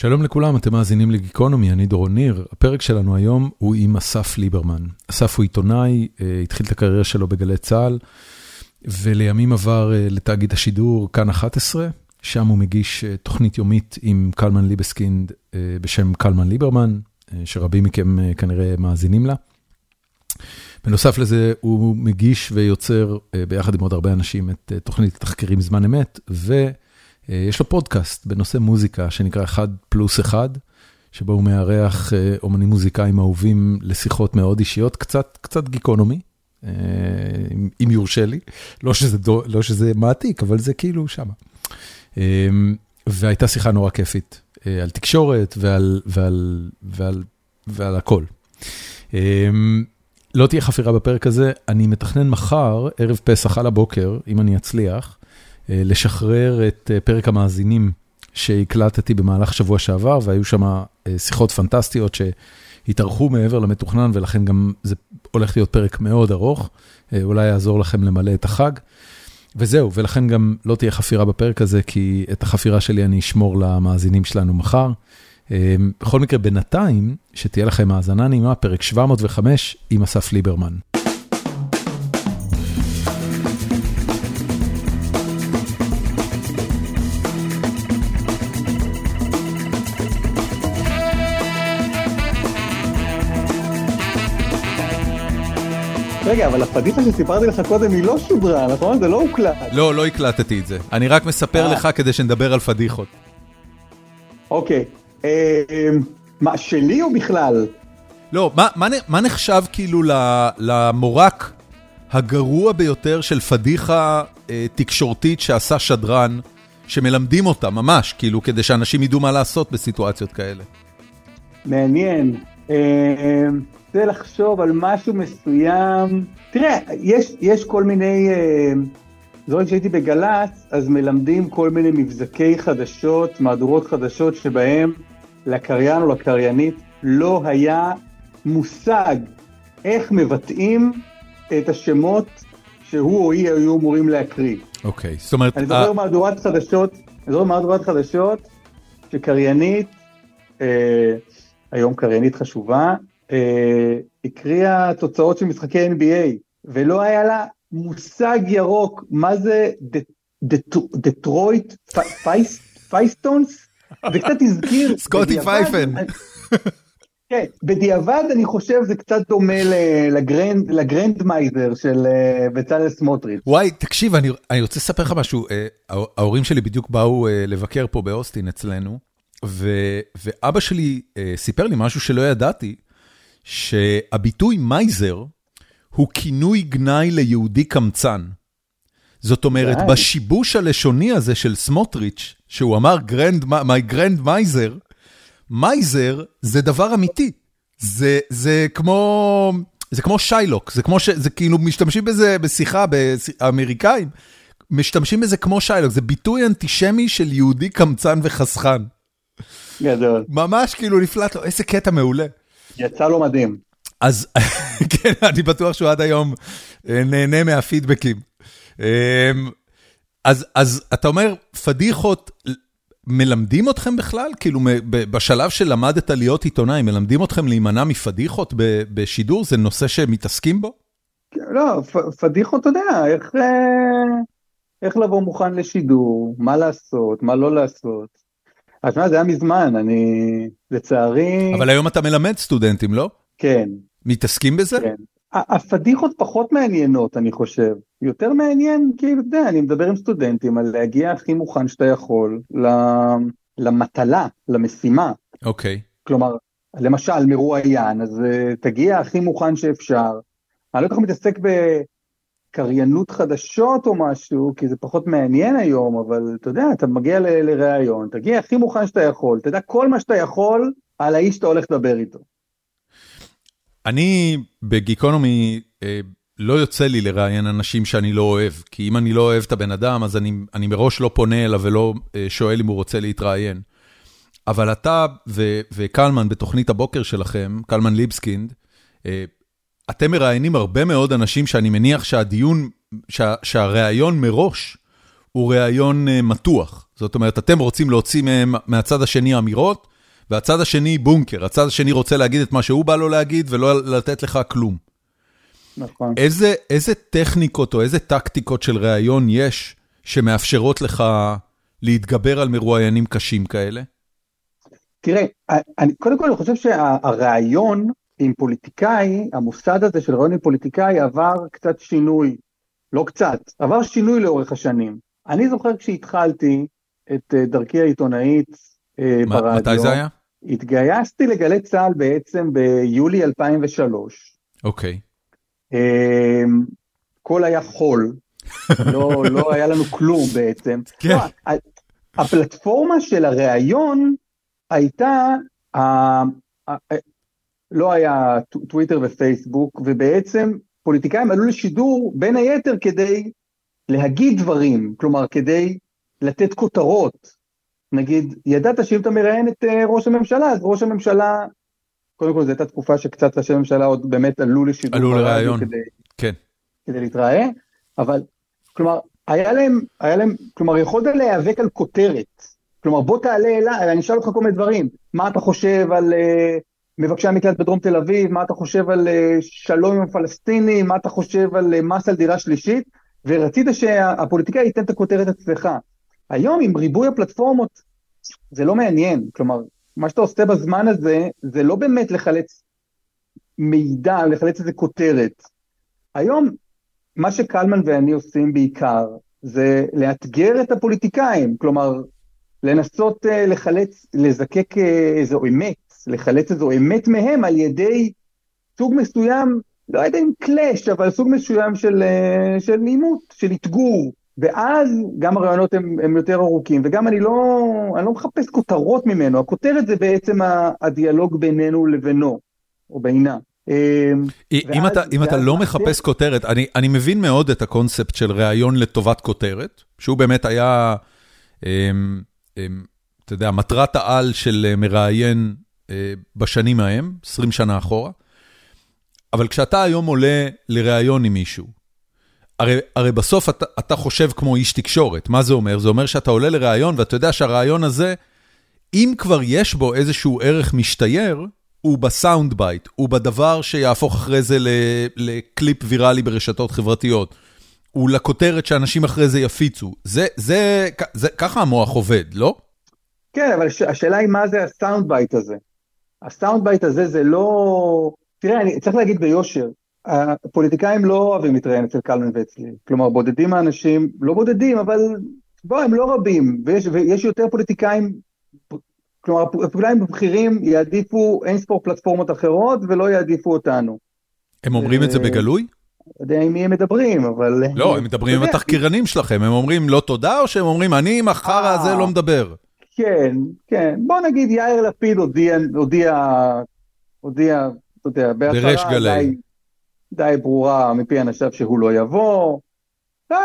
שלום לכולם, אתם מאזינים לגיקונומי, אני דורון ניר. הפרק שלנו היום הוא עם אסף ליברמן. אסף הוא עיתונאי, התחיל את הקריירה שלו בגלי צה"ל, ולימים עבר לתאגיד השידור כאן 11, שם הוא מגיש תוכנית יומית עם קלמן ליבסקינד בשם קלמן ליברמן, שרבים מכם כנראה מאזינים לה. בנוסף לזה, הוא מגיש ויוצר ביחד עם עוד הרבה אנשים את תוכנית התחקירים זמן אמת, ו... יש לו פודקאסט בנושא מוזיקה שנקרא אחד פלוס אחד, שבו הוא מארח אומנים מוזיקאים אהובים לשיחות מאוד אישיות, קצת קצת גיקונומי, אם יורשה לי, לא שזה מעתיק, אבל זה כאילו שמה. והייתה שיחה נורא כיפית על תקשורת ועל הכל. לא תהיה חפירה בפרק הזה, אני מתכנן מחר, ערב פסח על הבוקר, אם אני אצליח, לשחרר את פרק המאזינים שהקלטתי במהלך שבוע שעבר, והיו שם שיחות פנטסטיות שהתארחו מעבר למתוכנן, ולכן גם זה הולך להיות פרק מאוד ארוך, אולי יעזור לכם למלא את החג. וזהו, ולכן גם לא תהיה חפירה בפרק הזה, כי את החפירה שלי אני אשמור למאזינים שלנו מחר. בכל מקרה, בינתיים, שתהיה לכם האזנה נעימה, פרק 705 עם אסף ליברמן. רגע, אבל הפדיחה שסיפרתי לך קודם היא לא שודרה, נכון? זה לא הוקלט. לא, לא הקלטתי את זה. אני רק מספר לך כדי שנדבר על פדיחות. אוקיי. מה, שלי או בכלל? לא, מה נחשב כאילו למורק הגרוע ביותר של פדיחה תקשורתית שעשה שדרן, שמלמדים אותה ממש, כאילו, כדי שאנשים ידעו מה לעשות בסיטואציות כאלה? מעניין. זה לחשוב על משהו מסוים, תראה, יש, יש כל מיני, זוכר כשהייתי בגל"צ, אז מלמדים כל מיני מבזקי חדשות, מהדורות חדשות, שבהם לקריין או לקריינית לא היה מושג איך מבטאים את השמות שהוא או היא היו אמורים להקריא. אוקיי, זאת אומרת... אני זוכר מהדורת חדשות, אני זוכר מהדורת חדשות, שקריינית, אה, היום קריינית חשובה, הקריאה תוצאות של משחקי NBA, ולא היה לה מושג ירוק, מה זה דטרויט פייסטונס? זה קצת הזכיר... סקוטי פייפן. כן, בדיעבד אני חושב זה קצת דומה ל grand miser של בצלאל סמוטריץ'. וואי, תקשיב, אני רוצה לספר לך משהו, ההורים שלי בדיוק באו לבקר פה באוסטין אצלנו, ואבא שלי סיפר לי משהו שלא ידעתי, שהביטוי miser הוא כינוי גנאי ליהודי קמצן. זאת אומרת, בשיבוש הלשוני הזה של סמוטריץ', שהוא אמר my grand miser, miser זה דבר אמיתי. זה, זה כמו, זה כמו שיילוק, זה כמו ש... זה כאילו משתמשים בזה בשיחה באמריקאים, משתמשים בזה כמו שיילוק, זה ביטוי אנטישמי של יהודי קמצן וחסכן. גדול. ממש כאילו נפלט לו, איזה קטע מעולה. יצא לו מדהים. אז כן, אני בטוח שהוא עד היום נהנה מהפידבקים. אז, אז אתה אומר, פדיחות, מלמדים אתכם בכלל? כאילו בשלב שלמדת להיות עיתונאי, מלמדים אתכם להימנע מפדיחות בשידור? זה נושא שמתעסקים בו? לא, פדיחות, אתה יודע, איך, איך לבוא מוכן לשידור, מה לעשות, מה לא לעשות. אז מה, זה היה מזמן, אני לצערי... אבל היום אתה מלמד סטודנטים, לא? כן. מתעסקים בזה? כן. הפדיחות פחות מעניינות, אני חושב. יותר מעניין, כאילו, אתה יודע, אני מדבר עם סטודנטים על להגיע הכי מוכן שאתה יכול למטלה, למשימה. אוקיי. Okay. כלומר, למשל, מרואיין, אז uh, תגיע הכי מוכן שאפשר. אני לא כל כך מתעסק בקריינות חדשות או משהו, כי זה פחות מעניין היום, אבל אתה יודע, אתה מגיע לראיון, תגיע הכי מוכן שאתה יכול, תדע כל מה שאתה יכול על האיש שאתה הולך לדבר איתו. אני בגיקונומי לא יוצא לי לראיין אנשים שאני לא אוהב, כי אם אני לא אוהב את הבן אדם, אז אני, אני מראש לא פונה אליו ולא שואל אם הוא רוצה להתראיין. אבל אתה ו- וקלמן בתוכנית הבוקר שלכם, קלמן ליבסקינד, אתם מראיינים הרבה מאוד אנשים שאני מניח שהדיון, שה- שהראיון מראש, הוא ראיון מתוח. זאת אומרת, אתם רוצים להוציא מהם מהצד השני אמירות, והצד השני בונקר, הצד השני רוצה להגיד את מה שהוא בא לו להגיד ולא לתת לך כלום. נכון. איזה, איזה טכניקות או איזה טקטיקות של ראיון יש שמאפשרות לך להתגבר על מרואיינים קשים כאלה? תראה, אני, קודם כל אני חושב שהראיון עם פוליטיקאי, המוסד הזה של ראיון עם פוליטיקאי עבר קצת שינוי, לא קצת, עבר שינוי לאורך השנים. אני זוכר כשהתחלתי את אה, דרכי העיתונאית אה, ברדיו. מתי זה היה? התגייסתי לגלי צה"ל בעצם ביולי 2003. אוקיי. אמ, הכל היה חול, לא, לא היה לנו כלום בעצם. כן. לא, הפלטפורמה של הראיון הייתה, לא היה טוויטר ופייסבוק, ובעצם פוליטיקאים עלו לשידור בין היתר כדי להגיד דברים, כלומר כדי לתת כותרות. נגיד, ידעת שאם אתה מראיין את אה, ראש הממשלה, אז ראש הממשלה, קודם כל זו הייתה תקופה שקצת ראשי הממשלה עוד באמת עלו לשידור. עלו לראיון, כדי, כן. כדי להתראיין, אבל, כלומר, היה להם, היה להם, כלומר, יכולת להיאבק על כותרת. כלומר, בוא תעלה אליי, אני אשאל אותך כל מיני דברים. מה אתה חושב על uh, מבקשי המקלט בדרום תל אביב? מה אתה חושב על uh, שלום עם הפלסטינים? מה אתה חושב על uh, מס על דירה שלישית? ורצית שהפוליטיקאי ייתן את הכותרת אצלך. היום עם ריבוי הפלטפורמות זה לא מעניין, כלומר, מה שאתה עושה בזמן הזה זה לא באמת לחלץ מידע, לחלץ איזה כותרת. היום מה שקלמן ואני עושים בעיקר זה לאתגר את הפוליטיקאים, כלומר, לנסות uh, לחלץ, לזקק איזו אמת, לחלץ איזו אמת מהם על ידי סוג מסוים, לא יודע אם קלאש, אבל סוג מסוים של, uh, של עימות, של אתגור. ואז גם הרעיונות הם, הם יותר ארוכים, וגם אני לא, אני לא מחפש כותרות ממנו, הכותרת זה בעצם הדיאלוג בינינו לבינו, או בינה. אמ, אם אתה, אם אתה לא מחפש כותרת, אני, אני מבין מאוד את הקונספט של ראיון לטובת כותרת, שהוא באמת היה, אמ, אמ, אתה יודע, מטרת העל של מראיין אה, בשנים ההם, 20 שנה אחורה, אבל כשאתה היום עולה לראיון עם מישהו, הרי, הרי בסוף אתה, אתה חושב כמו איש תקשורת, מה זה אומר? זה אומר שאתה עולה לראיון ואתה יודע שהראיון הזה, אם כבר יש בו איזשהו ערך משתייר, הוא ב sound bite, הוא בדבר שיהפוך אחרי זה לקליפ ויראלי ברשתות חברתיות. הוא לכותרת שאנשים אחרי זה יפיצו. זה, זה, זה, ככה המוח עובד, לא? כן, אבל השאלה היא מה זה ה sound bite הזה. ה sound bite הזה זה לא... תראה, אני צריך להגיד ביושר, הפוליטיקאים לא אוהבים להתראיין אצל קלמן ואצלי. כלומר, בודדים האנשים, לא בודדים, אבל בוא, הם לא רבים, ויש, ויש יותר פוליטיקאים, כלומר, הפוליטיקאים הבכירים יעדיפו אין ספור פלטפורמות אחרות ולא יעדיפו אותנו. הם אומרים את זה בגלוי? לא יודע עם מי הם מדברים, אבל... לא, הם מדברים עם התחקירנים שלכם, הם אומרים לא תודה, או שהם אומרים אני עם החרא הזה לא מדבר? כן, כן. בוא נגיד יאיר לפיד הודיע, הודיע, הודיע, אתה יודע, בריש גלי. די ברורה מפי אנשיו שהוא לא יבוא. לא,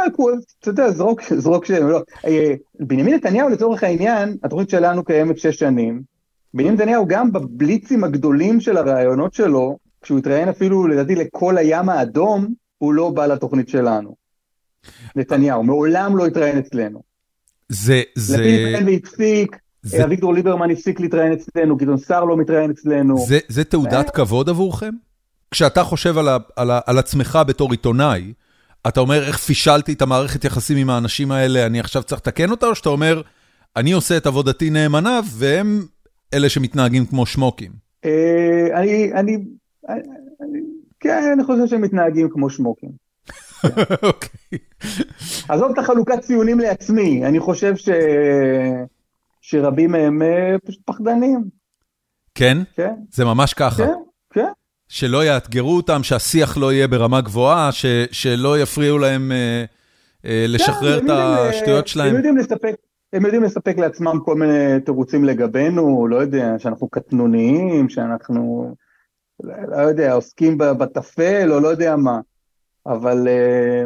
אתה יודע, זרוק, זרוק שם, לא. אה, בנימין נתניהו לצורך העניין, התוכנית שלנו קיימת שש שנים. בנימין נתניהו גם בבליצים הגדולים של הרעיונות שלו, כשהוא התראיין אפילו לדעתי לכל הים האדום, הוא לא בא לתוכנית שלנו. נתניהו, מעולם לא התראיין אצלנו. זה, זה... לפיד התראיין והפסיק, זה... אביגדור ליברמן הפסיק להתראיין אצלנו, גדעון סער לא מתראיין אצלנו. זה, זה תעודת כבוד עבורכם? כשאתה חושב על, ה, על, ה, על עצמך בתור עיתונאי, אתה אומר, איך פישלתי את המערכת יחסים עם האנשים האלה, אני עכשיו צריך לתקן אותה, או שאתה אומר, אני עושה את עבודתי נאמנה, והם אלה שמתנהגים כמו שמוקים? אה, אני, אני, כן, אני חושב שהם מתנהגים כמו שמוקים. אוקיי. עזוב את החלוקת ציונים לעצמי, אני חושב ש... שרבים מהם אה, פשוט פחדנים. כן? כן. זה ממש ככה. כן, כן. שלא יאתגרו אותם, שהשיח לא יהיה ברמה גבוהה, ש, שלא יפריעו להם אה, אה, לשחרר את השטויות שלהם. הם יודעים לספק. הם יודעים לספק לעצמם כל מיני תירוצים לגבינו, לא יודע, שאנחנו קטנוניים, שאנחנו, לא יודע, עוסקים בטפל או לא יודע מה. אבל אה,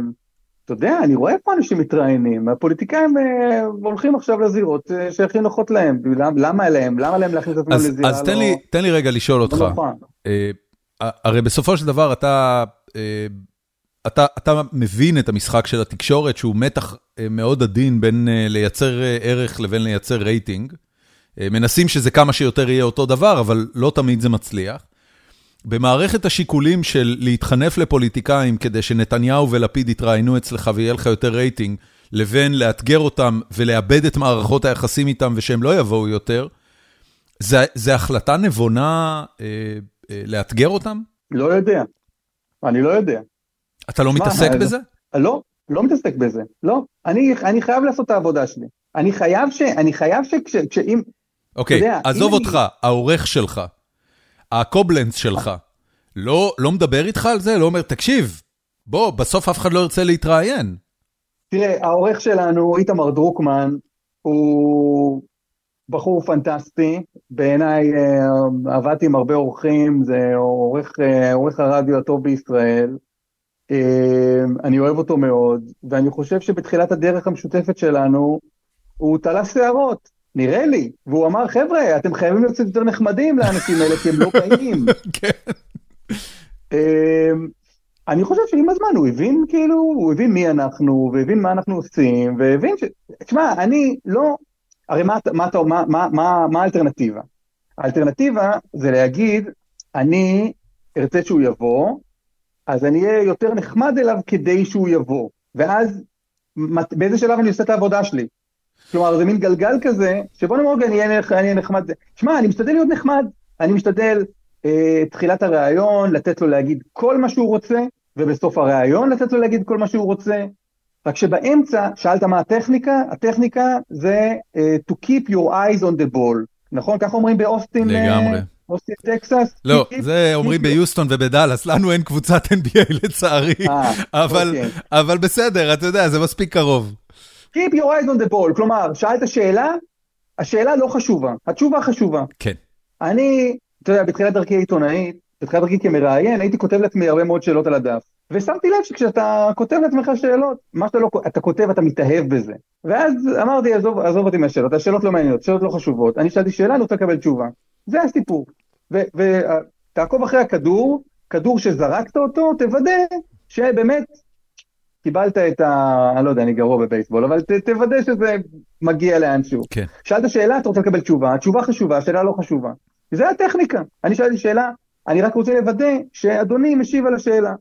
אתה יודע, אני רואה פה אנשים מתראיינים, הפוליטיקאים אה, הולכים עכשיו לזירות אה, שהכי נוחות להם, למה להם? למה להם להכניס את עצמם לזירה? אז תן, לא, לי, תן לי רגע לשאול אותך. לא נכון. הרי בסופו של דבר אתה, אתה, אתה מבין את המשחק של התקשורת, שהוא מתח מאוד עדין בין לייצר ערך לבין לייצר רייטינג. מנסים שזה כמה שיותר יהיה אותו דבר, אבל לא תמיד זה מצליח. במערכת השיקולים של להתחנף לפוליטיקאים כדי שנתניהו ולפיד יתראיינו אצלך ויהיה לך יותר רייטינג, לבין לאתגר אותם ולאבד את מערכות היחסים איתם ושהם לא יבואו יותר, זה, זה החלטה נבונה אה, אה, לאתגר אותם? לא יודע. אני לא יודע. אתה לא מתעסק אז... בזה? לא, לא מתעסק בזה. לא. אני, אני חייב לעשות את העבודה שלי. אני חייב ש... אני חייב ש... כש, כשאם... אוקיי, יודע, עזוב אותך, אני... העורך שלך, הקובלנס שלך, לא, לא מדבר איתך על זה? לא אומר, תקשיב, בוא, בסוף אף אחד לא ירצה להתראיין. תראה, העורך שלנו, איתמר דרוקמן, הוא בחור פנטסטי, בעיניי אה, עבדתי עם הרבה עורכים, זה עורך, אה, עורך הרדיו הטוב בישראל. אה, אני אוהב אותו מאוד, ואני חושב שבתחילת הדרך המשותפת שלנו, הוא תלה שערות, נראה לי, והוא אמר, חבר'ה, אתם חייבים להיות קצת יותר נחמדים לאנשים האלה, כי הם לא קיימים. כן. אני חושב שעם הזמן הוא הבין כאילו, הוא הבין מי אנחנו, והבין מה אנחנו עושים, והבין ש... תשמע, אני לא... הרי מה, מה, מה, מה, מה, מה האלטרנטיבה? האלטרנטיבה זה להגיד, אני ארצה שהוא יבוא, אז אני אהיה יותר נחמד אליו כדי שהוא יבוא. ואז באיזה שלב אני עושה את העבודה שלי? כלומר, זה מין גלגל כזה, שבוא נאמר, אני אהיה נחמד. שמע, אני משתדל להיות נחמד, אני משתדל אה, תחילת הראיון, לתת לו להגיד כל מה שהוא רוצה, ובסוף הראיון לתת לו להגיד כל מה שהוא רוצה. רק שבאמצע, שאלת מה הטכניקה? הטכניקה זה uh, to keep your eyes on the ball. נכון? ככה אומרים באוסטין? אה, לגמרי. אוסטין טקסס? לא, זה אומרים ביוסטון ובדאלאס, לנו אין קבוצת NBA לצערי, אבל, אוקיי. אבל בסדר, אתה יודע, זה מספיק קרוב. Keep your eyes on the ball, כלומר, שאלת שאלה, השאלה לא חשובה, התשובה חשובה. כן. אני, אתה יודע, בתחילת דרכי עיתונאית, בתחילת דרכי כמראיין, הייתי כותב לעצמי הרבה מאוד שאלות על הדף. ושמתי לב שכשאתה כותב לעצמך שאלות, מה שאתה לא, אתה כותב, אתה מתאהב בזה. ואז אמרתי, עזוב, עזוב אותי מהשאלות, השאלות לא מעניינות, שאלות לא חשובות. אני שאלתי שאלה, אני רוצה לקבל תשובה. זה הסיפור. ותעקוב אחרי הכדור, כדור שזרקת אותו, תוודא שבאמת קיבלת את ה... אני לא יודע, אני גרוע בבייסבול, אבל ת, תוודא שזה מגיע לאנשהו. כן. שאלת שאלה, אתה רוצה לקבל תשובה, התשובה חשובה, השאלה לא חשובה. זה הטכניקה. אני שאלתי שאלה, אני רק רוצה לוודא שאדוני משיב על השאלה.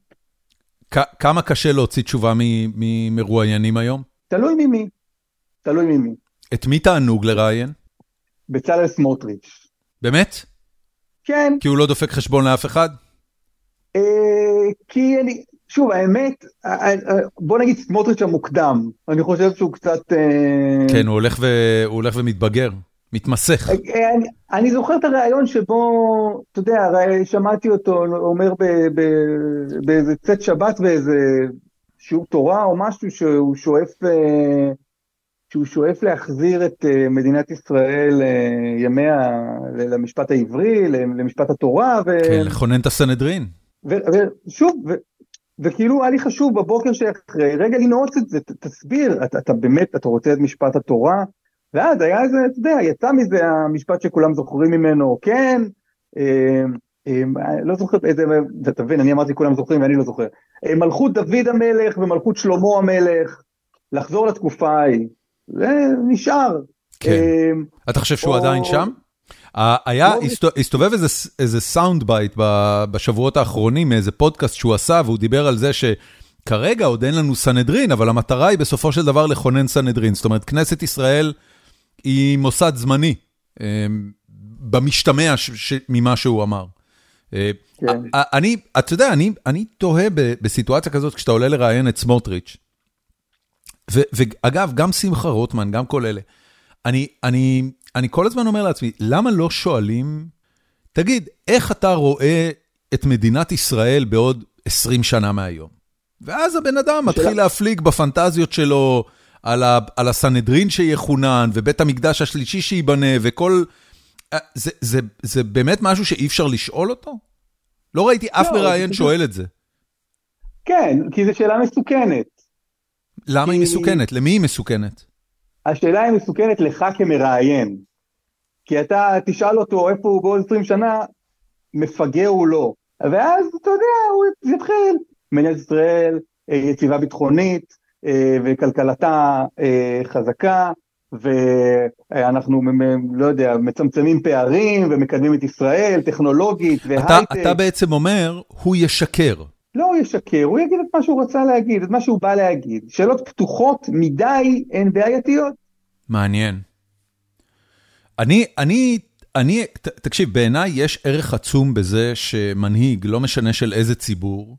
כמה קשה להוציא תשובה ממרואיינים היום? תלוי ממי. תלוי ממי. את מי תענוג לראיין? בצלאל סמוטריץ'. באמת? כן. כי הוא לא דופק חשבון לאף אחד? אה, כי אני, שוב, האמת, אה, אה, בוא נגיד סמוטריץ' המוקדם, אני חושב שהוא קצת... כן, הוא הולך, ו... הוא הולך ומתבגר. מתמסך. אה, אני, אני זוכר את הריאיון שבו, אתה יודע, שמעתי אותו אומר באיזה צאת שבת באיזה שיעור תורה או משהו שהוא שואף, אה, שהוא שואף להחזיר את אה, מדינת ישראל ימיה למשפט העברי, למשפט התורה. ו... כן, לכונן את הסנהדרין. ושוב, וכאילו היה לי חשוב בבוקר שאחרי, רגע לנעוץ את זה, תסביר, אתה, אתה באמת, אתה רוצה את משפט התורה? ואז היה איזה, אתה יודע, יצא מזה המשפט שכולם זוכרים ממנו, כן, אה, אה, לא זוכר איזה, אתה מבין, אני אמרתי כולם זוכרים ואני לא זוכר. אה, מלכות דוד המלך ומלכות שלמה המלך, לחזור לתקופה ההיא, זה נשאר. כן. אתה חושב שהוא עדיין שם? היה, לא הסתובב איזה sound bite בשבועות האחרונים מאיזה פודקאסט שהוא עשה, והוא דיבר על זה שכרגע עוד אין לנו סנהדרין, אבל המטרה היא בסופו של דבר לכונן סנהדרין. זאת אומרת, כנסת ישראל היא מוסד זמני, אמ, במשתמע ממה שהוא אמר. אה, כן. אני, אתה יודע, אני, אני תוהה בסיטואציה כזאת, כשאתה עולה לראיין את סמוטריץ', ואגב, גם שמחה רוטמן, גם כל אלה, אני, אני, אני כל הזמן אומר לעצמי, למה לא שואלים, תגיד, איך אתה רואה את מדינת ישראל בעוד 20 שנה מהיום? ואז הבן אדם מתחיל להפליג בפנטזיות שלו, על ה, על הסנהדרין שיחונן, ובית המקדש השלישי שייבנה, וכל... אה, זה, זה, זה באמת משהו שאי אפשר לשאול אותו? לא ראיתי אף לא, מראיין שואל את זה. כן, כי זו שאלה מסוכנת. למה כי... היא מסוכנת? למי היא מסוכנת? השאלה היא מסוכנת לך כמראיין. כי אתה תשאל אותו איפה הוא בעוד 20 שנה, מפגר הוא לא. ואז, אתה יודע, הוא יתחיל, מדינת ישראל, יציבה ביטחונית וכלכלתה חזקה, ואנחנו, לא יודע, מצמצמים פערים ומקדמים את ישראל, טכנולוגית והייטק. אתה, אתה בעצם אומר, הוא ישקר. לא הוא ישקר, הוא יגיד את מה שהוא רצה להגיד, את מה שהוא בא להגיד. שאלות פתוחות מדי הן בעייתיות. מעניין. אני, אני, אני, תקשיב, בעיניי יש ערך עצום בזה שמנהיג, לא משנה של איזה ציבור,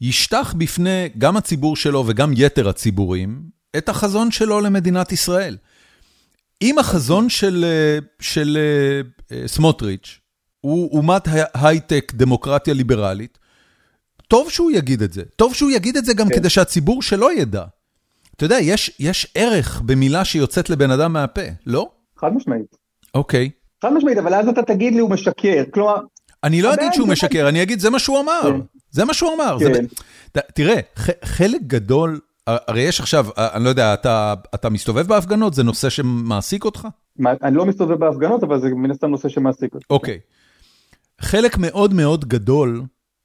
ישטח בפני גם הציבור שלו וגם יתר הציבורים, את החזון שלו למדינת ישראל. אם החזון של, של uh, סמוטריץ' הוא אומת הייטק, דמוקרטיה ליברלית, טוב שהוא יגיד את זה. טוב שהוא יגיד את זה גם כן. כדי שהציבור שלו ידע. אתה יודע, יש, יש ערך במילה שיוצאת לבן אדם מהפה, לא? חד משמעית. אוקיי. חד משמעית, אבל אז אתה תגיד לי הוא משקר, כלומר... אני לא אגיד שהוא משקר, אני אגיד זה מה שהוא אמר. כן. זה מה שהוא אמר. כן. תראה, חלק גדול הרי יש עכשיו, אני לא יודע, אתה אתה מסתובב בהפגנות? זה נושא שמעסיק אותך? אני לא מסתובב בהפגנות, אבל זה מן הסתם נושא שמעסיק אותי. אוקיי. חלק מאוד מאוד גדול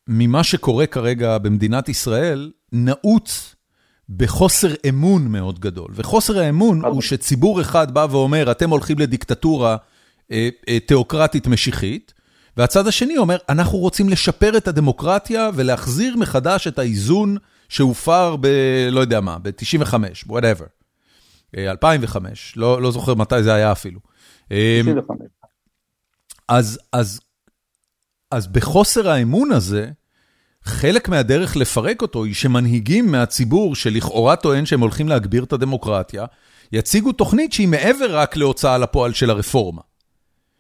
ממה שקורה כרגע במדינת ישראל, נעוץ בחוסר אמון מאוד גדול. וחוסר האמון הוא שציבור אחד בא ואומר, אתם הולכים לדיקטטורה אה, אה, תיאוקרטית משיחית, והצד השני אומר, אנחנו רוצים לשפר את הדמוקרטיה ולהחזיר מחדש את האיזון שהופר ב... לא יודע מה, ב-95, whatever. 2005, אה, לא לא זוכר מתי זה היה אפילו. 95. אמ, אז אז, אז בחוסר האמון הזה, חלק מהדרך לפרק אותו היא שמנהיגים מהציבור שלכאורה טוען שהם הולכים להגביר את הדמוקרטיה, יציגו תוכנית שהיא מעבר רק להוצאה לפועל של הרפורמה.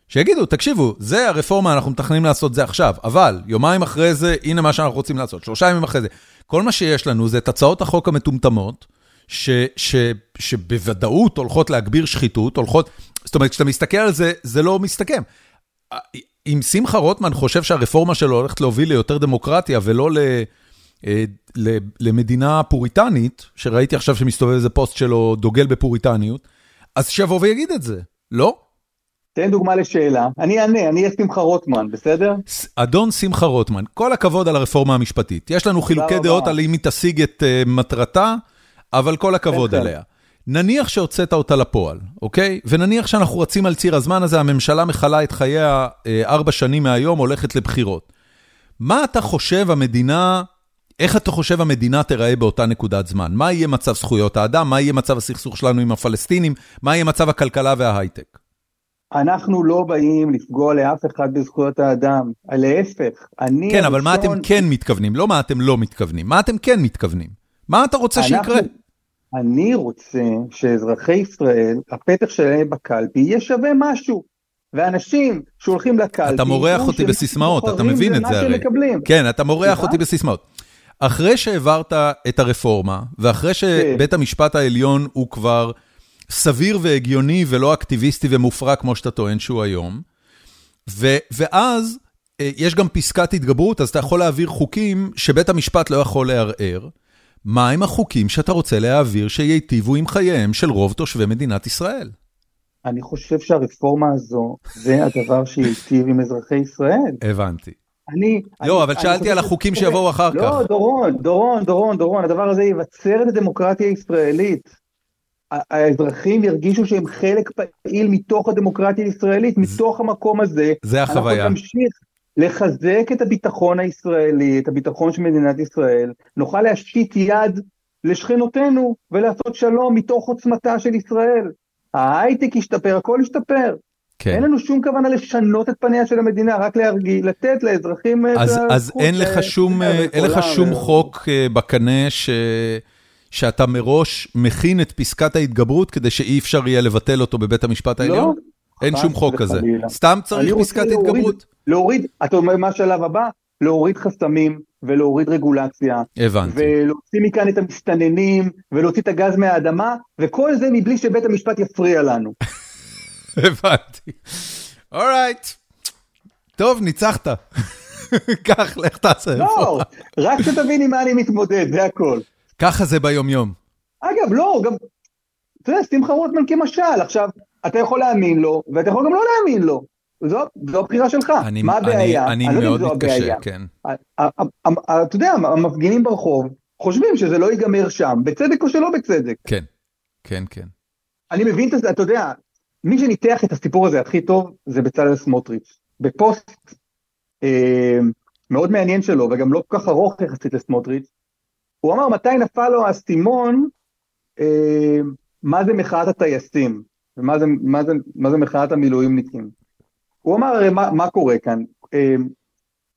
שיגידו, תקשיבו, זה הרפורמה, אנחנו מתכננים לעשות זה עכשיו, אבל יומיים אחרי זה, הנה מה שאנחנו רוצים לעשות, שלושה ימים אחרי זה. כל מה שיש לנו זה את הצעות החוק המטומטמות, ש, ש, שבוודאות הולכות להגביר שחיתות, הולכות, זאת אומרת, כשאתה מסתכל על זה, זה לא מסתכם. אם שמחה רוטמן חושב שהרפורמה שלו הולכת להוביל ליותר דמוקרטיה ולא ל, אה, ל, למדינה פוריטנית, שראיתי עכשיו שמסתובב איזה פוסט שלו דוגל בפוריטניות, אז שיבוא ויגיד את זה, לא? תן דוגמה לשאלה, אני אענה, אני אהיה שמחה רוטמן, בסדר? אדון שמחה רוטמן, כל הכבוד על הרפורמה המשפטית. יש לנו חילוקי דעות על אם היא תשיג את uh, מטרתה, אבל כל הכבוד עליה. נניח שהוצאת אותה לפועל, אוקיי? ונניח שאנחנו רצים על ציר הזמן הזה, הממשלה מכלה את חייה uh, ארבע שנים מהיום, הולכת לבחירות. מה אתה חושב המדינה, איך אתה חושב המדינה תיראה באותה נקודת זמן? מה יהיה מצב זכויות האדם? מה יהיה מצב הסכסוך שלנו עם הפלסטינים? מה יהיה מצב הכלכלה וההייטק? אנחנו לא באים לפגוע לאף אחד בזכויות האדם, להפך, אני... כן, אבל מה אתם כן מתכוונים? לא מה אתם לא מתכוונים, מה אתם כן מתכוונים? מה אתה רוצה שיקרה? אני רוצה שאזרחי ישראל, הפתח שלהם בקלפי יהיה שווה משהו. ואנשים שהולכים לקלפי... אתה מורח אותי בסיסמאות, אתה מבין את זה הרי. כן, אתה מורח אותי בסיסמאות. אחרי שהעברת את הרפורמה, ואחרי שבית המשפט העליון הוא כבר... סביר והגיוני ולא אקטיביסטי ומופרע כמו שאתה טוען שהוא היום. ו, ואז אה, יש גם פסקת התגברות, אז אתה יכול להעביר חוקים שבית המשפט לא יכול לערער. מהם החוקים שאתה רוצה להעביר שייטיבו עם חייהם של רוב תושבי מדינת ישראל? אני חושב שהרפורמה הזו זה הדבר שייטיב עם אזרחי ישראל. הבנתי. אני... לא, אבל שאלתי על החוקים שיבואו אחר לא, כך. לא, דורון, דורון, דורון, דורון, הדבר הזה יבצר את הדמוקרטיה הישראלית. האזרחים ירגישו שהם חלק פעיל מתוך הדמוקרטיה הישראלית, מתוך המקום הזה. זה החוויה. אנחנו נמשיך לחזק את הביטחון הישראלי, את הביטחון של מדינת ישראל, נוכל להשתית יד לשכנותינו ולעשות שלום מתוך עוצמתה של ישראל. ההייטק ישתפר, הכל ישתפר. כן. אין לנו שום כוונה לשנות את פניה של המדינה, רק להרגיל, לתת לאזרחים אז, את אז אין לך שום, אין לך שום חוק אה, בקנה ש... שאתה מראש מכין את פסקת ההתגברות כדי שאי אפשר יהיה לבטל אותו בבית המשפט העליון? לא. אין שום חוק כזה. סתם צריך פסקת התגברות? להוריד, אתה אומר מה השלב הבא? להוריד חסמים ולהוריד רגולציה. הבנתי. ולהוציא מכאן את המסתננים ולהוציא את הגז מהאדמה, וכל זה מבלי שבית המשפט יפריע לנו. הבנתי. אורייט. טוב, ניצחת. קח, לך תעשה. לא, רק שתבין עם מה אני מתמודד, זה הכל. ככה זה ביומיום. אגב, לא, גם, אתה יודע, שמחה רוטמן כמשל, עכשיו, אתה יכול להאמין לו, ואתה יכול גם לא להאמין לו. זו, זו הבחירה שלך, מה הבעיה? אני, אני, אני לא מאוד מתקשה, כן. אתה יודע, המפגינים ברחוב, חושבים שזה לא ייגמר שם, בצדק או שלא בצדק. כן, כן, כן. אני מבין את זה, אתה יודע, מי שניתח את הסיפור הזה הכי טוב זה בצלאל סמוטריץ'. בפוסט אה, מאוד מעניין שלו, וגם לא כל כך ארוך יחסית לסמוטריץ', הוא אמר מתי נפל לו האסימון, אה, מה זה מחאת הטייסים, ומה זה, מה זה, מה זה מחאת המילואימניקים. הוא אמר הרי מה, מה קורה כאן, אה,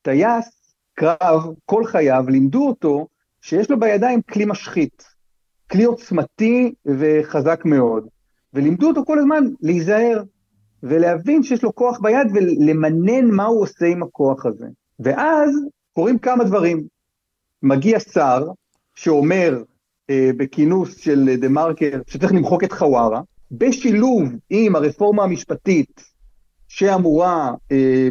טייס קרב כל חייו לימדו אותו שיש לו בידיים כלי משחית, כלי עוצמתי וחזק מאוד, ולימדו אותו כל הזמן להיזהר ולהבין שיש לו כוח ביד ולמנן מה הוא עושה עם הכוח הזה. ואז קורים כמה דברים. מגיע שר שאומר אה, בכינוס של דה מרקר שצריך למחוק את חווארה, בשילוב עם הרפורמה המשפטית שאמורה אה,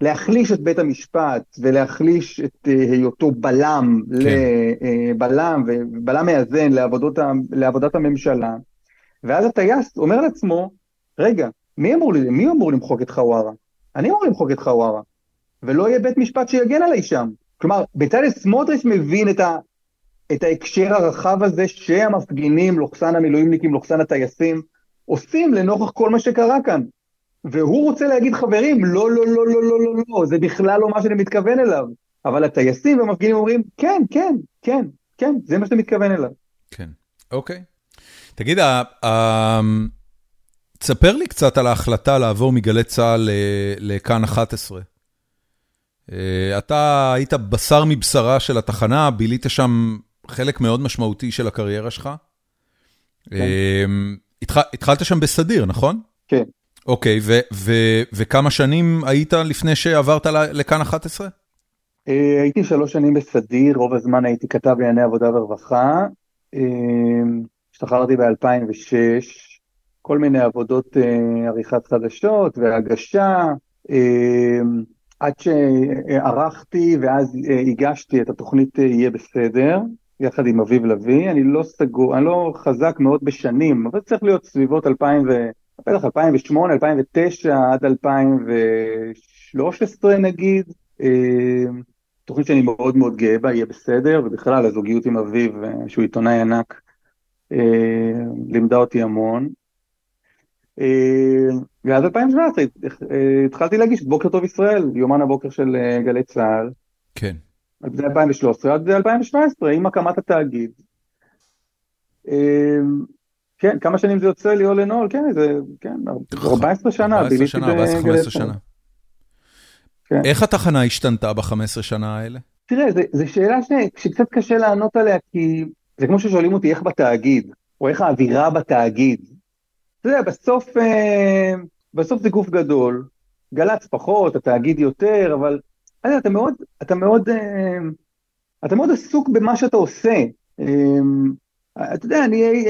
להחליש את בית המשפט ולהחליש את אה, היותו בלם, כן. לבלם אה, ובלם מאזן לעבודות, לעבודת הממשלה, ואז הטייס אומר לעצמו, רגע, מי אמור, מי אמור למחוק את חווארה? אני אמור למחוק את חווארה, ולא יהיה בית משפט שיגן עליי שם. כלומר, בצלאל סמוטריץ' מבין את, ה, את ההקשר הרחב הזה שהמפגינים, לוחסן המילואימניקים, לוחסן הטייסים, עושים לנוכח כל מה שקרה כאן. והוא רוצה להגיד, חברים, לא, לא, לא, לא, לא, לא, לא, זה בכלל לא מה שאני מתכוון אליו. אבל הטייסים והמפגינים אומרים, כן, כן, כן, כן, זה מה שאתה מתכוון אליו. כן, אוקיי. תגיד, תספר לי קצת על ההחלטה לעבור מגלי צה"ל לכאן 11. אה, אתה היית בשר מבשרה של התחנה, בילית שם חלק מאוד משמעותי של הקריירה שלך. כן. אה, התחלת שם בסדיר, נכון? כן. אוקיי, וכמה שנים היית לפני שעברת לכאן 11? אה, הייתי שלוש שנים בסדיר, רוב הזמן הייתי כתב לענייני עבודה ורווחה. השתחררתי ב-2006, כל מיני עבודות עריכת חדשות והגשה. עד שערכתי ואז אה, הגשתי את התוכנית אה, יהיה בסדר, יחד עם אביב לביא, אני לא סגור, אני לא חזק מאוד בשנים, אבל צריך להיות סביבות 2000 ו... בטח 2008, 2009 עד 2013 נגיד, אה, תוכנית שאני מאוד מאוד גאה בה, יהיה בסדר, ובכלל הזוגיות עם אביב, שהוא עיתונאי ענק, לימדה אותי המון. אה, ואז 2017 אה, התחלתי להגיש את בוקר טוב ישראל, יומן הבוקר של אה, גלי צה"ל. כן. זה 2013 עד 2017 עם הקמת התאגיד. כן, כמה שנים זה יוצא לי all in all, כן, זה, כן, 14 שנה, 14 שנה, 14-15 שנה. כן. איך התחנה השתנתה ב-15 שנה האלה? תראה, זו שאלה שקצת קשה לענות עליה, כי זה כמו ששואלים אותי איך בתאגיד, או איך האווירה בתאגיד. אתה יודע, בסוף, אה, בסוף זה גוף גדול, גל"צ פחות, התאגיד יותר, אבל אתה, אתה מאוד, אתה מאוד, אה, אתה מאוד עסוק במה שאתה עושה. אה, אתה יודע, אני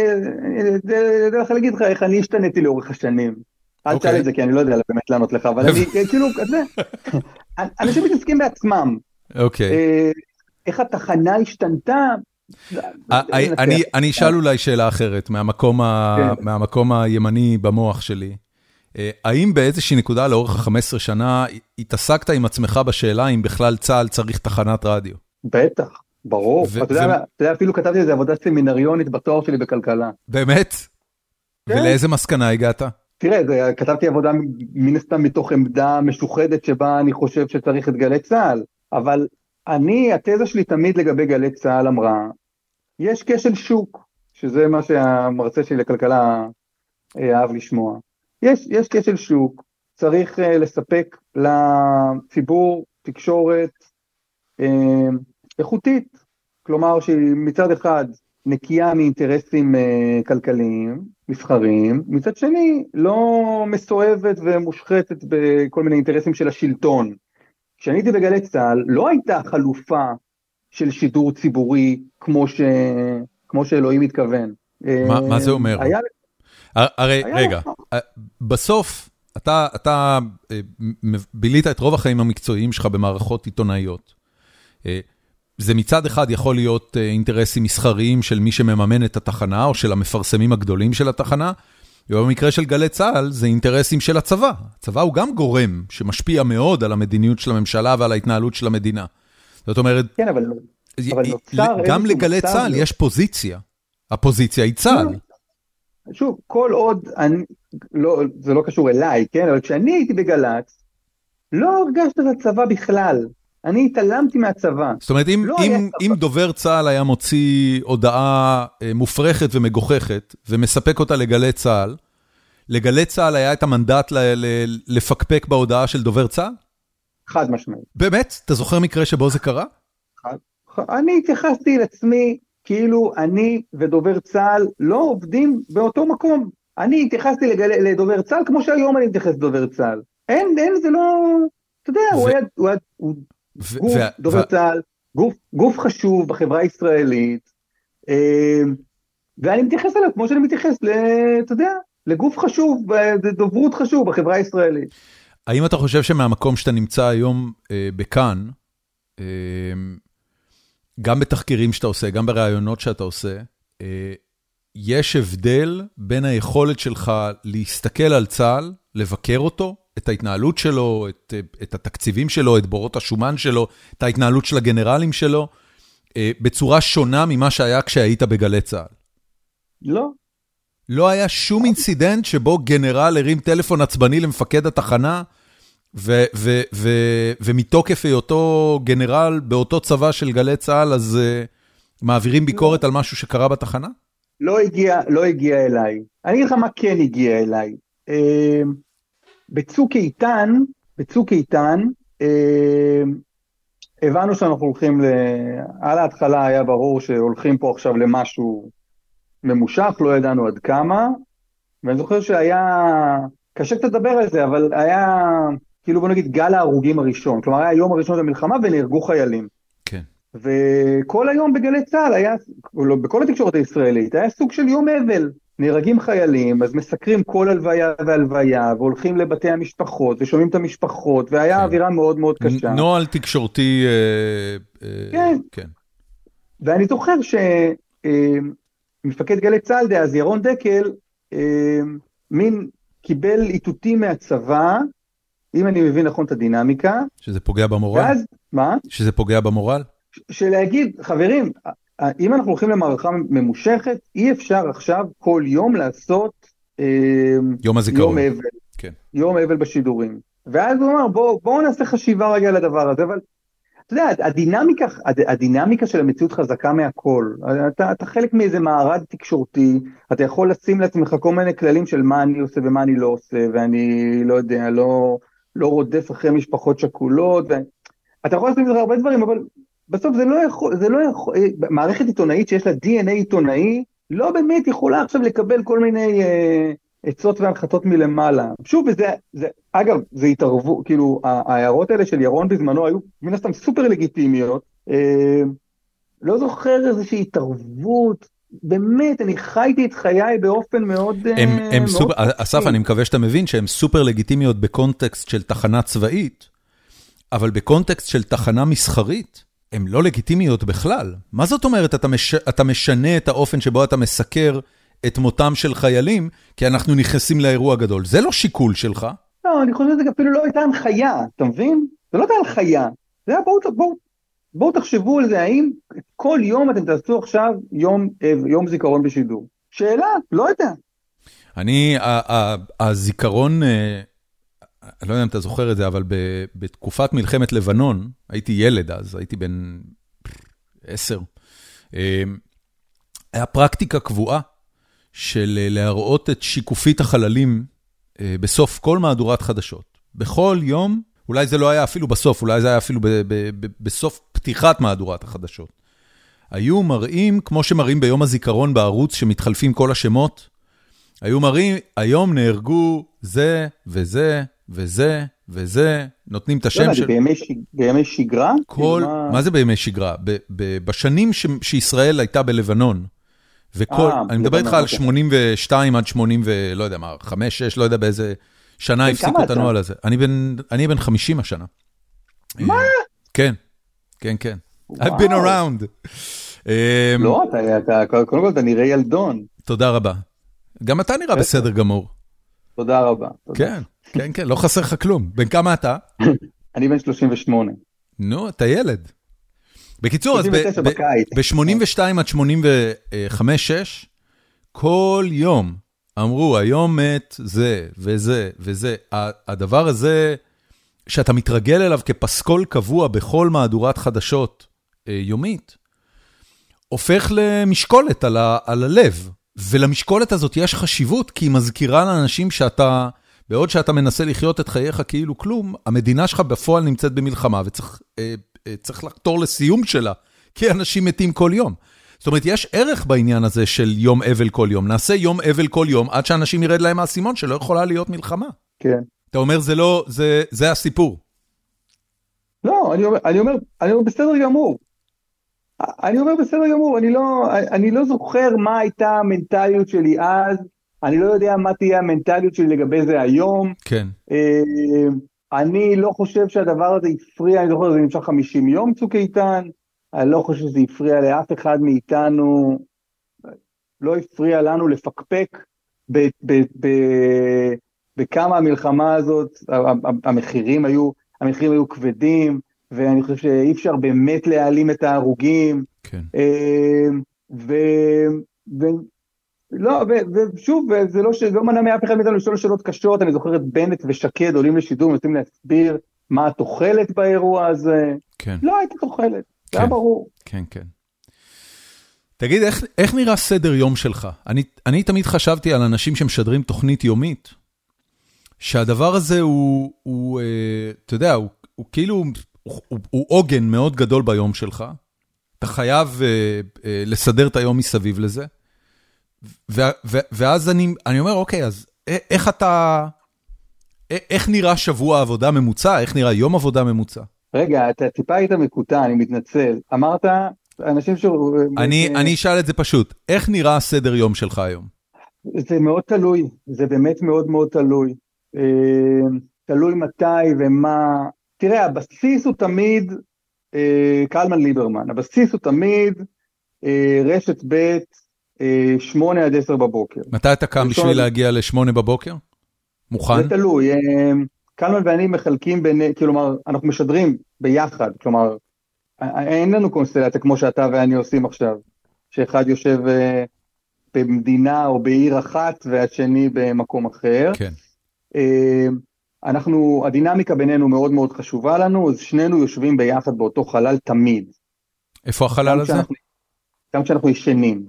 יודע לך להגיד לך איך אני השתניתי לאורך השנים. אל תשאל את אוקיי. זה, כי אני לא יודע באמת לענות לך, אבל אני, כאילו, אתה יודע, אנשים מתעסקים בעצמם. אוקיי. איך התחנה השתנתה, אני אשאל אולי שאלה אחרת, כן. מהמקום הימני במוח שלי. אה, האם באיזושהי נקודה לאורך ה-15 שנה התעסקת עם עצמך בשאלה אם בכלל צה"ל צריך תחנת רדיו? בטח, ברור. אתה יודע, אפילו כתבתי איזה עבודה סמינריונית בתואר שלי בכלכלה. באמת? כן. ולאיזה מסקנה הגעת? תראה, כתבתי עבודה מן הסתם מתוך עמדה משוחדת שבה אני חושב שצריך את גלי צה"ל, אבל אני, התזה שלי תמיד לגבי גלי צה"ל אמרה, יש כשל שוק, שזה מה שהמרצה שלי לכלכלה אה, אהב לשמוע. יש, יש כשל שוק, צריך uh, לספק לציבור תקשורת uh, איכותית, כלומר שהיא מצד אחד נקייה מאינטרסים uh, כלכליים, מסחריים, מצד שני לא מסואבת ומושחתת בכל מיני אינטרסים של השלטון. כשאני הייתי בגלי צה"ל לא הייתה חלופה של שידור ציבורי כמו, ש... כמו שאלוהים מתכוון. מה, מה זה אומר? היה... הרי, רגע. בסוף אתה, אתה אה, בילית את רוב החיים המקצועיים שלך במערכות עיתונאיות. אה, זה מצד אחד יכול להיות אה, אינטרסים מסחריים של מי שמממן את התחנה, או של המפרסמים הגדולים של התחנה, ובמקרה של גלי צה"ל זה אינטרסים של הצבא. הצבא הוא גם גורם שמשפיע מאוד על המדיניות של הממשלה ועל ההתנהלות של המדינה. זאת אומרת, כן, אבל... אבל נוצר גם לגלי צה"ל יש פוזיציה. הפוזיציה היא צה"ל. שוב, כל עוד, אני, לא, זה לא קשור אליי, כן? אבל כשאני הייתי בגל"צ, לא הרגשת את הצבא בכלל. אני התעלמתי מהצבא. זאת אומרת, אם, לא אם, אם דובר צה"ל היה מוציא הודעה אה, מופרכת ומגוחכת, ומספק אותה לגלי צה"ל, לגלי צה"ל היה את המנדט ל, ל, לפקפק בהודעה של דובר צה"ל? חד משמעית. באמת? אתה זוכר מקרה שבו זה קרה? אני התייחסתי לעצמי כאילו אני ודובר צה"ל לא עובדים באותו מקום. אני התייחסתי לגל... לדובר צה"ל כמו שהיום אני מתייחס לדובר צה"ל. אין, אין, זה לא... אתה יודע, ו- הוא היה... הוא היה... הוא ו- גוף, וה- דובר וה- צה"ל, גוף, גוף חשוב בחברה הישראלית, אה, ואני מתייחס אליו כמו שאני מתייחס, ל, אתה יודע, לגוף חשוב, אה, דוברות חשוב בחברה הישראלית. האם אתה חושב שמהמקום שאתה נמצא היום אה, בכאן, אה, גם בתחקירים שאתה עושה, גם בראיונות שאתה עושה, אה, יש הבדל בין היכולת שלך להסתכל על צה"ל, לבקר אותו, את ההתנהלות שלו, את, אה, את התקציבים שלו, את בורות השומן שלו, את ההתנהלות של הגנרלים שלו, אה, בצורה שונה ממה שהיה כשהיית בגלי צה"ל. לא, לא היה שום אינסידנט שבו גנרל הרים טלפון עצבני למפקד התחנה, ומתוקף היותו גנרל באותו צבא של גלי צה"ל, אז uh, מעבירים ביקורת על משהו שקרה בתחנה? לא הגיע, לא הגיע אליי. אני אגיד לך מה כן הגיע אליי. אה, בצוק איתן, בצוק איתן, אה, הבנו שאנחנו הולכים ל... על ההתחלה היה ברור שהולכים פה עכשיו למשהו ממושך, לא ידענו עד כמה, ואני זוכר שהיה, קשה קצת לדבר על זה, אבל היה, כאילו בוא נגיד גל ההרוגים הראשון, כלומר היה היום הראשון למלחמה ונהרגו חיילים. כן. וכל היום בגלי צה"ל היה, לא, בכל התקשורת הישראלית, היה סוג של יום אבל. נהרגים חיילים, אז מסקרים כל הלוויה והלוויה, והולכים לבתי המשפחות, ושומעים את המשפחות, והיה כן. אווירה מאוד מאוד קשה. נוהל תקשורתי, אה, אה, כן. כן. ואני זוכר שמפקד גלי צה"ל דאז, ירון דקל, אה, מין קיבל איתותים מהצבא, אם אני מבין נכון את הדינמיקה, שזה פוגע במורל? ואז, מה? שזה פוגע במורל? שלהגיד, חברים, אם אנחנו הולכים למערכה ממושכת, אי אפשר עכשיו כל יום לעשות אה, יום הזיכרון. יום אבל, כן. יום אבל בשידורים. ואז הוא אמר, בואו בוא נעשה חשיבה רגע על הדבר הזה, אבל אתה יודע, הדינמיקה, הד- הדינמיקה של המציאות חזקה מהכל. אתה, אתה חלק מאיזה מארג תקשורתי, אתה יכול לשים לעצמך כל מיני כללים של מה אני עושה ומה אני לא עושה, ואני לא יודע, לא, לא רודף אחרי משפחות שכולות, ו... אתה יכול לעשות עם זה הרבה דברים, אבל בסוף זה לא יכול, זה לא יכול, מערכת עיתונאית שיש לה DNA עיתונאי, לא באמת יכולה עכשיו לקבל כל מיני אה, עצות והנחתות מלמעלה. שוב, וזה, זה, אגב, זה התערבו, כאילו, ההערות האלה של ירון בזמנו היו מן הסתם סופר לגיטימיות. אה, לא זוכר איזושהי התערבות, באמת, אני חייתי את חיי באופן מאוד... אה, הם, הם מאוד סופר, אסף. אני מקווה שאתה מבין שהן סופר לגיטימיות בקונטקסט של תחנה צבאית, אבל בקונטקסט של תחנה מסחרית, הן לא לגיטימיות בכלל. מה זאת אומרת, אתה, מש, אתה משנה את האופן שבו אתה מסקר את מותם של חיילים, כי אנחנו נכנסים לאירוע גדול. זה לא שיקול שלך. לא, אני חושב שזה אפילו לא הייתה הנחיה, אתה מבין? זה לא הייתה הנחיה. זה היה בואו בואו בואו תחשבו על זה, האם כל יום אתם תעשו עכשיו יום, אה, יום זיכרון בשידור? שאלה, לא יודע. אני, הזיכרון, אה, אני לא יודע אם אתה זוכר את זה, אבל בתקופת מלחמת לבנון, הייתי ילד אז, הייתי בן עשר, אה, היה פרקטיקה קבועה של להראות את שיקופית החללים בסוף כל מהדורת חדשות. בכל יום, אולי זה לא היה אפילו בסוף, אולי זה היה אפילו בסוף פתיחת מהדורת החדשות. היו מראים, כמו שמראים ביום הזיכרון בערוץ, שמתחלפים כל השמות, היו מראים, היום נהרגו זה וזה וזה וזה, נותנים את לא השם יודע, של... בימי, ש... בימי שגרה? כל, כאילו, מה זה בימי שגרה? ב, ב, בשנים ש, שישראל הייתה בלבנון, וכל, אה, אני מדבר איתך על אוקיי. 82 עד 80 ו... לא יודע מה, 5, 6, לא יודע באיזה שנה הפסיקו את? הנוהל הזה. אני בן, אני בן 50 השנה. מה? אה, כן, כן, כן. I've been around. לא, אתה, אתה, קודם כל אתה נראה ילדון. תודה רבה. גם אתה נראה. בסדר גמור. תודה רבה. כן, כן, כן, לא חסר לך כלום. בן כמה אתה? אני בן 38. נו, אתה ילד. בקיצור, אז 39 בקיץ. ב-82 עד 85-6, כל יום אמרו, היום מת זה וזה וזה. הדבר הזה, שאתה מתרגל אליו כפסקול קבוע בכל מהדורת חדשות אה, יומית, הופך למשקולת על, ה, על הלב. ולמשקולת הזאת יש חשיבות, כי היא מזכירה לאנשים שאתה, בעוד שאתה מנסה לחיות את חייך כאילו כלום, המדינה שלך בפועל נמצאת במלחמה, וצריך אה, אה, לחתור לסיום שלה, כי אנשים מתים כל יום. זאת אומרת, יש ערך בעניין הזה של יום אבל כל יום. נעשה יום אבל כל יום עד שאנשים ירד להם האסימון שלא יכולה להיות מלחמה. כן. אתה אומר, זה לא, זה, זה הסיפור. לא, אני אומר, אני אומר, אני אומר בסדר גמור. אני אומר בסדר גמור, אני לא, אני לא זוכר מה הייתה המנטליות שלי אז, אני לא יודע מה תהיה המנטליות שלי לגבי זה היום. כן. אה, אני לא חושב שהדבר הזה הפריע, אני זוכר, זה נמשך 50 יום צוק איתן, אני לא חושב שזה הפריע לאף אחד מאיתנו, לא הפריע לנו לפקפק ב, ב, ב, בכמה המלחמה הזאת, המחירים היו, המחירים היו כבדים, ואני חושב שאי אפשר באמת להעלים את ההרוגים. כן. אה, ו... ו... לא, ושוב, זה לא, ש... לא מנע מאף אחד מאיתנו לשאול שאלות קשות, אני זוכר את בנט ושקד עולים לשידור, מנסים להסביר מה התוחלת באירוע הזה. כן. לא הייתה תוחלת, זה היה כן. ברור. כן, כן. תגיד, איך, איך נראה סדר יום שלך? אני, אני תמיד חשבתי על אנשים שמשדרים תוכנית יומית, שהדבר הזה הוא, הוא אה, אתה יודע, הוא, הוא כאילו, הוא, עוגן מאוד גדול ביום שלך. אתה חייב אה, אה, לסדר את היום מסביב לזה. ו, ו, ואז אני, אני אומר, אוקיי, אז איך אתה, איך נראה שבוע עבודה ממוצע? איך נראה יום עבודה ממוצע? רגע, אתה טיפה היית מקוטע, אני מתנצל. אמרת, אנשים ש... אני, אני אשאל את זה פשוט, איך נראה הסדר יום שלך היום? זה מאוד תלוי, זה באמת מאוד מאוד תלוי. אה, תלוי מתי ומה. תראה, הבסיס הוא תמיד אה, קלמן ליברמן, הבסיס הוא תמיד אה, רשת ב', אה, שמונה עד עשר בבוקר. מתי אתה קם בשביל להגיע לשמונה בבוקר? מוכן? זה תלוי, אה, קלמן ואני מחלקים בין, כלומר, אנחנו משדרים ביחד, כלומר, אה, אין לנו קונסטלציה כמו שאתה ואני עושים עכשיו, שאחד יושב אה, במדינה או בעיר אחת והשני במקום אחר. כן. אה, אנחנו, הדינמיקה בינינו מאוד מאוד חשובה לנו, אז שנינו יושבים ביחד באותו חלל תמיד. איפה החלל הזה? כשאנחנו- גם כשאנחנו ישנים.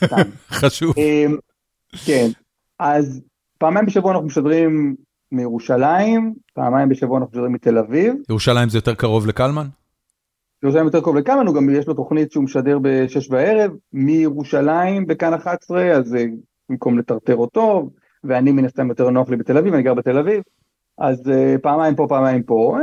חשוב. אמ, כן, אז פעמיים בשבוע אנחנו משדרים מירושלים, פעמיים בשבוע אנחנו משדרים מתל אביב. ירושלים זה יותר קרוב לקלמן? ירושלים יותר קרוב לכאן, הוא גם יש לו תוכנית שהוא משדר בשש בערב, מירושלים בכאן 11, אז במקום לטרטר אותו, ואני מן הסתם יותר נוח לי בתל אביב, אני גר בתל אביב, אז אה, פעמיים פה, פעמיים פה. אה,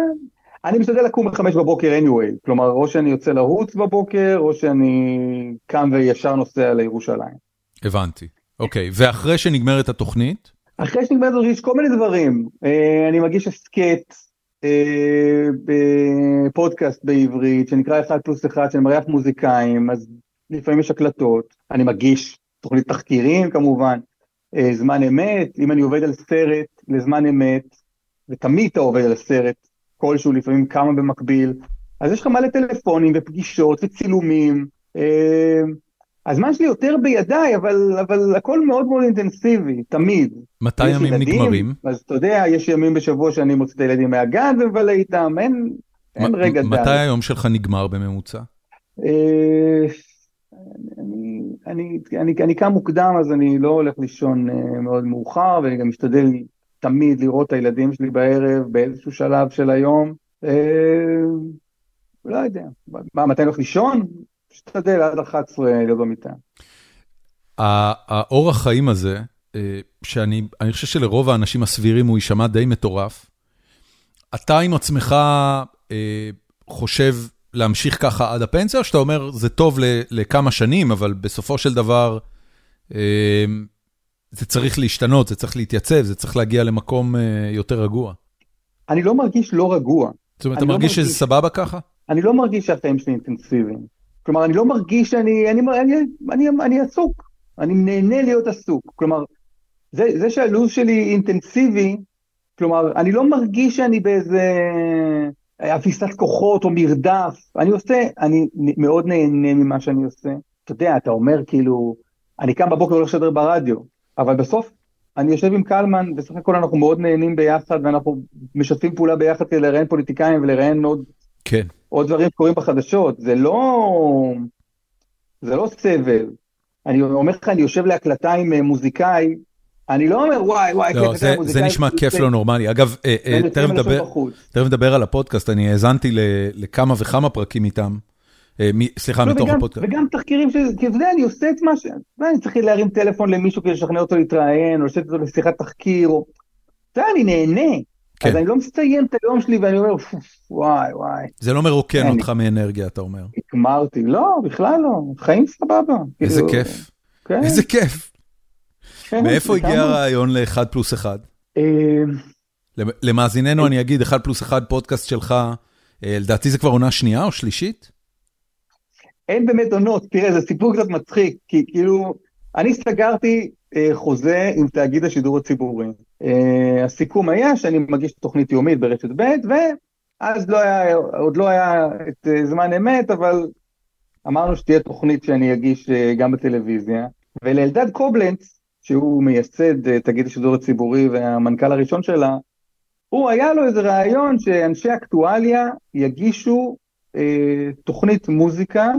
אני משתדל לקום בחמש בבוקר anyway, כלומר או שאני יוצא לרוץ בבוקר, או שאני קם וישר נוסע לירושלים. הבנתי. אוקיי, ואחרי שנגמרת התוכנית? אחרי שנגמרת זו יש כל מיני דברים, אה, אני מגיש הסכת אה, בפודקאסט בעברית שנקרא אחד פלוס אחד שאני מארח מוזיקאים, אז לפעמים יש הקלטות, אני מגיש תוכנית תחקירים כמובן, אה, זמן אמת, אם אני עובד על סרט לזמן אמת, ותמיד אתה עובד על סרט כלשהו, לפעמים כמה במקביל, אז יש לך מלא טלפונים ופגישות וצילומים, הזמן שלי יותר בידיי, אבל, אבל הכל מאוד מאוד אינטנסיבי, תמיד. מתי ימים ילדים, נגמרים? אז אתה יודע, יש ימים בשבוע שאני מוציא את הילדים מהגן ומבלה איתם, אין, אין רגע מתי דל. היום שלך נגמר בממוצע? אה, אני, אני, אני, אני קם מוקדם, אז אני לא הולך לישון אה, מאוד מאוחר, ואני גם משתדל תמיד לראות את הילדים שלי בערב באיזשהו שלב של היום. אה, לא יודע, מה, מתי אני הולך לישון? משתדל עד 11 להיות במיטה. האורח חיים הזה, אה, שאני אני חושב שלרוב האנשים הסבירים הוא יישמע די מטורף, אתה עם עצמך אה, חושב להמשיך ככה עד הפנסיה, או שאתה אומר, זה טוב לכמה שנים, אבל בסופו של דבר אה, זה צריך להשתנות, זה צריך להתייצב, זה צריך להגיע למקום יותר רגוע. אני לא מרגיש לא רגוע. זאת אומרת, אתה לא מרגיש שזה סבבה ככה? אני לא מרגיש שהחיים שלי אינטנסיביים. כלומר, אני לא מרגיש שאני, אני, אני, אני, אני עסוק, אני נהנה להיות עסוק. כלומר, זה, זה שהלו"ז שלי אינטנסיבי, כלומר, אני לא מרגיש שאני באיזה אפיסת כוחות או מרדף, אני עושה, אני מאוד נהנה ממה שאני עושה. אתה יודע, אתה אומר כאילו, אני קם בבוקר והולך לשדר ברדיו, אבל בסוף אני יושב עם קלמן, בסך הכל אנחנו מאוד נהנים ביחד, ואנחנו משתפים פעולה ביחד כדי לראיין פוליטיקאים ולראיין עוד, כן. עוד דברים שקורים בחדשות. זה לא, זה לא סבל. אני אומר לך, אני יושב להקלטה עם אה, מוזיקאי, אני לא אומר וואי וואי, לא, זה, זה נשמע כיף לא נורמלי. אגב, אה, אה, תכף נדבר, על הפודקאסט, אני האזנתי לכמה וכמה פרקים איתם. סליחה, לא, מתוך הפודקאסט. וגם תחקירים. כי אתה יודע, אני עושה את מה ש... אני צריך להרים טלפון למישהו כדי לשכנע אותו להתראיין, או לשבת אותו לשיחת תחקיר, או... אתה יודע, אני נהנה. כן. אז אני לא מסיים את היום שלי ואני אומר, וואי וואי. זה לא מרוקן אני... אותך מאנרגיה, אתה אומר. הגמרתי, לא, בכלל לא, חיים סבבה. איזה כאילו... כיף. כן. איזה כיף. כן, מאיפה הגיע הרעיון ל-1 פלוס 1? אה, למאזיננו אני אגיד, 1 פלוס 1 פודקאסט שלך, אה, לדעתי זה כבר עונה שנייה או שלישית? אין באמת עונות, תראה, זה סיפור קצת מצחיק, כי כאילו, אני סגרתי אה, חוזה עם תאגיד השידור הציבורי. אה, הסיכום היה שאני מגיש תוכנית יומית ברשת ב', ואז לא היה, עוד לא היה את אה, זמן אמת, אבל אמרנו שתהיה תוכנית שאני אגיש אה, גם בטלוויזיה. ולאלדד קובלנץ, שהוא מייסד אה, תאגיד השידור הציבורי והמנכ"ל הראשון שלה, הוא היה לו איזה רעיון שאנשי אקטואליה יגישו אה, תוכנית מוזיקה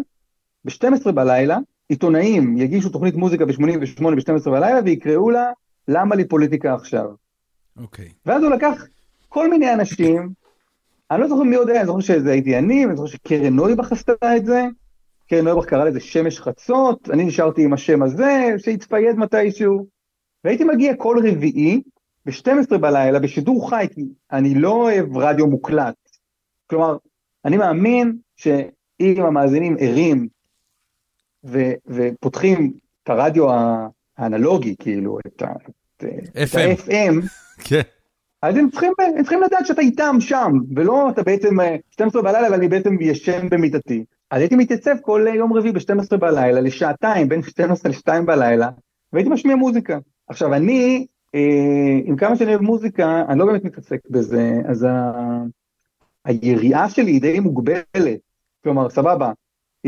ב-12 בלילה, עיתונאים יגישו תוכנית מוזיקה ב-88 ב-12 בלילה ויקראו לה למה לי פוליטיקה עכשיו. אוקיי. Okay. ואז הוא לקח כל מיני אנשים, אני לא זוכר מי יודע, אני זוכר שזה הייתי אני, אני זוכר שקרן נויבך עשתה את זה, קרן נויבך קרא לזה שמש חצות, אני נשארתי עם השם הזה, שהתפייד מתישהו, והייתי מגיע כל רביעי ב-12 בלילה בשידור חי, כי אני לא אוהב רדיו מוקלט. כלומר, אני מאמין שאם המאזינים ערים ו, ופותחים את הרדיו האנלוגי, כאילו, את ה-FM, כן. אז הם צריכים, הם צריכים לדעת שאתה איתם שם, ולא אתה בעצם 12 אה, בלילה ואני בעצם ישן במיטתי. אז הייתי מתייצב כל יום רביעי ב-12 בלילה, לשעתיים, בין 12 ל-2 בלילה, והייתי משמיע מוזיקה. עכשיו אני, אה, עם כמה שאני אוהב מוזיקה, אני לא באמת מתעסק בזה, אז ה... היריעה שלי היא די מוגבלת. כלומר, סבבה,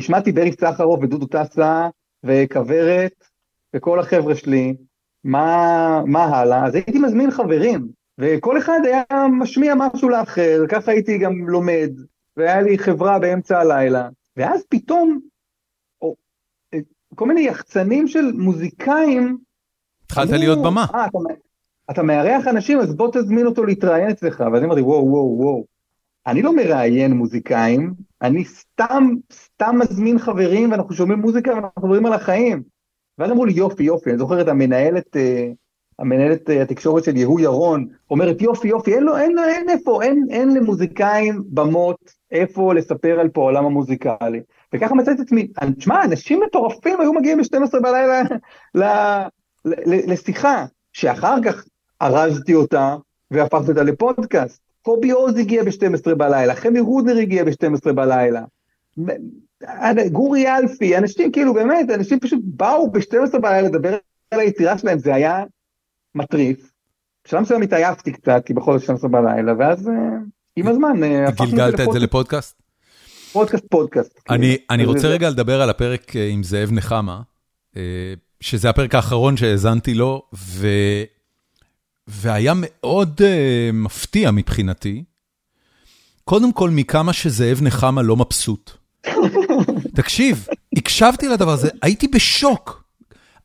השמעתי ברי סחרוף ודודו טסה וכוורת וכל החבר'ה שלי, מה, מה הלאה? אז הייתי מזמין חברים, וכל אחד היה משמיע משהו לאחר, ככה הייתי גם לומד, והיה לי חברה באמצע הלילה, ואז פתאום, או, כל מיני יחצנים של מוזיקאים, התחלת להיות במה. אה, אתה, אתה מארח אנשים, אז בוא תזמין אותו להתראיין אצלך, ואז אני אמרתי, וואו, וואו, וואו, אני לא מראיין מוזיקאים, אני סתם, סתם מזמין חברים ואנחנו שומעים מוזיקה ואנחנו מדברים על החיים. ואז אמרו לי יופי יופי, אני זוכר את המנהלת, אה, המנהלת אה, התקשורת של יהוא ירון, אומרת יופי יופי, אין לו, אין, אין אין איפה, אין, אין למוזיקאים במות איפה לספר על פועלם המוזיקלי. וככה מצאתי את עצמי, תשמע, אנשים מטורפים היו מגיעים ב-12 בלילה ל, ל, ל, לשיחה, שאחר כך ארזתי אותה והפכתי אותה לפודקאסט. קובי עוז הגיע ב-12 בלילה, חמי רודנר הגיע ב-12 בלילה. גורי אלפי, אנשים כאילו באמת, אנשים פשוט באו ב-12 בלילה לדבר על היצירה שלהם, זה היה מטריף. בשלב מסוים התעייפתי קצת, כי בכל זאת 12 בלילה, ואז אה, עם הזמן אה, גלגלת את זה לפודקאסט? פודקאסט פודקאסט. אני, כן. אני רוצה רגע לדבר על הפרק אה, עם זאב נחמה, שזה הפרק האחרון שהאזנתי לו, ו... והיה מאוד uh, מפתיע מבחינתי, קודם כל מכמה שזאב נחמה לא מבסוט. תקשיב, הקשבתי לדבר הזה, הייתי בשוק.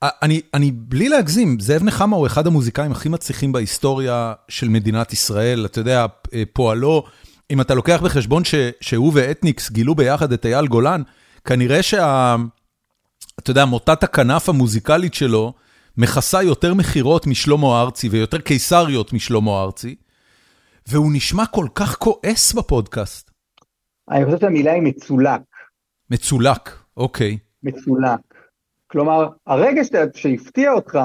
אני, אני בלי להגזים, זאב נחמה הוא אחד המוזיקאים הכי מצליחים בהיסטוריה של מדינת ישראל. אתה יודע, אה, פועלו, אם אתה לוקח בחשבון ש, שהוא ואתניקס גילו ביחד את אייל גולן, כנראה שה... אתה יודע, מוטת הכנף המוזיקלית שלו, מכסה יותר מכירות משלמה ארצי ויותר קיסריות משלמה ארצי, והוא נשמע כל כך כועס בפודקאסט. אני חושב שהמילה היא מצולק. מצולק, אוקיי. מצולק. כלומר, הרגע שהפתיע אותך,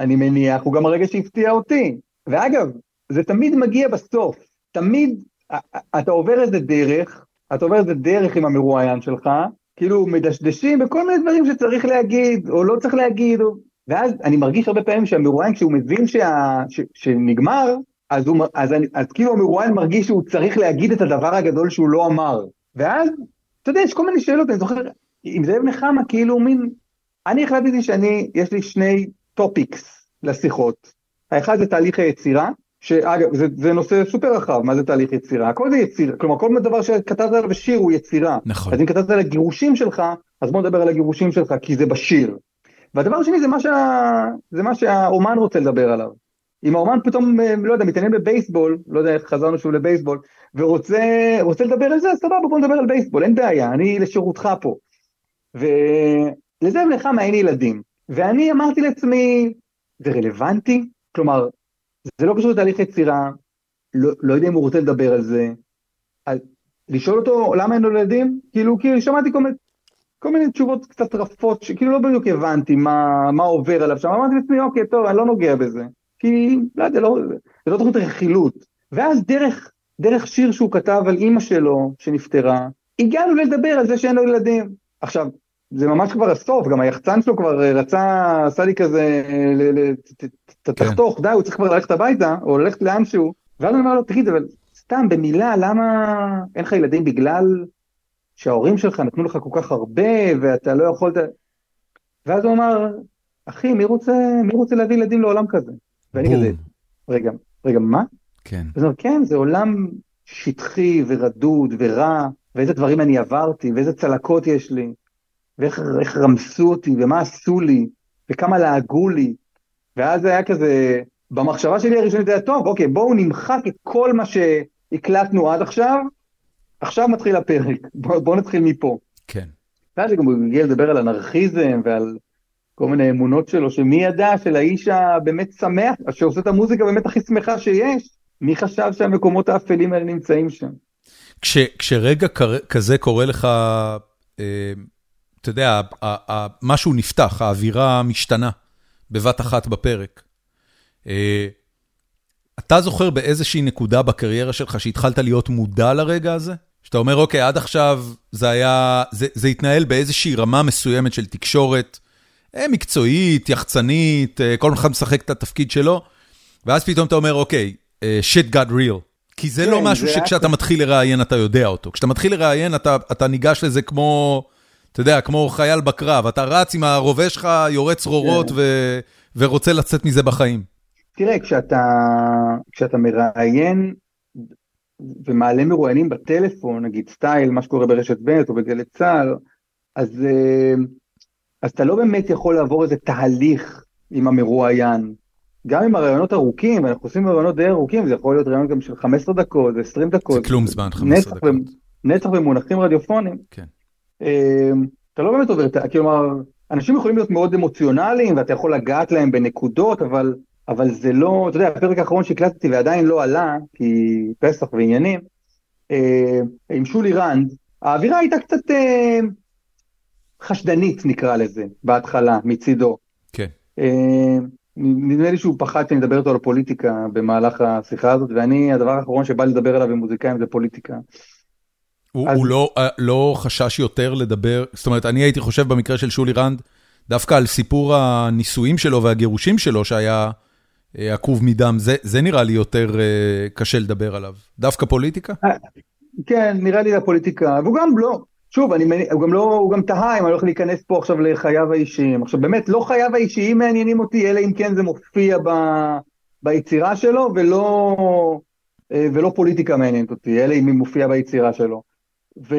אני מניח, הוא גם הרגע שהפתיע אותי. ואגב, זה תמיד מגיע בסוף. תמיד אתה עובר איזה דרך, אתה עובר איזה דרך עם המרואיין שלך, כאילו מדשדשים בכל מיני דברים שצריך להגיד, או לא צריך להגיד, או... ואז אני מרגיש הרבה פעמים שהמרואיין, כשהוא מבין שה... ש... שנגמר, אז, הוא, אז, אני, אז כאילו המרואיין מרגיש שהוא צריך להגיד את הדבר הגדול שהוא לא אמר. ואז, אתה יודע, יש כל מיני שאלות, אני זוכר, עם זאב נחמה, כאילו מין, אני החלטתי שאני, יש לי שני topics לשיחות. האחד זה תהליך היצירה, שאגב, זה, זה נושא סופר רחב, מה זה תהליך יצירה? הכל זה יצירה, כלומר כל דבר שכתבת עליו בשיר הוא יצירה. נכון. אז אם כתבת על הגירושים שלך, אז בוא נדבר על הגירושים שלך, כי זה בשיר. והדבר השני זה מה, שה... זה מה שהאומן רוצה לדבר עליו. אם האומן פתאום, אה, לא יודע, מתעניין בבייסבול, לא יודע איך חזרנו שוב לבייסבול, ורוצה לדבר על זה, אז סבבה, בוא נדבר על בייסבול, אין בעיה, אני לשירותך פה. ולזה לך מעין ילדים. ואני אמרתי לעצמי, זה רלוונטי? כלומר, זה לא קשור לתהליך יצירה, לא, לא יודע אם הוא רוצה לדבר על זה. אז לשאול אותו למה אין לו ילדים? כאילו, כאילו שמעתי כל מיני, כל מיני תשובות קצת רפות, שכאילו לא בדיוק הבנתי מה, מה עובר עליו שם, אמרתי לעצמי, אוקיי, טוב, אני לא נוגע בזה. כי, לא יודע, לא, זה לא תוכנית רכילות. ואז דרך, דרך שיר שהוא כתב על אימא שלו, שנפטרה, הגענו לדבר על זה שאין לו ילדים. עכשיו, זה ממש כבר הסוף, גם היחצן שלו כבר רצה, עשה לי כזה, תחתוך, די, הוא צריך כבר ללכת הביתה, או ללכת לאנשהו, ואז אני אומר לו, תגיד, אבל סתם, במילה, למה אין לך ילדים בגלל שההורים שלך נתנו לך כל כך הרבה, ואתה לא יכולת... ואז הוא אמר, אחי, מי רוצה, מי רוצה להביא ילדים לעולם כזה? ואני כזה, רגע, רגע, מה? כן. אז הוא אומר, כן, זה עולם שטחי ורדוד ורע, ואיזה דברים אני עברתי, ואיזה צלקות יש לי. ואיך רמסו אותי, ומה עשו לי, וכמה לעגו לי. ואז זה היה כזה, במחשבה שלי הראשונית היה טוב, אוקיי, בואו נמחק את כל מה שהקלטנו עד עכשיו, עכשיו מתחיל הפרק, בואו בוא נתחיל מפה. כן. ואז גם הוא הגיע לדבר על אנרכיזם ועל כל מיני אמונות שלו, שמי ידע של האיש הבאמת שמח, שעושה את המוזיקה באמת הכי שמחה שיש, מי חשב שהמקומות האפלים האלה נמצאים שם. כש, כשרגע כזה קורה לך, אה, אתה יודע, משהו נפתח, האווירה משתנה בבת אחת בפרק. אה, אתה זוכר באיזושהי נקודה בקריירה שלך שהתחלת להיות מודע לרגע הזה? שאתה אומר, אוקיי, עד עכשיו זה היה, זה, זה התנהל באיזושהי רמה מסוימת של תקשורת אה, מקצועית, יחצנית, אה, כל אחד משחק את התפקיד שלו, ואז פתאום אתה אומר, אוקיי, shit got real. כי זה לא כן, לא משהו שכשאתה מתחיל לראיין אתה יודע אותו. כשאתה מתחיל לראיין אתה, אתה ניגש לזה כמו... אתה יודע, כמו חייל בקרב, אתה רץ עם הרובה שלך, יורה צרורות כן. ו... ורוצה לצאת מזה בחיים. תראה, כשאתה, כשאתה מראיין ומעלה מרואיינים בטלפון, נגיד סטייל, מה שקורה ברשת ב' או בגלי צה"ל, אז, אה, אז אתה לא באמת יכול לעבור איזה תהליך עם המרואיין. גם עם הרעיונות ארוכים, אנחנו עושים רעיונות די ארוכים, זה יכול להיות רעיון גם של 15 דקות, 20 דקות. זה כלום זמן, 15 דקות. נצח במונחים רדיופונים. כן. אמ, אתה לא באמת עובר, כלומר, אנשים יכולים להיות מאוד אמוציונליים ואתה יכול לגעת להם בנקודות, אבל, אבל זה לא, אתה יודע, הפרק האחרון שהקלטתי ועדיין לא עלה, כי פסח ועניינים, אה, עם שולי רנד, האווירה הייתה קצת אה, חשדנית נקרא לזה, בהתחלה, מצידו. כן. אה, נדמה לי שהוא פחד שאני אדבר איתו על פוליטיקה במהלך השיחה הזאת, ואני, הדבר האחרון שבא לדבר עליו עם מוזיקאים זה פוליטיקה. הוא אז... הוא לא לא חשש יותר לדבר, זאת אומרת, אני הייתי חושב במקרה של שולי רנד, דווקא על סיפור הנישואים שלו והגירושים שלו, שהיה עקוב מדם, זה זה נראה לי יותר uh, קשה לדבר עליו. דווקא פוליטיקה? כן, נראה לי הפוליטיקה, והוא גם לא, שוב, אני, הוא גם לא, הוא גם תהה אם אני הולך להיכנס פה עכשיו לחייו האישיים. עכשיו באמת, לא חייו האישיים מעניינים אותי, אלא אם כן זה מופיע ב, ביצירה שלו, ולא, ולא פוליטיקה מעניינת אותי, אלא אם היא מופיעה ביצירה שלו. ו...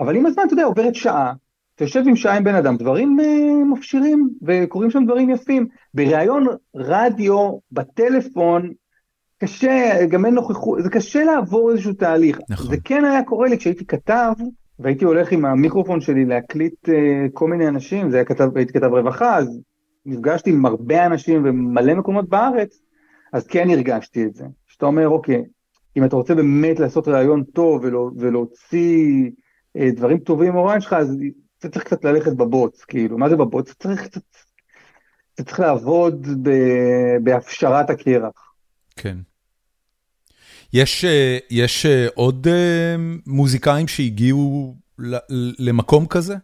אבל עם הזמן, אתה יודע, עוברת שעה, אתה יושב עם שעה עם בן אדם, דברים uh, מפשירים וקורים שם דברים יפים. בריאיון רדיו, בטלפון, קשה, גם אין נוכחות, זה קשה לעבור איזשהו תהליך. נכון. זה כן היה קורה לי כשהייתי כתב, והייתי הולך עם המיקרופון שלי להקליט uh, כל מיני אנשים, זה היה כתב, הייתי כתב רווחה, אז נפגשתי עם הרבה אנשים ומלא מקומות בארץ, אז כן הרגשתי את זה. שאתה אומר, אוקיי, אם אתה רוצה באמת לעשות רעיון טוב ולא, ולהוציא אה, דברים טובים מהרעיון שלך, אז אתה צריך קצת ללכת בבוץ, כאילו, מה זה בבוץ? אתה צריך קצת, אתה צריך לעבוד ב, בהפשרת הקרח. כן. יש, אה, יש אה, עוד אה, מוזיקאים שהגיעו למקום כזה?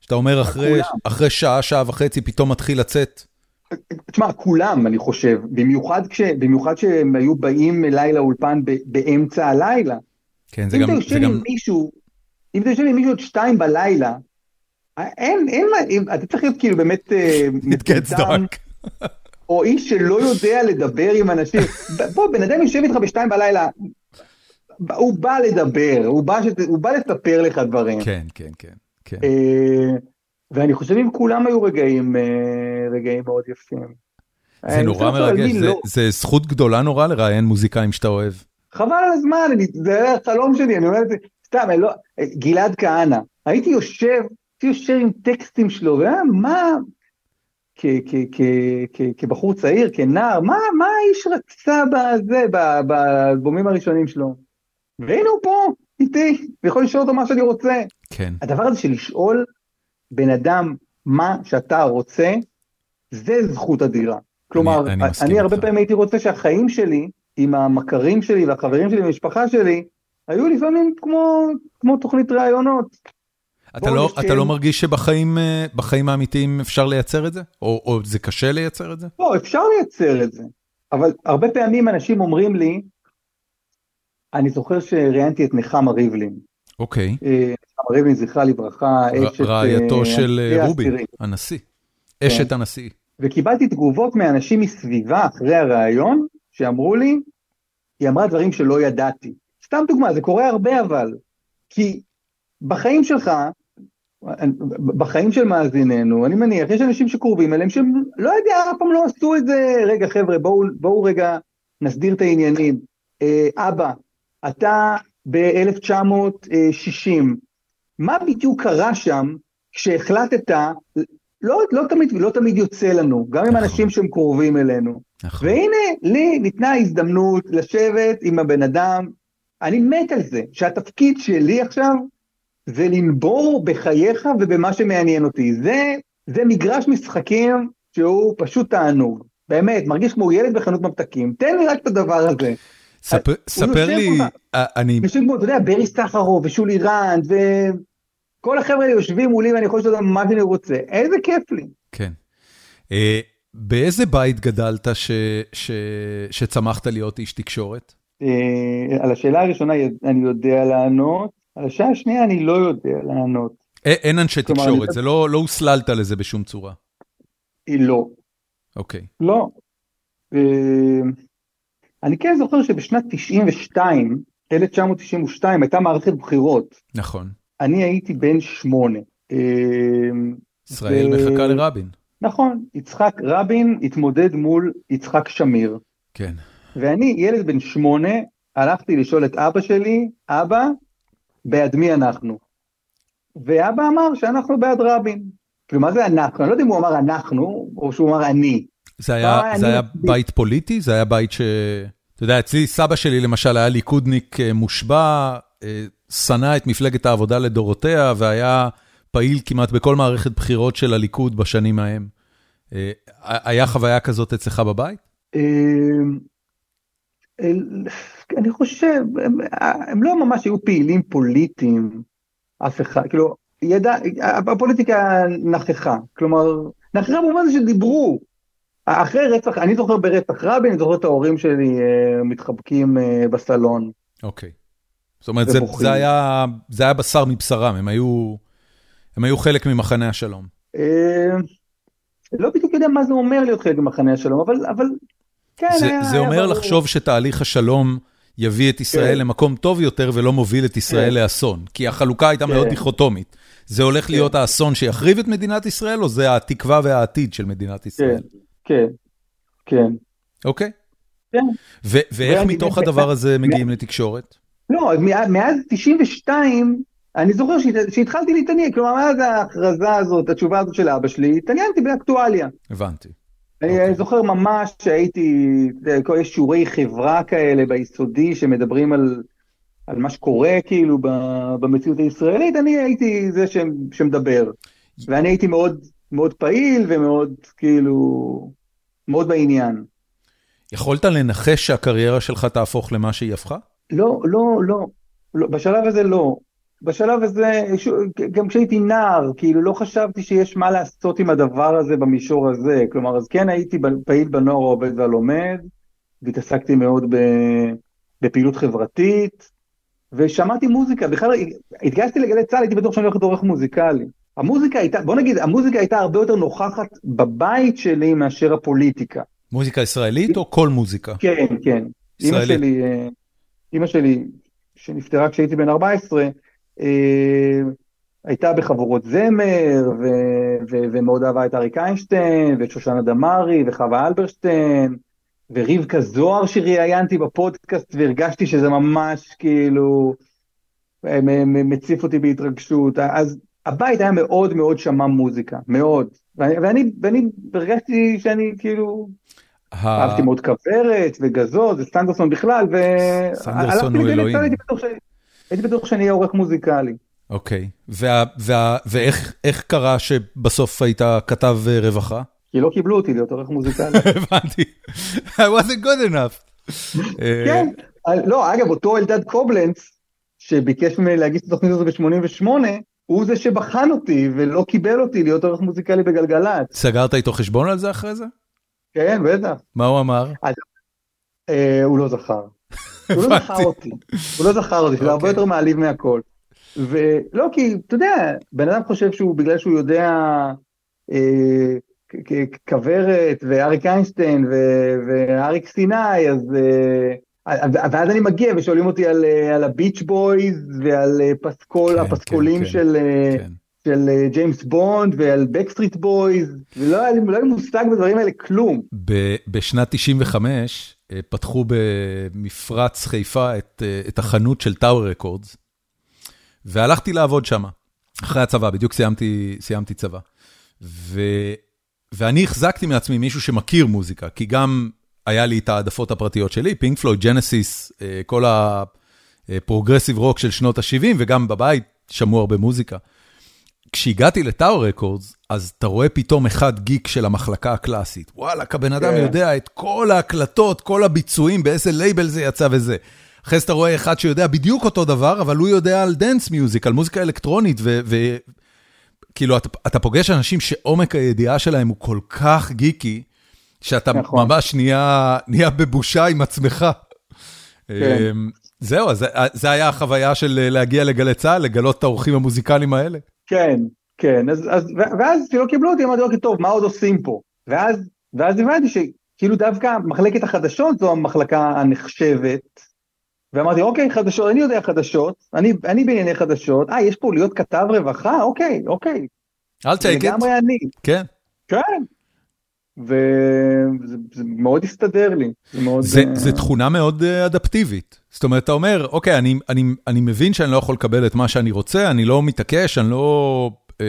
שאתה אומר אחרי, אחרי שעה, שעה וחצי, פתאום מתחיל לצאת תשמע, כולם, אני חושב, במיוחד, כש, במיוחד כשהם היו באים אליי לאולפן ב, באמצע הלילה. כן, זה גם... אם אתה יושב עם מישהו, אם אתה יושב עם מישהו עד שתיים בלילה, אין, אין מה, אתה צריך להיות כאילו באמת אה, מטומטם, או איש שלא יודע לדבר עם אנשים. בוא, בן אדם יושב איתך בשתיים בלילה, הוא בא לדבר, הוא בא, שת, הוא בא לספר לך דברים. כן, כן, כן. כן. אה, ואני חושב אם כולם היו רגעים, אה, רגעים מאוד יפים. זה נורא מרגש, זה, לא... זה זכות גדולה נורא לראיין מוזיקאים שאתה אוהב. חבל על הזמן, אני, זה החלום שלי, אני אומר את זה, סתם, לא, גלעד כהנא, הייתי יושב, יושב עם טקסטים שלו, ומה, כבחור צעיר, כנער, מה, מה האיש רצה בזה, באלבומים הראשונים שלו? והנה הוא פה, איתי, ויכול לשאול אותו מה שאני רוצה. כן. הדבר הזה של לשאול בן אדם מה שאתה רוצה, זה זכות אדירה. כלומר, אני, אני, אני הרבה פעמים הייתי רוצה שהחיים שלי, עם המכרים שלי והחברים שלי והמשפחה שלי, היו לפעמים כמו, כמו תוכנית ראיונות. אתה לא, אתה לא מרגיש שבחיים אה, האמיתיים אפשר לייצר את זה? או, או זה קשה לייצר את זה? לא, אפשר לייצר את זה. אבל הרבה פעמים אנשים אומרים לי, אני זוכר שראיינתי את נחמה ריבלין. אוקיי. אה, נחמה ריבלין, זכרה לברכה, אשת... רעייתו אה, של רובי, הנשיא. אשת כן. הנשיא. וקיבלתי תגובות מאנשים מסביבה אחרי הראיון, שאמרו לי, היא אמרה דברים שלא ידעתי. סתם דוגמה, זה קורה הרבה אבל. כי בחיים שלך, בחיים של מאזיננו, אני מניח, יש אנשים שקרובים אליהם שהם, לא יודע, אף פעם לא עשו את זה, רגע חבר'ה, בואו, בואו רגע נסדיר את העניינים. אה, אבא, אתה ב-1960, מה בדיוק קרה שם כשהחלטת, לא, לא, תמיד, לא תמיד יוצא לנו, גם עם נכון. אנשים שהם קרובים אלינו. נכון. והנה, לי ניתנה הזדמנות לשבת עם הבן אדם, אני מת על זה, שהתפקיד שלי עכשיו זה לנבור בחייך ובמה שמעניין אותי. זה, זה מגרש משחקים שהוא פשוט תענוג. באמת, מרגיש כמו ילד בחנות ממתקים, תן לי רק את הדבר הזה. ספר, ספר לי, אני... יושבים כמו, אתה יודע, ברי סחרוב ושולי רנד, וכל החבר'ה האלה יושבים מולי ואני יכול לשאול אותם מה שאני רוצה, איזה כיף לי. כן. אה, באיזה בית גדלת ש, ש, שצמחת להיות איש תקשורת? אה, על השאלה הראשונה אני יודע לענות, על השאלה השנייה אני לא יודע לענות. אין אנשי תקשורת, זה לא, לא הוסללת לזה בשום צורה. לא. אוקיי. לא. אני כן זוכר שבשנת 92, 1992, הייתה מערכת בחירות. נכון. אני הייתי בן שמונה. ישראל ו... מחכה לרבין. נכון, יצחק רבין התמודד מול יצחק שמיר. כן. ואני, ילד בן שמונה, הלכתי לשאול את אבא שלי, אבא, בעד מי אנחנו? ואבא אמר שאנחנו בעד רבין. כאילו, מה זה אנחנו? אני לא יודע אם הוא אמר אנחנו, או שהוא אמר אני. זה היה, זה היה בית פוליטי? זה היה בית ש... אתה יודע, אצלי סבא שלי למשל היה ליכודניק אה, מושבע, אה, שנא את מפלגת העבודה לדורותיה, והיה פעיל כמעט בכל מערכת בחירות של הליכוד בשנים ההם. אה, היה חוויה כזאת אצלך בבית? אני חושב, הם, הם לא ממש היו פעילים פוליטיים, אף אחד, כאילו, ידע, הפוליטיקה נכחה, כלומר, נכחה במובן הזה שדיברו, אחרי רצח, אני זוכר ברצח רבין, אני זוכר את ההורים שלי uh, מתחבקים uh, בסלון. אוקיי. זאת אומרת, זה, זה, היה, זה היה בשר מבשרם, הם היו, הם היו חלק ממחנה השלום. Uh, לא בדיוק יודע מה זה אומר להיות חלק ממחנה השלום, אבל, אבל כן, זה, היה, זה היה אומר ברור. לחשוב שתהליך השלום יביא את ישראל כן. למקום טוב יותר ולא מוביל את ישראל כן. לאסון, כי החלוקה הייתה כן. מאוד דיכוטומית. זה הולך כן. להיות האסון שיחריב את מדינת ישראל, או זה התקווה והעתיד של מדינת ישראל? כן. כן, כן. אוקיי. כן. ואיך מתוך הדבר הזה מגיעים לתקשורת? לא, מאז 92, אני זוכר שהתחלתי להתעניין, כלומר, מאז ההכרזה הזאת, התשובה הזאת של אבא שלי, התעניינתי באקטואליה. הבנתי. אני אוקיי. זוכר ממש שהייתי, יש שיעורי חברה כאלה ביסודי שמדברים על, על מה שקורה כאילו במציאות הישראלית, אני הייתי זה שמדבר. ואני הייתי מאוד מאוד פעיל ומאוד כאילו מאוד בעניין. יכולת לנחש שהקריירה שלך תהפוך למה שהיא הפכה? לא, לא, לא, לא בשלב הזה לא. בשלב הזה, גם כשהייתי נער, כאילו לא חשבתי שיש מה לעשות עם הדבר הזה במישור הזה, כלומר, אז כן הייתי פעיל בנוער העובד והלומד, והתעסקתי מאוד בפעילות חברתית, ושמעתי מוזיקה, בכלל התגייסתי לגלי צה"ל, הייתי בטוח שאני הולך להיות עורך מוזיקלי. המוזיקה הייתה, בוא נגיד, המוזיקה הייתה הרבה יותר נוכחת בבית שלי מאשר הפוליטיקה. מוזיקה ישראלית או כל מוזיקה? כן, כן. ישראלית. אמא שלי, אמא שלי, שנפטרה כשהייתי בן 14, אה, הייתה בחבורות זמר, ו, ו, ומאוד אהבה את אריק איינשטיין, ואת שושנה דמארי, וחווה אלברשטיין, ורבקה זוהר שראיינתי בפודקאסט, והרגשתי שזה ממש כאילו מציף אותי בהתרגשות. אז הבית היה מאוד מאוד שמע מוזיקה, מאוד. ואני, ואני הרגשתי שאני כאילו, אהבתי מאוד כוורת וגזוז וסטנדרסון בכלל, סנדרסון הוא אלוהים. הייתי בטוח שאני אהיה עורך מוזיקלי. אוקיי, ואיך קרה שבסוף היית כתב רווחה? כי לא קיבלו אותי להיות עורך מוזיקלי. הבנתי, I wasn't good enough. כן, לא, אגב, אותו אלדד קובלנץ, שביקש ממני להגיש את התוכנית הזאת ב-88, הוא זה שבחן אותי ולא קיבל אותי להיות עורך מוזיקלי בגלגלצ. סגרת איתו חשבון על זה אחרי זה? כן, בטח. מה הוא אמר? אה, הוא לא זכר. הוא לא זכר אותי, הוא לא זכר אותי, זה הרבה אוקיי. יותר מעליב מהכל. ולא, כי, אתה יודע, בן אדם חושב שהוא, בגלל שהוא יודע אה, כוורת ואריק איינשטיין ואריק סיני, אז... אה, ואז אני מגיע ושואלים אותי על, על הביץ' בויז ועל פסקול, כן, הפסקולים כן, של, כן. של ג'יימס בונד ועל בקסטריט בויז, ולא היה לי לא מושג בדברים האלה כלום. ב, בשנת 95 פתחו במפרץ חיפה את, את החנות של טאוור רקורדס, והלכתי לעבוד שם, אחרי הצבא, בדיוק סיימתי, סיימתי צבא. ואני החזקתי מעצמי מישהו שמכיר מוזיקה, כי גם היה לי את העדפות הפרטיות שלי, פינק פלויד, ג'נסיס, כל ה progressive rock של שנות ה-70, וגם בבית שמעו הרבה מוזיקה. כשהגעתי לטאוור רקורדס, אז אתה רואה פתאום אחד גיק של המחלקה הקלאסית. וואלה, הבן אדם כן. יודע את כל ההקלטות, כל הביצועים, באיזה לייבל זה יצא וזה. אחרי זה אתה רואה אחד שיודע בדיוק אותו דבר, אבל הוא יודע על dance music, על מוזיקה אלקטרונית, וכאילו, אתה, אתה פוגש אנשים שעומק הידיעה שלהם הוא כל כך גיקי, שאתה נכון. ממש נהיה, נהיה בבושה עם עצמך. כן. אמ, זהו, אז זה היה החוויה של להגיע לגלי צה"ל, לגלות את האורחים המוזיקליים האלה. כן, כן, אז, אז, ואז כשלא קיבלו אותי, אמרתי, אוקיי, טוב, מה עוד עושים פה? ואז, ואז הבנתי שכאילו דווקא מחלקת החדשות זו המחלקה הנחשבת, ואמרתי, אוקיי, חדשות, אני יודע חדשות, אני, אני בענייני חדשות, אה, יש פה להיות כתב רווחה? אוקיי, אוקיי. אל תקט. לגמרי אני. כן. כן. וזה מאוד הסתדר לי. זה, מאוד, זה, uh... זה תכונה מאוד uh, אדפטיבית. זאת אומרת, אתה אומר, אוקיי, אני, אני, אני מבין שאני לא יכול לקבל את מה שאני רוצה, אני לא מתעקש, אני לא אה,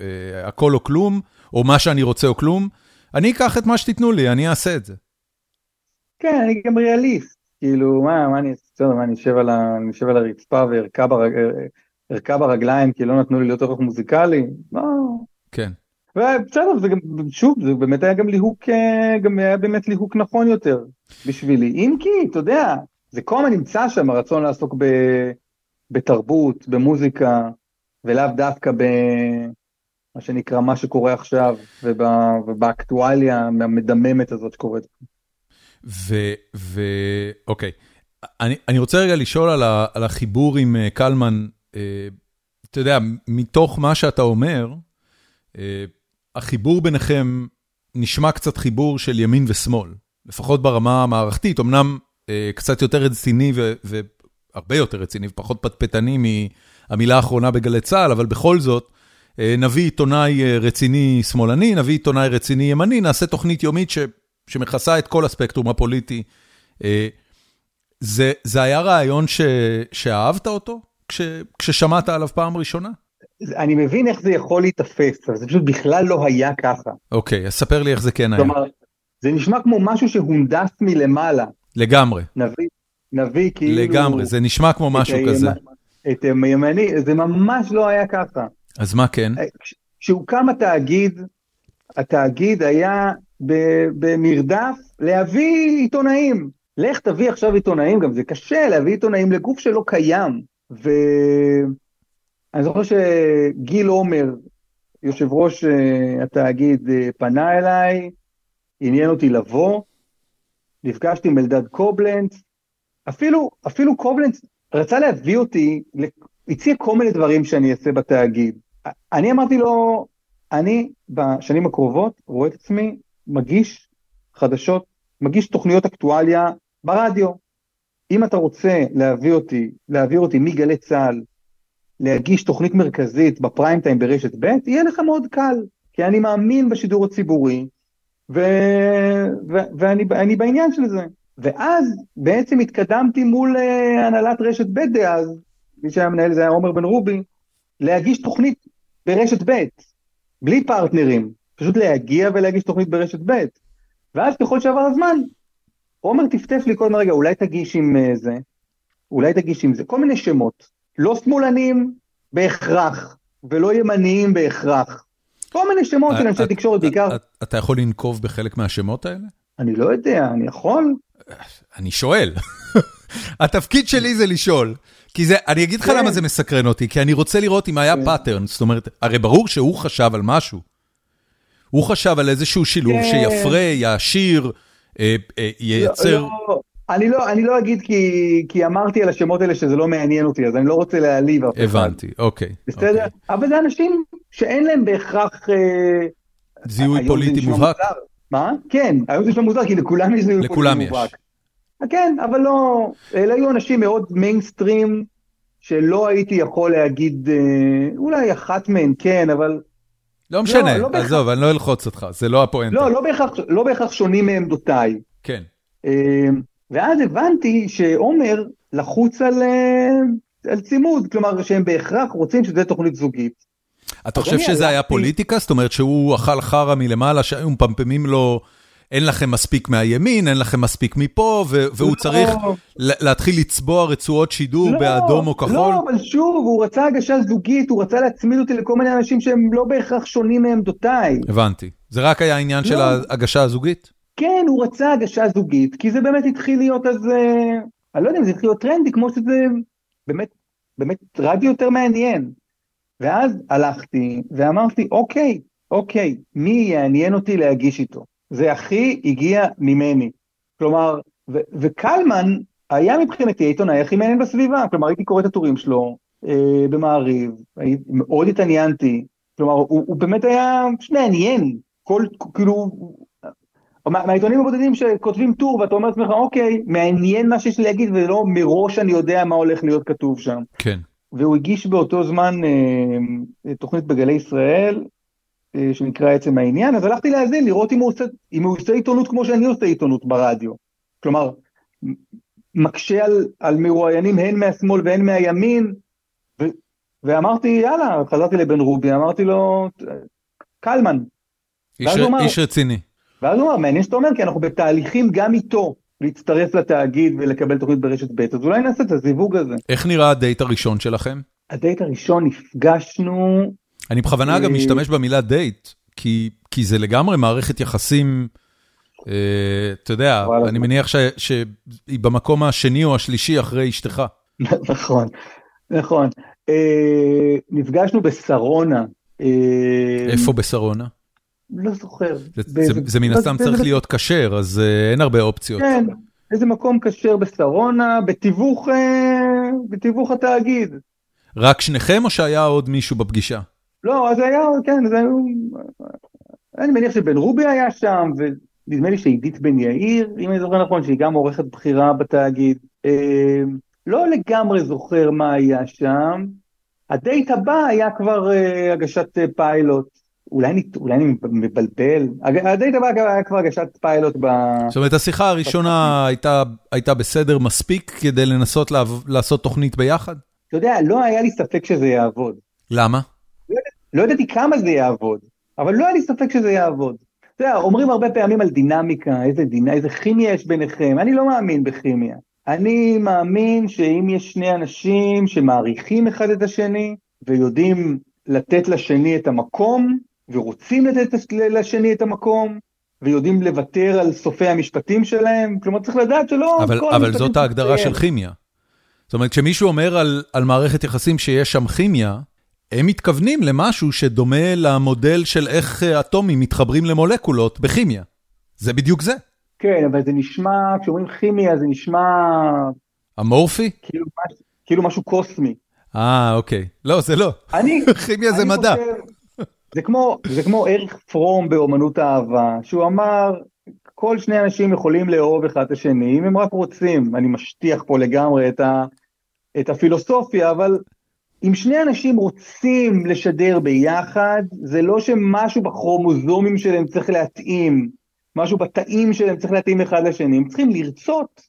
אה, הכל או כלום, או מה שאני רוצה או כלום, אני אקח את מה שתיתנו לי, אני אעשה את זה. כן, אני גם ריאליסט. כאילו, מה, מה אני אעשה, מה, אני אשב על, ה, אני אשב על הרצפה וארכה ברג, ברגליים כי לא נתנו לי להיות עורך מוזיקלי? לא. כן. ובסדר, זה גם, שוב, זה באמת היה גם ליהוק, אה, גם היה באמת ליהוק נכון יותר בשבילי. אם כי, אתה יודע, זה כל הזמן נמצא שם, הרצון לעסוק ב, בתרבות, במוזיקה, ולאו דווקא במה שנקרא מה שקורה עכשיו, ובאקטואליה המדממת הזאת שקורית. ואוקיי, אני, אני רוצה רגע לשאול על, ה, על החיבור עם אה, קלמן, אה, אתה יודע, מתוך מה שאתה אומר, אה, החיבור ביניכם נשמע קצת חיבור של ימין ושמאל, לפחות ברמה המערכתית, אמנם קצת יותר רציני והרבה יותר רציני ופחות פטפטני מהמילה האחרונה בגלי צה"ל, אבל בכל זאת, נביא עיתונאי רציני שמאלני, נביא עיתונאי רציני ימני, נעשה תוכנית יומית ש... שמכסה את כל הספקטרום הפוליטי. אה, זה, זה היה רעיון ש, שאהבת אותו כש, כששמעת עליו פעם ראשונה? אני מבין איך זה יכול להיתפס, אבל זה פשוט בכלל לא היה ככה. אוקיי, אז ספר לי איך זה כן היה. כלומר, זה נשמע כמו משהו שהונדס מלמעלה. לגמרי. נביא, נביא כאילו... לגמרי, זה נשמע כמו משהו. כזה. את הימני, זה ממש לא היה ככה. אז מה כן? כשהוקם התאגיד, התאגיד היה במרדף להביא עיתונאים. לך תביא עכשיו עיתונאים, גם זה קשה להביא עיתונאים לגוף שלא קיים. ו... אני זוכר שגיל עומר, יושב ראש uh, התאגיד, uh, פנה אליי, עניין אותי לבוא, נפגשתי עם אלדד קובלנץ, אפילו, אפילו קובלנץ רצה להביא אותי, הציע כל מיני דברים שאני אעשה בתאגיד. אני אמרתי לו, אני בשנים הקרובות רואה את עצמי מגיש חדשות, מגיש תוכניות אקטואליה ברדיו. אם אתה רוצה להביא אותי, להעביר אותי מגלי צה"ל, להגיש תוכנית מרכזית בפריים טיים ברשת ב', יהיה לך מאוד קל, כי אני מאמין בשידור הציבורי, ו... ו... ואני בעניין של זה. ואז בעצם התקדמתי מול uh, הנהלת רשת ב' דאז, מי שהיה מנהל זה היה עומר בן רובי, להגיש תוכנית ברשת ב', בלי פרטנרים, פשוט להגיע ולהגיש תוכנית ברשת ב'. ואז ככל שעבר הזמן, עומר טפטף לי כל הזמן, רגע, אולי תגיש עם uh, זה, אולי תגיש עם זה, כל מיני שמות. לא שמאלנים בהכרח, ולא ימניים בהכרח. כל מיני שמות של אנשי תקשורת בעיקר. אתה יכול לנקוב בחלק מהשמות האלה? אני לא יודע, אני יכול? אני שואל. התפקיד שלי זה לשאול. כי זה, אני אגיד לך כן. למה זה מסקרן אותי, כי אני רוצה לראות אם היה pattern, כן. זאת אומרת, הרי ברור שהוא חשב על משהו. הוא חשב על איזשהו שילוב כן. שיפרה, יעשיר, אה, אה, ייצר... לא, לא, אני לא, אני לא אגיד כי, כי אמרתי על השמות האלה שזה לא מעניין אותי, אז אני לא רוצה להעליב אף אחד. הבנתי, אוקיי. בסדר? אוקיי. אבל זה אנשים שאין להם בהכרח... אה, זיהוי פוליטי מובהק? מה? כן, היום זה נשמע מוזר, כי לכולם יש זיהוי פוליטי מובהק. לכולם יש. כן, אבל לא, אלה היו אנשים מאוד מיינסטרים, שלא הייתי יכול להגיד, אה, אולי אחת מהן כן, אבל... לא משנה, לא, לא עזוב, בהכרח... אני לא אלחוץ אותך, זה לא הפואנטה. לא, לא בהכרח, לא בהכרח שונים מעמדותיי. כן. ואז הבנתי שעומר לחוץ על, אה, על צימוד, כלומר שהם בהכרח רוצים שזה תוכנית זוגית. אתה חושב שזה היה פוליטיקה? זאת אומרת שהוא אכל חרא מלמעלה, שהיו מפמפמים לו... אין לכם מספיק מהימין, אין לכם מספיק מפה, והוא לא. צריך להתחיל לצבוע רצועות שידור לא, באדום או כחול? לא, אבל שוב, הוא רצה הגשה זוגית, הוא רצה להצמיד אותי לכל מיני אנשים שהם לא בהכרח שונים מעמדותיי. הבנתי. זה רק היה עניין של לא. ההגשה הזוגית? כן, הוא רצה הגשה זוגית, כי זה באמת התחיל להיות אז... אני לא יודע אם זה התחיל להיות טרנדי, כמו שזה באמת, באמת רדיו יותר מעניין. ואז הלכתי ואמרתי, אוקיי, אוקיי, מי יעניין אותי להגיש איתו? זה הכי הגיע ממני. כלומר, וקלמן היה מבחינתי העיתונאי הכי מעניין בסביבה, כלומר הייתי קורא את הטורים שלו אה, במעריב, מאוד התעניינתי, כלומר הוא, הוא באמת היה מעניין, כל, כאילו, מה, מהעיתונים הבודדים שכותבים טור ואתה אומר לעצמך אוקיי, מעניין מה שיש לי להגיד ולא מראש אני יודע מה הולך להיות כתוב שם. כן. והוא הגיש באותו זמן אה, תוכנית בגלי ישראל, אה, שנקרא עצם העניין, אז הלכתי להאזין, לראות אם הוא, עושה, אם הוא עושה עיתונות כמו שאני עושה עיתונות ברדיו. כלומר, מקשה על, על מרואיינים הן מהשמאל והן מהימין, ו, ואמרתי, יאללה, חזרתי לבן רובי, אמרתי לו, קלמן. איש, איש רציני. ואז הוא אמר, מעניין שאתה אומר, כי אנחנו בתהליכים גם איתו להצטרף לתאגיד ולקבל תוכנית ברשת ב', אז אולי נעשה את הזיווג הזה. איך נראה הדייט הראשון שלכם? הדייט הראשון נפגשנו אני בכוונה אגב משתמש במילה דייט, כי כי זה לגמרי מערכת יחסים, אה, אתה יודע, אני מניח שהיא במקום השני או השלישי אחרי אשתך. נכון, נכון. אה, נפגשנו בשרונה. אה, איפה בשרונה? לא זוכר. זה מן הסתם צריך להיות כשר, אז אין הרבה אופציות. כן, איזה מקום כשר בשרונה, בתיווך התאגיד. רק שניכם או שהיה עוד מישהו בפגישה? לא, אז היה, כן, זה היו... אני מניח שבן רובי היה שם, ונדמה לי שעידית בן יאיר, אם אני זוכר נכון, שהיא גם עורכת בכירה בתאגיד. אה, לא לגמרי זוכר מה היה שם. הדייט הבא היה כבר אה, הגשת אה, פיילוט. אולי אני, אולי אני מבלבל, הדייט הבא היה כבר הגשת פיילוט ב... זאת אומרת, השיחה הראשונה הייתה, הייתה בסדר מספיק כדי לנסות לעשות תוכנית ביחד? אתה יודע, לא היה לי ספק שזה יעבוד. למה? לא ידעתי כמה זה יעבוד, אבל לא היה לי ספק שזה יעבוד. אתה יודע, אומרים הרבה פעמים על דינמיקה, איזה, דינה, איזה כימיה יש ביניכם, אני לא מאמין בכימיה. אני מאמין שאם יש שני אנשים שמעריכים אחד את השני, ויודעים לתת לשני את המקום, ורוצים לתת לשני את המקום, ויודעים לוותר על סופי המשפטים שלהם, כלומר צריך לדעת שלא... אבל, אבל זאת ההגדרה של כימיה. זאת אומרת, כשמישהו אומר על, על מערכת יחסים שיש שם כימיה, הם מתכוונים למשהו שדומה למודל של איך אטומים מתחברים למולקולות בכימיה. זה בדיוק זה. כן, אבל זה נשמע, כשאומרים כימיה זה נשמע... אמורפי? כאילו, מש, כאילו משהו קוסמי. אה, אוקיי. לא, זה לא. אני, כימיה זה מדע. חושב, זה כמו, זה כמו ערך פרום באומנות האהבה, שהוא אמר, כל שני אנשים יכולים לאהוב אחד את השני, אם הם רק רוצים. אני משטיח פה לגמרי את, ה, את הפילוסופיה, אבל אם שני אנשים רוצים לשדר ביחד, זה לא שמשהו בכרומוזומים שלהם צריך להתאים, משהו בתאים שלהם צריך להתאים אחד לשני, הם צריכים לרצות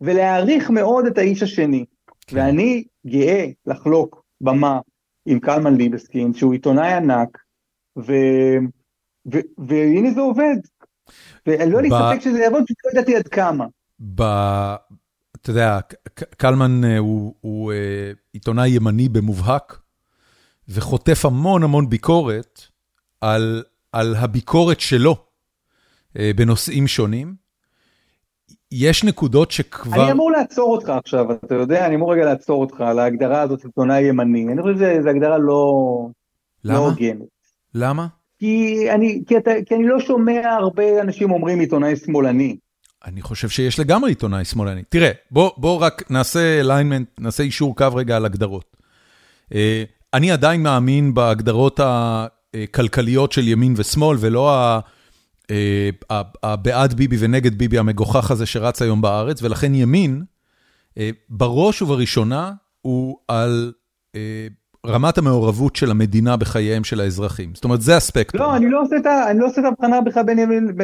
ולהעריך מאוד את האיש השני. כן. ואני גאה לחלוק במה עם קלמן ליבסקין, שהוא עיתונאי ענק, ו... ו... והנה זה עובד. ואני לא ב... להסתפק שזה יעבוד, כי לא ידעתי עד כמה. ב... אתה יודע, קלמן אה, הוא, הוא אה, עיתונאי ימני במובהק, וחוטף המון המון ביקורת על, על הביקורת שלו אה, בנושאים שונים. יש נקודות שכבר... אני אמור לעצור אותך עכשיו, אתה יודע, אני אמור רגע לעצור אותך על ההגדרה הזאת של עיתונאי ימני. אני חושב שזו הגדרה לא... למה? לא הוגנת. למה? כי אני, כי, אתה, כי אני לא שומע הרבה אנשים אומרים עיתונאי שמאלני. אני חושב שיש לגמרי עיתונאי שמאלני. תראה, בוא, בוא רק נעשה אליינמנט, נעשה אישור קו רגע על הגדרות. אה, אני עדיין מאמין בהגדרות הכלכליות של ימין ושמאל, ולא אה, הבעד ביבי ונגד ביבי המגוחך הזה שרץ היום בארץ, ולכן ימין, אה, בראש ובראשונה, הוא על רמת המעורבות של המדינה בחייהם של האזרחים. זאת אומרת, זה הספקטרום. לא, אני לא עושה את לא ההבחנה בכלל בין ימין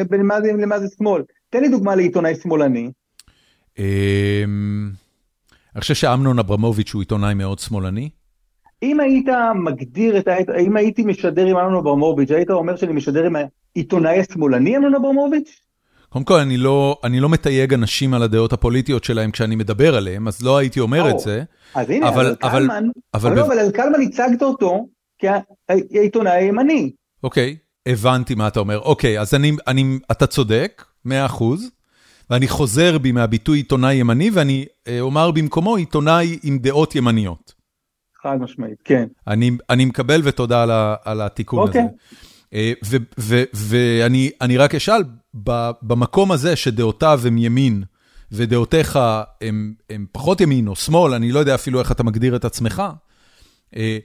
למה זה שמאל. תן לי דוגמה לעיתונאי שמאלני. אמ, אני חושב שאמנון אברמוביץ' הוא עיתונאי מאוד שמאלני. אם היית מגדיר את ה... אם הייתי משדר עם אמנון אברמוביץ', היית אומר שאני משדר עם העיתונאי השמאלני אמנון אברמוביץ'? קודם כל, אני לא, אני לא מתייג אנשים על הדעות הפוליטיות שלהם כשאני מדבר עליהם, אז לא הייתי אומר את זה. אז הנה, אבל, אבל קלמן, אבל, אבל, לא, אבל על קלמן הצגת אותו כעיתונאי הימני. אוקיי, הבנתי מה אתה אומר. אוקיי, אז אתה צודק, 100%, ואני חוזר בי מהביטוי עיתונאי ימני, ואני אה, אומר במקומו עיתונאי עם דעות ימניות. חד משמעית, כן. אני, אני מקבל ותודה על, ה, על התיקון אוקיי. הזה. אה, ואני רק אשאל, במקום הזה שדעותיו הם ימין, ודעותיך הם פחות ימין או שמאל, אני לא יודע אפילו איך אתה מגדיר את עצמך, אה,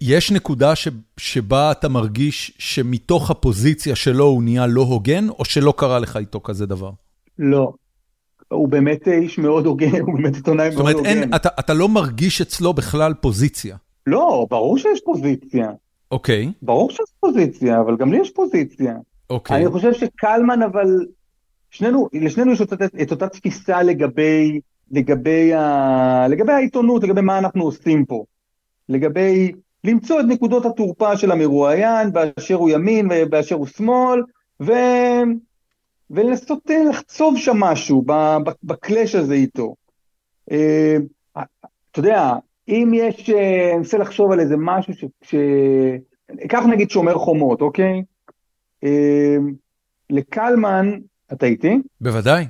יש נקודה שבה אתה מרגיש שמתוך הפוזיציה שלו הוא נהיה לא הוגן, או שלא קרה לך איתו כזה דבר? לא. הוא באמת איש מאוד הוגן, הוא באמת עיתונאי מאוד הוגן. זאת אומרת, אתה לא מרגיש אצלו בכלל פוזיציה. לא, ברור שיש פוזיציה. אוקיי. Okay. ברור שיש פוזיציה, אבל גם לי יש פוזיציה. אוקיי. Okay. אני חושב שקלמן, אבל... שנינו, לשנינו יש את, את אותה תפיסה לגבי, לגבי, ה, לגבי העיתונות, לגבי מה אנחנו עושים פה. לגבי למצוא את נקודות התורפה של המרואיין באשר הוא ימין ובאשר הוא שמאל, ו... ולנסות לחצוב שם משהו בקלאש הזה איתו. אה, אתה יודע, אם יש, אה, אני רוצה לחשוב על איזה משהו ש... ש... קח נגיד שומר חומות, אוקיי? אה, לקלמן, אתה איתי? בוודאי.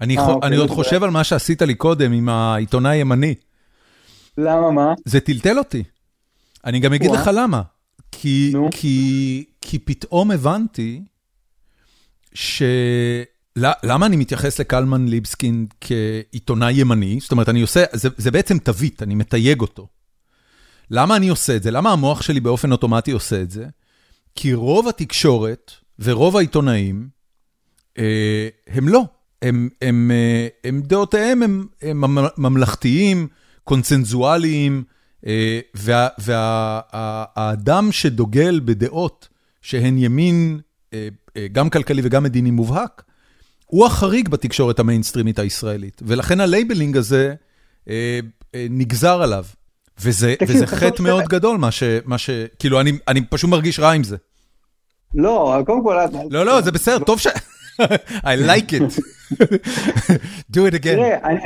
אני, 아, ח... אוקיי, אני עוד חושב על מה שעשית לי קודם עם העיתונאי הימני. למה מה? זה טלטל אותי. אני גם אגיד לך למה. כי, כי, כי פתאום הבנתי ש... למה אני מתייחס לקלמן ליבסקין כעיתונאי ימני? זאת אומרת, אני עושה, זה, זה בעצם תווית, אני מתייג אותו. למה אני עושה את זה? למה המוח שלי באופן אוטומטי עושה את זה? כי רוב התקשורת ורוב העיתונאים אה, הם לא. הם, הם, אה, הם דעותיהם הם, הם ממלכתיים, קונצנזואליים, אה, והאדם וה, שדוגל בדעות שהן ימין, אה, אה, גם כלכלי וגם מדיני מובהק, הוא החריג בתקשורת המיינסטרימית הישראלית, ולכן ה labeling הזה אה, אה, נגזר עליו. וזה, תקשיב, וזה חטא מאוד ש... גדול, מה ש... מה ש... כאילו, אני, אני פשוט מרגיש רע עם זה. לא, קודם כל... לא, לא, זה בסדר, טוב ש... I like it. do it again. תראה, אני,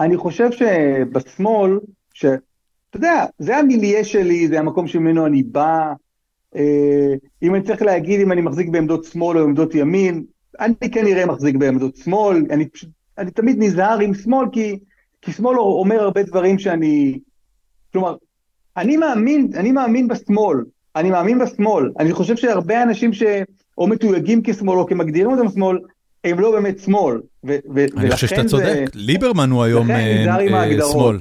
אני חושב שבשמאל, שאתה יודע, זה המיליה שלי, זה המקום שממנו אני בא. אה, אם אני צריך להגיד אם אני מחזיק בעמדות שמאל או עמדות ימין, אני כנראה מחזיק בעמדות שמאל, אני, אני תמיד נזהר עם שמאל, כי, כי שמאל אומר הרבה דברים שאני... כלומר, אני מאמין, אני מאמין בשמאל, אני מאמין בשמאל. אני חושב שהרבה אנשים שאו מתויגים כשמאל או כמגדירים אותם שמאל, הם לא באמת שמאל. ו- ו- אני חושב שאתה צודק, ליברמן הוא היום אה, אה. שמאל.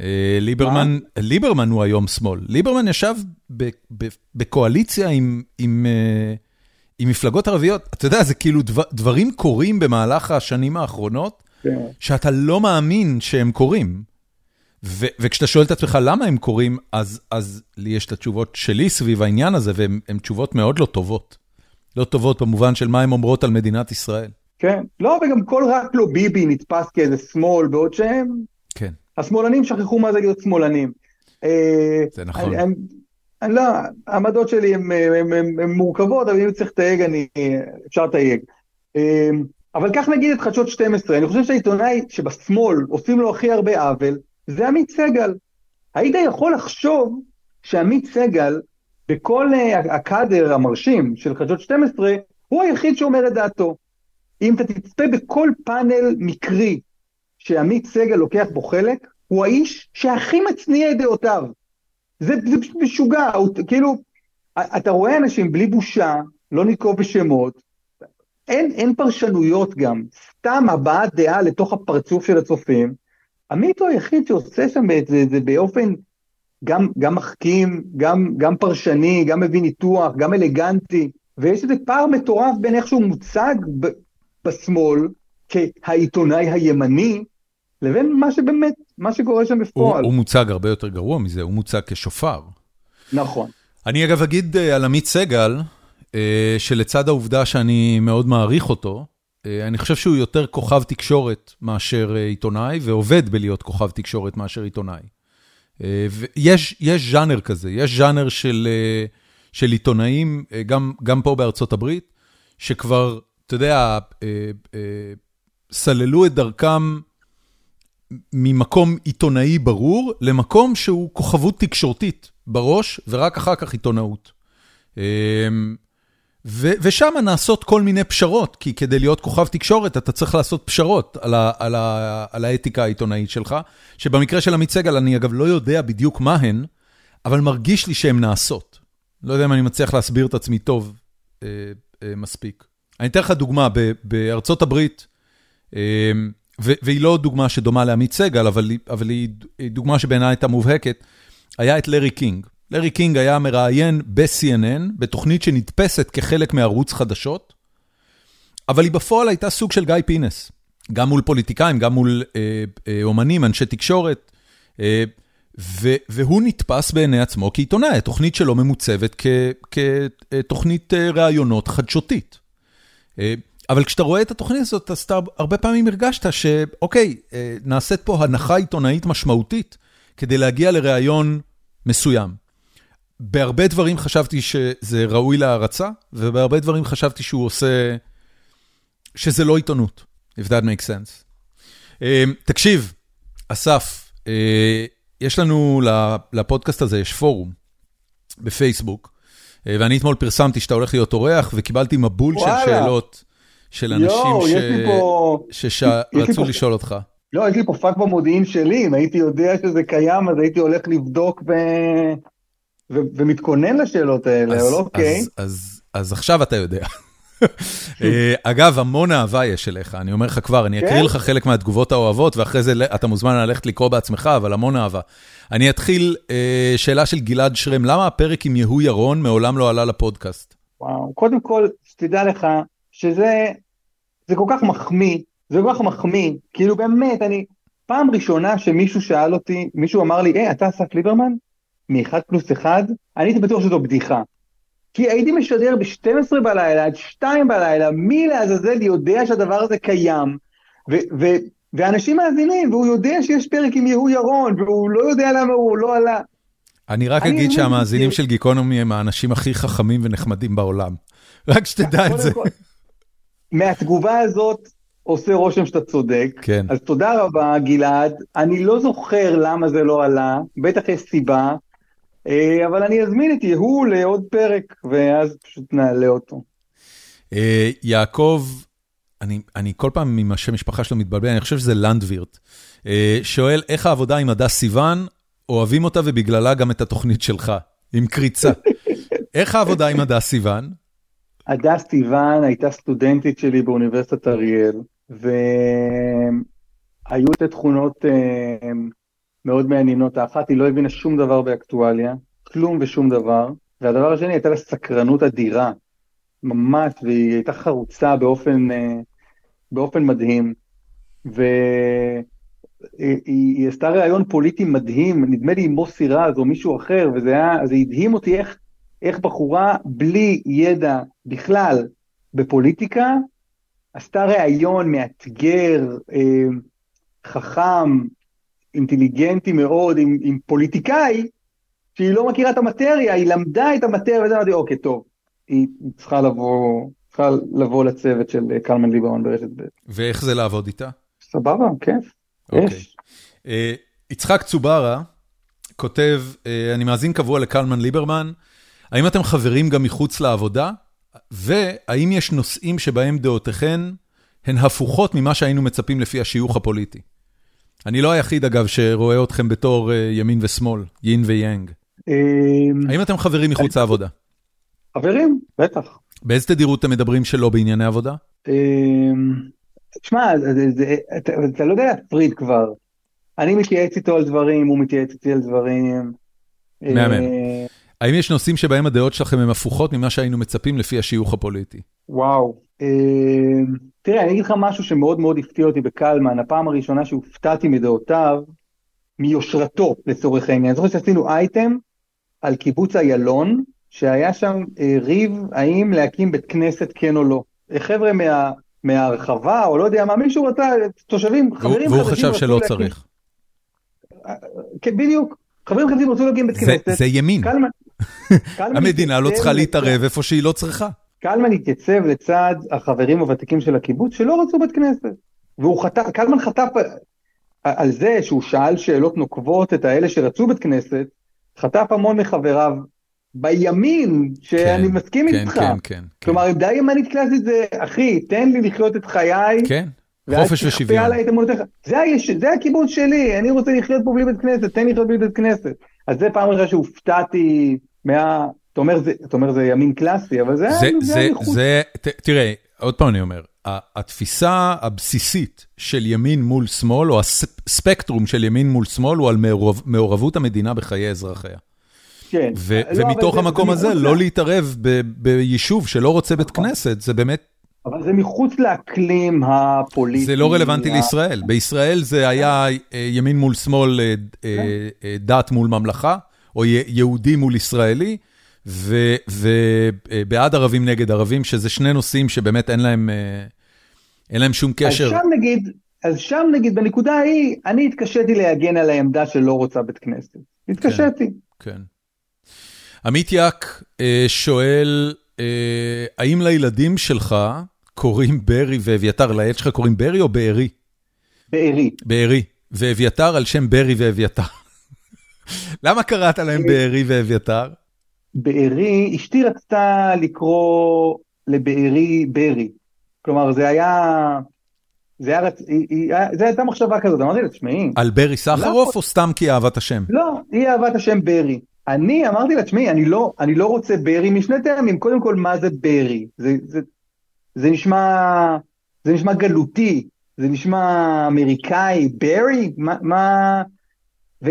אה, ליברמן, ליברמן הוא היום שמאל. ליברמן ישב ב- ב- בקואליציה עם, עם, אה, עם מפלגות ערביות. אתה יודע, זה כאילו דבר, דברים קורים במהלך השנים האחרונות, כן. שאתה לא מאמין שהם קורים. ו- וכשאתה שואל את עצמך למה הם קורים, אז, אז לי יש את התשובות שלי סביב העניין הזה, והן הן תשובות מאוד לא טובות. לא טובות במובן של מה הן אומרות על מדינת ישראל. כן, לא, וגם כל רק לא ביבי נתפס כאיזה שמאל, בעוד שהם, כן, השמאלנים שכחו מה זה להיות שמאלנים. אה, זה נכון. אני לא, העמדות שלי הן מורכבות, אבל אם צריך לתייג, אני, אפשר לתייג. אה, אבל קח נגיד את חדשות 12, אני חושב שהעיתונאי שבשמאל עושים לו הכי הרבה עוול, זה עמית סגל. היית יכול לחשוב שעמית סגל, בכל אה, הקאדר המרשים של חדשות 12, הוא היחיד שאומר את דעתו. אם אתה תצפה בכל פאנל מקרי שעמית סגל לוקח בו חלק, הוא האיש שהכי מצניע את דעותיו. זה, זה פשוט משוגע, כאילו, אתה רואה אנשים בלי בושה, לא נקוב בשמות, אין, אין פרשנויות גם, סתם הבעת דעה לתוך הפרצוף של הצופים. עמית הוא היחיד שעושה שם את זה, זה באופן גם, גם מחכים, גם, גם פרשני, גם מביא ניתוח, גם אלגנטי, ויש איזה פער מטורף בין איך שהוא מוצג ב, בשמאל כהעיתונאי הימני, לבין מה שבאמת, מה שקורה שם הוא, בפועל. הוא מוצג הרבה יותר גרוע מזה, הוא מוצג כשופר. נכון. אני אגב אגיד אה, על עמית סגל, אה, שלצד העובדה שאני מאוד מעריך אותו, אה, אני חושב שהוא יותר כוכב תקשורת מאשר עיתונאי, ועובד בלהיות כוכב תקשורת מאשר עיתונאי. ויש יש ז'אנר כזה, יש ז'אנר של, של עיתונאים, גם, גם פה בארצות הברית, שכבר, אתה יודע, סללו את דרכם ממקום עיתונאי ברור, למקום שהוא כוכבות תקשורתית בראש, ורק אחר כך עיתונאות. אמ, ושם נעשות כל מיני פשרות, כי כדי להיות כוכב תקשורת אתה צריך לעשות פשרות על, ה- על, ה- על האתיקה העיתונאית שלך, שבמקרה של עמית סגל אני אגב לא יודע בדיוק מה הן, אבל מרגיש לי שהן נעשות. לא יודע אם אני מצליח להסביר את עצמי טוב אה, אה, מספיק. אני אתן לך דוגמה, ב- בארצות הברית, אה, והיא לא דוגמה שדומה לעמית סגל, אבל, היא- דוגמה שבעיניי הייתה מובהקת, היה את לארי קינג. לארי קינג היה מראיין ב-CNN, בתוכנית שנתפסת כחלק מערוץ חדשות, אבל היא בפועל הייתה סוג של גיא פינס. גם מול פוליטיקאים, גם מול אה, אה, אומנים, אנשי תקשורת. אה, ו- והוא נתפס בעיני עצמו כעיתונאי, התוכנית שלו ממוצבת כתוכנית אה, ראיונות חדשותית. אבל כשאתה רואה את התוכנית הזאת, אז אתה הרבה פעמים הרגשת שאוקיי, אה, נעשית פה הנחה עיתונאית משמעותית כדי להגיע לראיון מסוים. בהרבה דברים חשבתי שזה ראוי להערצה, ובהרבה דברים חשבתי שהוא עושה, שזה לא עיתונות, if that makes sense. אה, תקשיב, אסף, אה, יש לנו, לפודקאסט הזה יש פורום בפייסבוק, אה, ואני אתמול פרסמתי שאתה הולך להיות אורח, וקיבלתי מבול של וואלה. שאלות של אנשים שרצו פה- לשאול אותך. לא, יש לי פה פאק במודיעין שלי, אם הייתי יודע שזה קיים, אז הייתי הולך לבדוק ו... ו... ומתכונן לשאלות האלה, אז- אבל אוקיי. אז- אז- אז עכשיו אתה יודע. אה, אגב, המון אהבה יש אליך, אני אומר לך כבר, אני אקריא כן? לך חלק מהתגובות האוהבות, ואחרי זה אתה מוזמן ללכת לקרוא בעצמך, אבל המון אהבה. אני אתחיל, אה, שאלה של גלעד שרם, למה הפרק עם יהוא ירון מעולם לא עלה לפודקאסט? וואו, קודם כל, שתדע לך שזה זה כל כך מחמיא, זה כל כך מחמיא, כאילו באמת, אני, פעם ראשונה שמישהו שאל אותי, מישהו אמר לי, היי, אתה אסף ליברמן? מ-1 פלוס 1? אני הייתי בטוח שזו בדיחה. כי הייתי משדר ב-12 בלילה עד 2 בלילה, מי לעזאזל יודע שהדבר הזה קיים, ו- ו- ואנשים מאזינים, והוא יודע שיש פרק עם יהוא ירון, והוא לא יודע למה הוא לא עלה. אני רק אני אגיד שהמאזינים של גיקונומי הם האנשים הכי חכמים ונחמדים בעולם. רק שתדע את זה. מהתגובה הזאת עושה רושם שאתה צודק. כן. אז תודה רבה, גלעד. אני לא זוכר למה זה לא עלה, בטח יש סיבה, אה, אבל אני אזמין את יהוא לעוד פרק, ואז פשוט נעלה אותו. אה, יעקב, אני, אני כל פעם עם השם משפחה שלו מתבלבל, אני חושב שזה לנדווירט. אה, שואל, איך העבודה עם הדס סיוון, אוהבים אותה ובגללה גם את התוכנית שלך, עם קריצה. איך העבודה עם הדס סיוון? הדס סיוון הייתה סטודנטית שלי באוניברסיטת אריאל, והיו שתי תכונות אה, מאוד מעניינות. האחת, היא לא הבינה שום דבר באקטואליה, כלום ושום דבר, והדבר השני, הייתה לה סקרנות אדירה, ממש, והיא הייתה חרוצה באופן, אה, באופן מדהים. והיא היא עשתה ראיון פוליטי מדהים, נדמה לי עם מוסי רז או מישהו אחר, וזה היה, זה הדהים אותי איך, איך בחורה בלי ידע בכלל בפוליטיקה, עשתה ראיון מאתגר, אה, חכם, אינטליגנטי מאוד, עם, עם פוליטיקאי, שהיא לא מכירה את המטריה, היא למדה את המטריה, וזה אמרתי, אוקיי, טוב, היא צריכה לבוא, צריכה לבוא לצוות של אה, קלמן ליברמן ברשת ב'. ואיך זה לעבוד איתה? סבבה, כיף. אוקיי. יש. אה, יצחק צוברה כותב, אה, אני מאזין קבוע לקלמן ליברמן, האם אתם חברים גם מחוץ לעבודה? והאם יש נושאים שבהם דעותיכן הן הפוכות ממה שהיינו מצפים לפי השיוך הפוליטי? אני לא היחיד, אגב, שרואה אתכם בתור ימין ושמאל, יין ויאנג. האם אתם חברים מחוץ לעבודה? חברים, בטח. באיזה תדירות אתם מדברים שלא בענייני עבודה? תשמע, אתה, אתה לא יודע להפריד כבר. אני מתייעץ איתו על דברים, הוא מתייעץ איתי על דברים. מהמם. אה, האם יש נושאים שבהם הדעות שלכם הן הפוכות ממה שהיינו מצפים לפי השיוך הפוליטי? וואו. אה, תראה, אני אגיד לך משהו שמאוד מאוד הפתיע אותי בקלמן, הפעם הראשונה שהופתעתי מדעותיו, מיושרתו לצורך העניין. אני זוכר שעשינו אייטם על קיבוץ איילון, שהיה שם אה, ריב האם להקים בית כנסת כן או לא. חבר'ה מה... מהרחבה, או לא יודע מה, מישהו רצה, תושבים, חברים והוא חשב שלא. צריך. כן, בדיוק. חברים חדשים רצו להקים בית כנסת. זה ימין. קלמן המדינה לא צריכה להתערב איפה שהיא לא צריכה. קלמן התייצב לצד החברים הוותיקים של הקיבוץ שלא רצו בית כנסת. והוא חטף, קלמן חטף על זה שהוא שאל שאלות נוקבות את האלה שרצו בית כנסת, חטף המון מחבריו בימין, שאני כן, מסכים כן, איתך. כן, כן. כלומר, עמדה כן. ימנית קלאסית זה, אחי, תן לי לחיות את חיי. כן, חופש ושוויון. זה, זה הכיבוד שלי, אני רוצה לחיות פה בלי בית כנסת, תן לי לחיות בלי בית כנסת. אז זה פעם ראשונה שהופתעתי מה... אתה אומר, זה, אתה אומר זה ימין קלאסי, אבל זה... זה, זה, זה, זה תראה, עוד פעם אני אומר, התפיסה הבסיסית של ימין מול שמאל, או הספקטרום של ימין מול שמאל, הוא על מעורב, מעורבות המדינה בחיי אזרחיה. כן. לא, ומתוך המקום הזה, לא להתערב ביישוב שלא רוצה בית כנסת, זה באמת... אבל זה מחוץ לאקלים הפוליטי. זה לא רלוונטי לישראל. בישראל זה היה אה, ימין מול שמאל, אה, אה, דת מול ממלכה, או יהודי מול ישראלי, ובעד ערבים נגד ערבים, שזה שני נושאים שבאמת אין להם, אין להם שום קשר. אז שם נגיד, אז שם נגיד, בנקודה ההיא, אני התקשיתי להגן על העמדה שלא רוצה בית כנסת. התקשיתי. כן. כן. עמית יק אה, שואל, אה, האם לילדים שלך קוראים ברי ואביתר, לילד שלך קוראים ברי או בארי? בארי. בארי. ואביתר על שם ברי ואביתר. למה קראת להם בארי ואביתר? בארי, אשתי רצתה לקרוא לבארי ברי. כלומר, זה היה... זה, היה, זה הייתה מחשבה כזאת, אמרתי לה, תשמעי. על ברי סחרוף לא, או סתם כי אהבת השם? לא, היא אהבת השם ברי. אני אמרתי לה, תשמעי, אני לא, אני לא רוצה ברי משני טעמים. קודם כל, מה זה ברי? זה, זה, זה, נשמע, זה נשמע גלותי, זה נשמע אמריקאי, ברי? מה, מה, ו,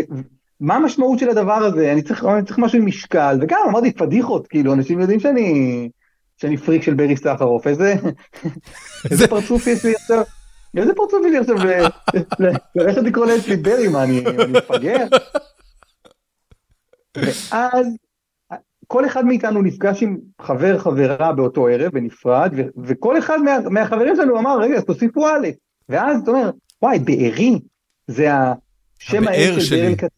מה המשמעות של הדבר הזה? אני צריך, אני צריך משהו עם משקל, וגם אמרתי פדיחות, כאילו, אנשים יודעים שאני, שאני פריק של ברי סחרוף, איזה, איזה פרצוף יש לי עכשיו, איזה פרצוף יש לי עכשיו, ללכת לקרוא לאצלי ברי, מה, אני מפגר? ואז כל אחד מאיתנו נפגש עם חבר חברה באותו ערב בנפרד, ו- וכל אחד מה- מהחברים שלנו אמר, רגע, אז תוסיפו א', ואז אתה אומר, וואי, בארי, זה השם הער של ברל, כצ...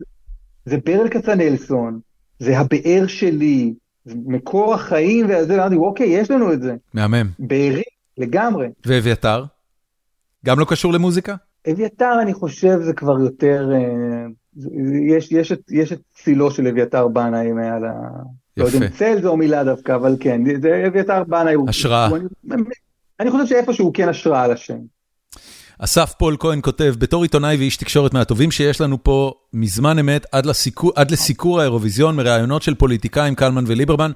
זה ברל כצנלסון, זה הבאר שלי, זה מקור החיים, וזה, אמרתי, אוקיי, יש לנו את זה. מהמם. בארי, לגמרי. ואביתר? גם לא קשור למוזיקה? אביתר, אני חושב, זה כבר יותר... אה, יש, יש, את, יש את צילו של אביתר בנאי מעל ה... לא יודע אם צל זו מילה דווקא, אבל כן, זה אביתר בנאי. השראה. הוא, אני, אני חושב שאיפשהו הוא כן השראה על השם. אסף פול כהן כותב, בתור עיתונאי ואיש תקשורת מהטובים שיש לנו פה מזמן אמת עד, לסיקור, לסיקור האירוויזיון מראיונות של פוליטיקאים קלמן וליברמן,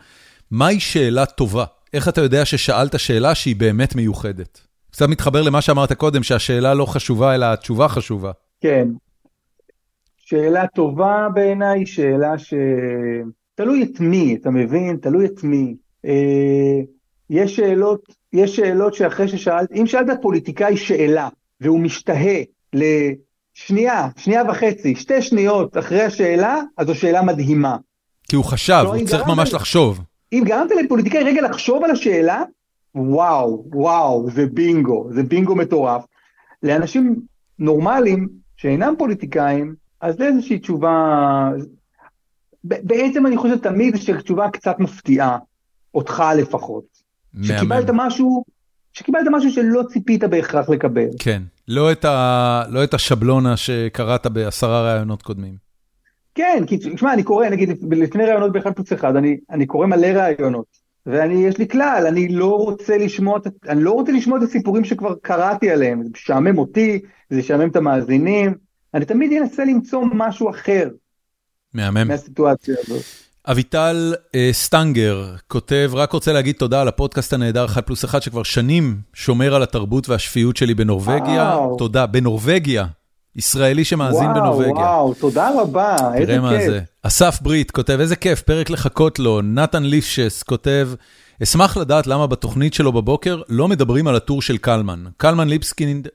מהי שאלה טובה? איך אתה יודע ששאלת שאלה שהיא באמת מיוחדת? קצת מתחבר למה שאמרת קודם, שהשאלה לא חשובה, אלא התשובה חשובה. כן. שאלה טובה בעיניי, שאלה ש... תלוי את מי, אתה מבין? תלוי את מי. אה, יש שאלות, יש שאלות שאחרי ששאלת, אם שאלת פוליטיקאי שאלה, והוא משתהה לשנייה, שנייה וחצי, שתי שניות אחרי השאלה, אז זו שאלה מדהימה. כי הוא חשב, לא, הוא צריך ממש לחשוב. אם גרמת לפוליטיקאי רגע לחשוב על השאלה, וואו, וואו, זה בינגו, זה בינגו מטורף. לאנשים נורמליים שאינם פוליטיקאים, אז זה איזושהי תשובה, בעצם אני חושב תמיד שתשובה קצת מפתיעה, אותך לפחות. שקיבלת משהו, שקיבלת משהו שלא ציפית בהכרח לקבל. כן, לא את, ה, לא את השבלונה שקראת בעשרה ראיונות קודמים. כן, כי תשמע, אני קורא, נגיד, לפני ראיונות באחד פלוס אחד, אני, אני קורא מלא ראיונות, ואני, יש לי כלל, אני לא רוצה לשמוע, אני לא רוצה לשמוע את הסיפורים שכבר קראתי עליהם, זה משעמם אותי, זה משעמם את המאזינים, אני תמיד אנסה למצוא משהו אחר. מהמם. מהסיטואציה הזאת. אביטל אה, סטנגר כותב, רק רוצה להגיד תודה על הפודקאסט הנהדר 1 פלוס 1 שכבר שנים שומר על התרבות והשפיות שלי בנורבגיה. וואו. תודה, בנורבגיה. ישראלי שמאזין וואו, בנורבגיה. וואו, וואו, תודה רבה, איזה כיף. מה זה. אסף ברית כותב, איזה כיף, פרק לחכות לו. נתן ליפשס כותב, אשמח לדעת למה בתוכנית שלו בבוקר לא מדברים על הטור של קלמן. קלמן ליבסקינד,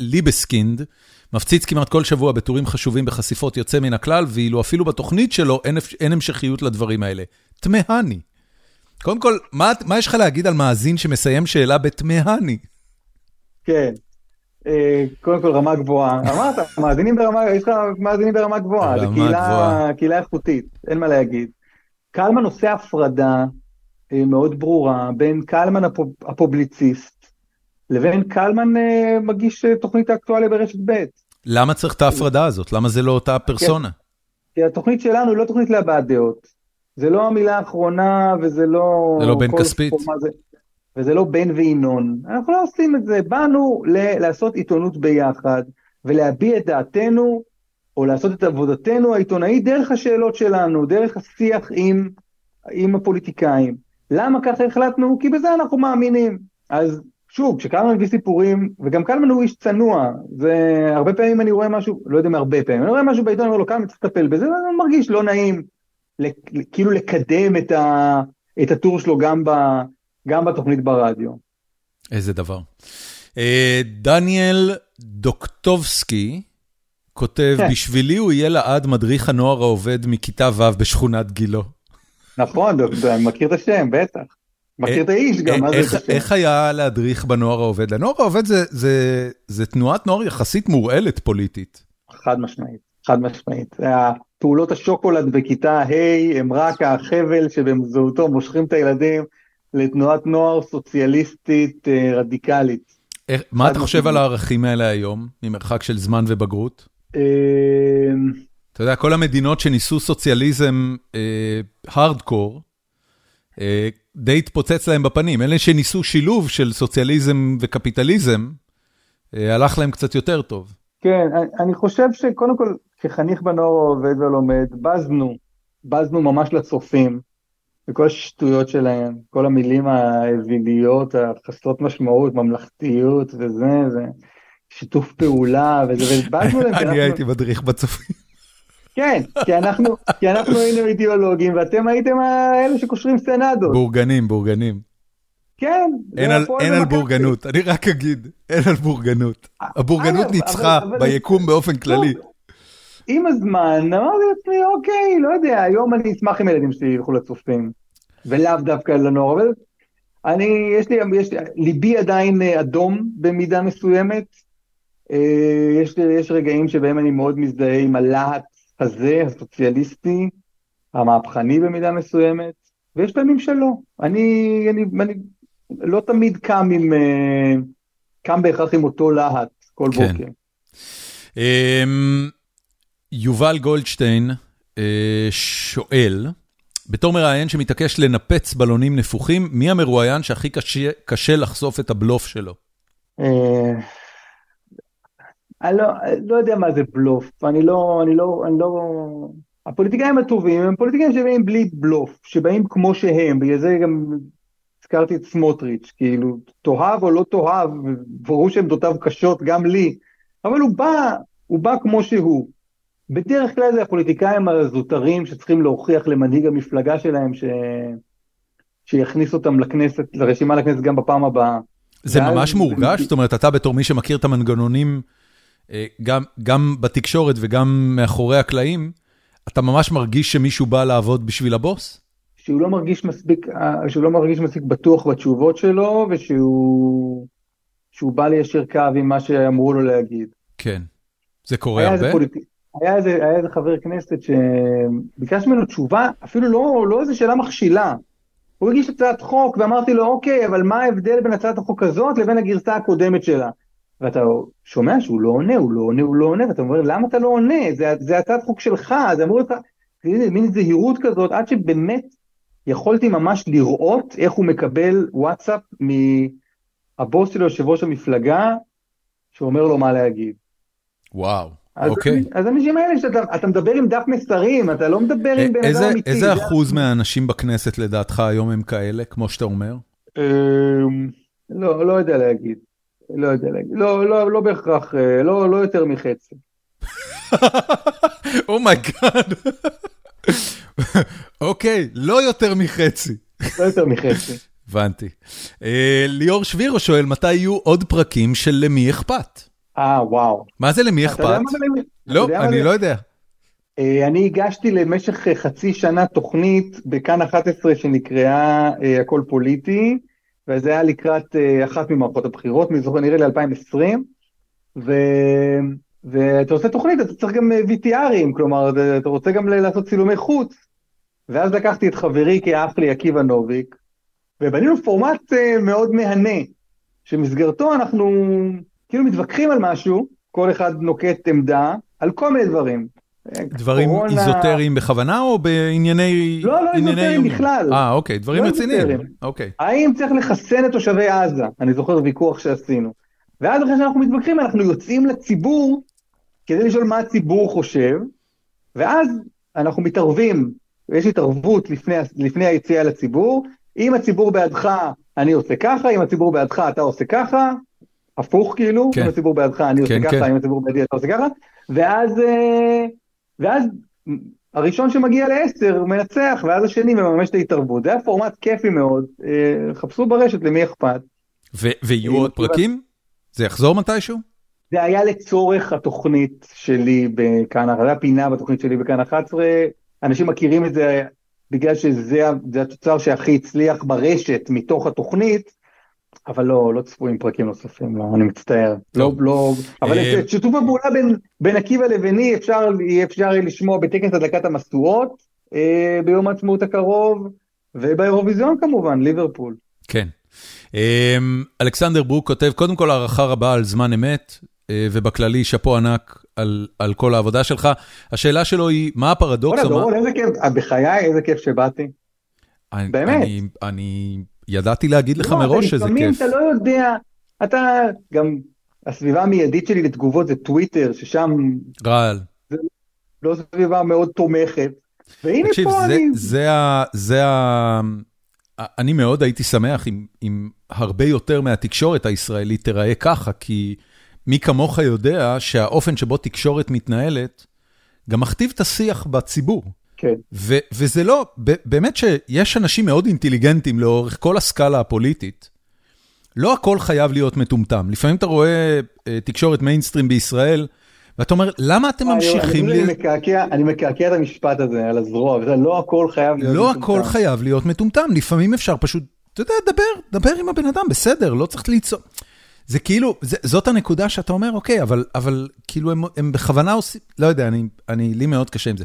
ליבסקינד מפציץ כמעט כל שבוע בטורים חשובים בחשיפות יוצא מן הכלל, ואילו אפילו בתוכנית שלו אין, אין המשכיות לדברים האלה. תמהני. קודם כל, מה, מה יש לך להגיד על מאזין שמסיים שאלה בתמהני? כן, אה, קודם כל רמה גבוהה. אמרת, מאזינים ברמה, יש לך מאזינים ברמה גבוהה, זו קהילה, קהילה איכותית, אין מה להגיד. קלמן עושה הפרדה אה, מאוד ברורה בין קלמן הפובליציסט, לבין קלמן אה, מגיש אה, תוכנית האקטואליה ברשת ב'. למה צריך את ההפרדה הזאת? למה זה לא אותה פרסונה? כי התוכנית שלנו היא לא תוכנית להבעת דעות. זה לא המילה האחרונה וזה לא... זה לא בן כספית. זה, וזה לא בן וינון. אנחנו לא עושים את זה. באנו ל- לעשות עיתונות ביחד ולהביע את דעתנו או לעשות את עבודתנו העיתונאית דרך השאלות שלנו, דרך השיח עם, עם הפוליטיקאים. למה ככה החלטנו? כי בזה אנחנו מאמינים. אז שוב, כשקלמן מביא סיפורים, וגם קלמן הוא איש צנוע, והרבה פעמים אני רואה משהו, לא יודע אם הרבה פעמים, אני רואה משהו בעיתון, אני אומר לו, קלמן צריך לטפל בזה, ואני מרגיש לא נעים, כאילו לקדם את, ה, את הטור שלו גם, ב, גם בתוכנית ברדיו. איזה דבר. אה, דניאל דוקטובסקי כותב, כן. בשבילי הוא יהיה לעד מדריך הנוער העובד מכיתה ו' בשכונת גילו. נכון, אני מכיר את השם, בטח. מכיר את האיש גם, מה זה קשה. איך היה להדריך בנוער העובד? הנוער העובד זה תנועת נוער יחסית מורעלת פוליטית. חד משמעית, חד משמעית. פעולות השוקולד בכיתה ה' הם רק החבל שבאמצעותו מושכים את הילדים לתנועת נוער סוציאליסטית אה, רדיקלית. מה אתה חושב על הערכים האלה היום, ממרחק של זמן ובגרות? אמ, אתה יודע, כל המדינות שניסו סוציאליזם הארדקור, אה, די התפוצץ להם בפנים. אלה שניסו שילוב של סוציאליזם וקפיטליזם, אה, הלך להם קצת יותר טוב. כן, אני חושב שקודם כל, כחניך בנוער העובד ולומד, בזנו, בזנו ממש לצופים, וכל השטויות שלהם, כל המילים האוויליות, החסרות משמעות, ממלכתיות וזה, זה שיתוף פעולה וזה, ובזנו להם. אני הייתי מדריך בצופים. כן, כי אנחנו, כי אנחנו היינו אידיאולוגים ואתם הייתם האלה שקושרים סנדות. בורגנים, בורגנים. כן. אין על, אין על בורגנות, אני רק אגיד, אין על בורגנות. הבורגנות ניצחה ביקום באופן כללי. עם הזמן אמרתי לעצמי, אוקיי, לא יודע, היום אני אשמח אם הילדים שלי ילכו לצופים, ולאו דווקא לנוער, אבל אני, יש לי, יש לי, ליבי עדיין אדום במידה מסוימת. אה, יש, יש רגעים שבהם אני מאוד מזדהה עם הלהט הזה, הסוציאליסטי, המהפכני במידה מסוימת, ויש פעמים שלא. אני, אני, אני לא תמיד קם עם, אה, קם בהכרח עם אותו להט כל כן. בוקר. Um, יובל גולדשטיין uh, שואל, בתור מראיין שמתעקש לנפץ בלונים נפוחים, מי המרואיין שהכי קשה, קשה לחשוף את הבלוף שלו? אני לא, לא יודע מה זה בלוף, אני לא, אני לא, אני לא... הפוליטיקאים הטובים הם פוליטיקאים שבאים בלי בלוף, שבאים כמו שהם, בגלל זה גם הזכרתי את סמוטריץ', כאילו, תאהב או לא תאהב, ברור שעמדותיו קשות גם לי, אבל הוא בא, הוא בא כמו שהוא. בדרך כלל זה הפוליטיקאים הזוטרים שצריכים להוכיח למנהיג המפלגה שלהם ש... שיכניס אותם לכנסת, לרשימה לכנסת גם בפעם הבאה. זה ממש מורגש? זאת אומרת, אתה בתור מי שמכיר את המנגנונים, גם, גם בתקשורת וגם מאחורי הקלעים, אתה ממש מרגיש שמישהו בא לעבוד בשביל הבוס? שהוא לא מרגיש מספיק, אה, שהוא לא מרגיש מספיק בטוח בתשובות שלו, ושהוא שהוא בא ליישר קו עם מה שאמרו לו להגיד. כן. זה קורה הרבה? איזה פוליט... היה איזה, היה איזה חבר כנסת שביקש ממנו תשובה, אפילו לא, לא איזה שאלה מכשילה. הוא הגיש הצעת חוק ואמרתי לו, אוקיי, אבל מה ההבדל בין הצעת החוק הזאת לבין הגרסה הקודמת שלה? ואתה שומע שהוא לא עונה, הוא לא עונה, הוא לא עונה, ואתה אומר, למה אתה לא עונה? זה, זה הצעת חוק שלך, זה אמרו לך, מין זהירות כזאת, עד שבאמת יכולתי ממש לראות איך הוא מקבל וואטסאפ מהבוס שלו, יושב ראש המפלגה, שאומר לו מה להגיד. וואו. אוקיי. אז האנשים האלה שאתה מדבר עם דף מסרים, אתה לא מדבר עם בן אדם אמיתי. איזה אחוז מהאנשים בכנסת לדעתך היום הם כאלה, כמו שאתה אומר? אמ, לא, לא יודע להגיד. לא יודע להגיד. לא, לא, לא בהכרח, אה, לא, לא יותר מחצי. Oh my God. אוקיי, לא יותר מחצי. לא יותר מחצי. הבנתי. אה, ליאור שבירו שואל, מתי יהיו עוד פרקים של למי אכפת? אה, וואו. מה זה למי אכפת? לא, אני לא יודע. אה, אני הגשתי למשך חצי שנה תוכנית בכאן 11 שנקראה אה, הכל פוליטי, וזה היה לקראת אה, אחת ממערכות הבחירות, נראה לי 2020, ו... ואתה עושה תוכנית, אתה צריך גם VTRים, כלומר, אתה רוצה גם לעשות צילומי חוץ. ואז לקחתי את חברי כאח לי, עקיבא נוביק, ובנינו פורמט מאוד מהנה, שמסגרתו אנחנו כאילו מתווכחים על משהו, כל אחד נוקט עמדה, על כל מיני דברים. דברים קורונה... איזוטריים בכוונה או בענייני... לא, לא איזוטריים בכלל. אה, אוקיי, דברים לא רציניים. אוקיי. האם צריך לחסן את תושבי עזה? אני זוכר ויכוח שעשינו. ואז אחרי שאנחנו מתווכחים, אנחנו יוצאים לציבור כדי לשאול מה הציבור חושב, ואז אנחנו מתערבים, יש התערבות לפני, לפני היציאה לציבור, אם הציבור בעדך, אני עושה ככה, אם הציבור בעדך, אתה עושה ככה, הפוך כאילו, כן. אם הציבור בעדך אני עושה כן, ככה, כן. אם הציבור בעדי אתה עושה ככה, ואז, אה, ואז הראשון שמגיע לעשר מנצח, ואז השני מממש את ההתערבות. זה היה פורמט כיפי מאוד, אה, חפשו ברשת למי אכפת. ויהיו עוד פרקים? זה יחזור מתישהו? זה היה לצורך התוכנית שלי בכאן, זה היה פינה בתוכנית שלי בכאן 11, אנשים מכירים את זה בגלל שזה התוצר שהכי הצליח ברשת מתוך התוכנית, אבל לא, לא צפויים פרקים נוספים, לא, אני מצטער. לא, לא, אבל אה, את שיתוף הפעולה בין, בין עקיבא לביני אפשר, אפשר לשמוע בטקס הדלקת המשואות אה, ביום העצמאות הקרוב, ובאירוויזיון כמובן, ליברפול. כן. אה, אלכסנדר ברוק כותב, קודם כל הערכה רבה על זמן אמת, אה, ובכללי שאפו ענק על, על כל העבודה שלך. השאלה שלו היא, מה הפרדוקס? בוא'נה, דורון, איזה כיף, בחיי, איזה כיף שבאתי. אני, באמת. אני, אני ידעתי להגיד לך לא, מראש שזה כיף. לפעמים אתה לא יודע, אתה גם, הסביבה המיידית שלי לתגובות זה טוויטר, ששם... רעל. זה לא סביבה מאוד תומכת. והנה תקשיב, פה זה, אני... זה ה... זה ה... אני מאוד הייתי שמח אם, אם הרבה יותר מהתקשורת הישראלית תיראה ככה, כי מי כמוך יודע שהאופן שבו תקשורת מתנהלת גם מכתיב את השיח בציבור. כן. וזה לא, באמת שיש אנשים מאוד אינטליגנטים לאורך כל הסקאלה הפוליטית. לא הכל חייב להיות מטומטם. לפעמים אתה רואה אה, תקשורת מיינסטרים בישראל, ואתה אומר, למה אתם ממשיכים... אני, מקעקע, אני מקעקע את המשפט הזה על הזרוע, וזה לא הכל חייב להיות לא מטומטם. לא הכל חייב להיות מטומטם, לפעמים אפשר פשוט, אתה יודע, דבר, דבר עם הבן אדם, בסדר, לא צריך ליצור. זה כאילו, זה, זאת הנקודה שאתה אומר, אוקיי, אבל, אבל כאילו הם, הם בכוונה עושים, לא יודע, אני, אני, לי מאוד קשה עם זה.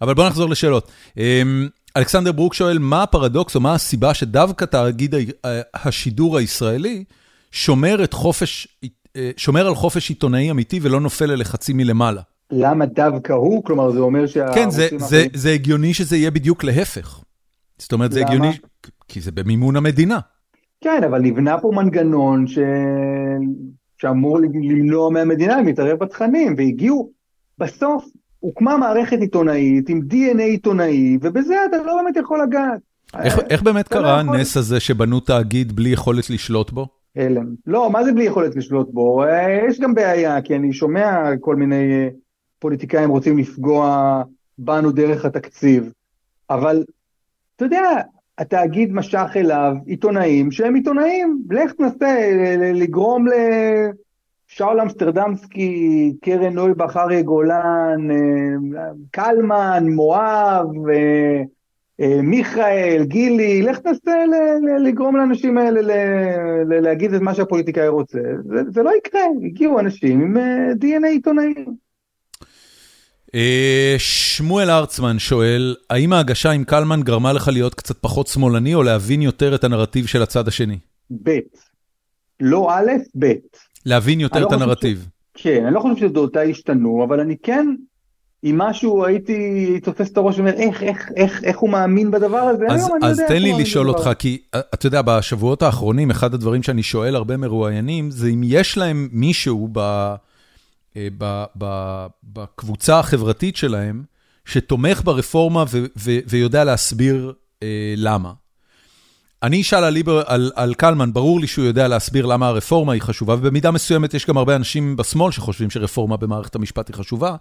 אבל בוא נחזור לשאלות. אמ, אלכסנדר ברוק שואל, מה הפרדוקס או מה הסיבה שדווקא תאגיד השידור הישראלי שומר, את חופש, אה, שומר על חופש עיתונאי אמיתי ולא נופל ללחצים מלמעלה? למה דווקא הוא? כלומר, זה אומר שה... כן, זה, זה, זה הגיוני שזה יהיה בדיוק להפך. זאת אומרת, זה למה? הגיוני, כי זה במימון המדינה. כן, אבל נבנה פה מנגנון ש... שאמור למנוע מהמדינה להתערב בתכנים, והגיעו, בסוף הוקמה מערכת עיתונאית עם DNA עיתונאי, ובזה אתה לא באמת יכול לגעת. איך, איך באמת לא קרה הנס הזה שבנו תאגיד בלי יכולת לשלוט בו? הלם. לא, מה זה בלי יכולת לשלוט בו? אה, יש גם בעיה, כי אני שומע כל מיני אה, פוליטיקאים רוצים לפגוע בנו דרך התקציב, אבל אתה יודע, התאגיד משך אליו עיתונאים שהם עיתונאים, לך תנסה לגרום לשאול אמסטרדמסקי, קרן נויבך, אריה גולן, אה, קלמן, מואב, אה, מיכאל, גילי, לך תנסה לגרום לאנשים האלה להגיד את מה שהפוליטיקאי רוצה. זה, זה לא יקרה, הגיעו אנשים עם דנ"א עיתונאים. אה, שמואל ארצמן שואל, האם ההגשה עם קלמן גרמה לך להיות קצת פחות שמאלני או להבין יותר את הנרטיב של הצד השני? ב', לא א', ב'. להבין יותר לא את הנרטיב. ש... כן, אני לא חושב שדעותיי השתנו, אבל אני כן, אם משהו הייתי תופס את הראש ואומר, איך, איך, איך, איך הוא מאמין בדבר הזה, אז, היום אז תן לי לשאול אותך, כי אתה יודע, בשבועות האחרונים, אחד הדברים שאני שואל הרבה מרואיינים, זה אם יש להם מישהו ב... אה, בקבוצה החברתית שלהם, שתומך ברפורמה ויודע להסביר אה, למה. אני אשאל על, על, על קלמן, ברור לי שהוא יודע להסביר למה הרפורמה היא חשובה, ובמידה מסוימת יש גם הרבה אנשים בשמאל שחושבים שרפורמה במערכת המשפט היא חשובה,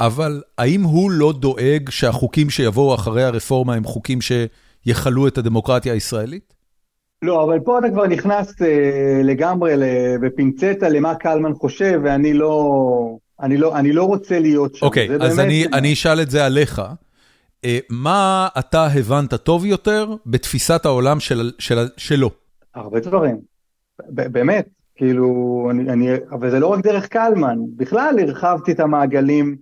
אבל האם הוא לא דואג שהחוקים שיבואו אחרי הרפורמה הם חוקים שיכלו את הדמוקרטיה הישראלית? לא, אבל פה אתה כבר נכנס אה, לגמרי בפינצטה למה קלמן חושב, ואני לא, אני לא, אני לא רוצה להיות שם. אוקיי, אז באמת... אני, אני אשאל את זה עליך. אה, מה אתה הבנת טוב יותר בתפיסת העולם של, של, שלו? הרבה דברים, באמת, כאילו, אני, אני, אבל זה לא רק דרך קלמן, בכלל הרחבתי את המעגלים,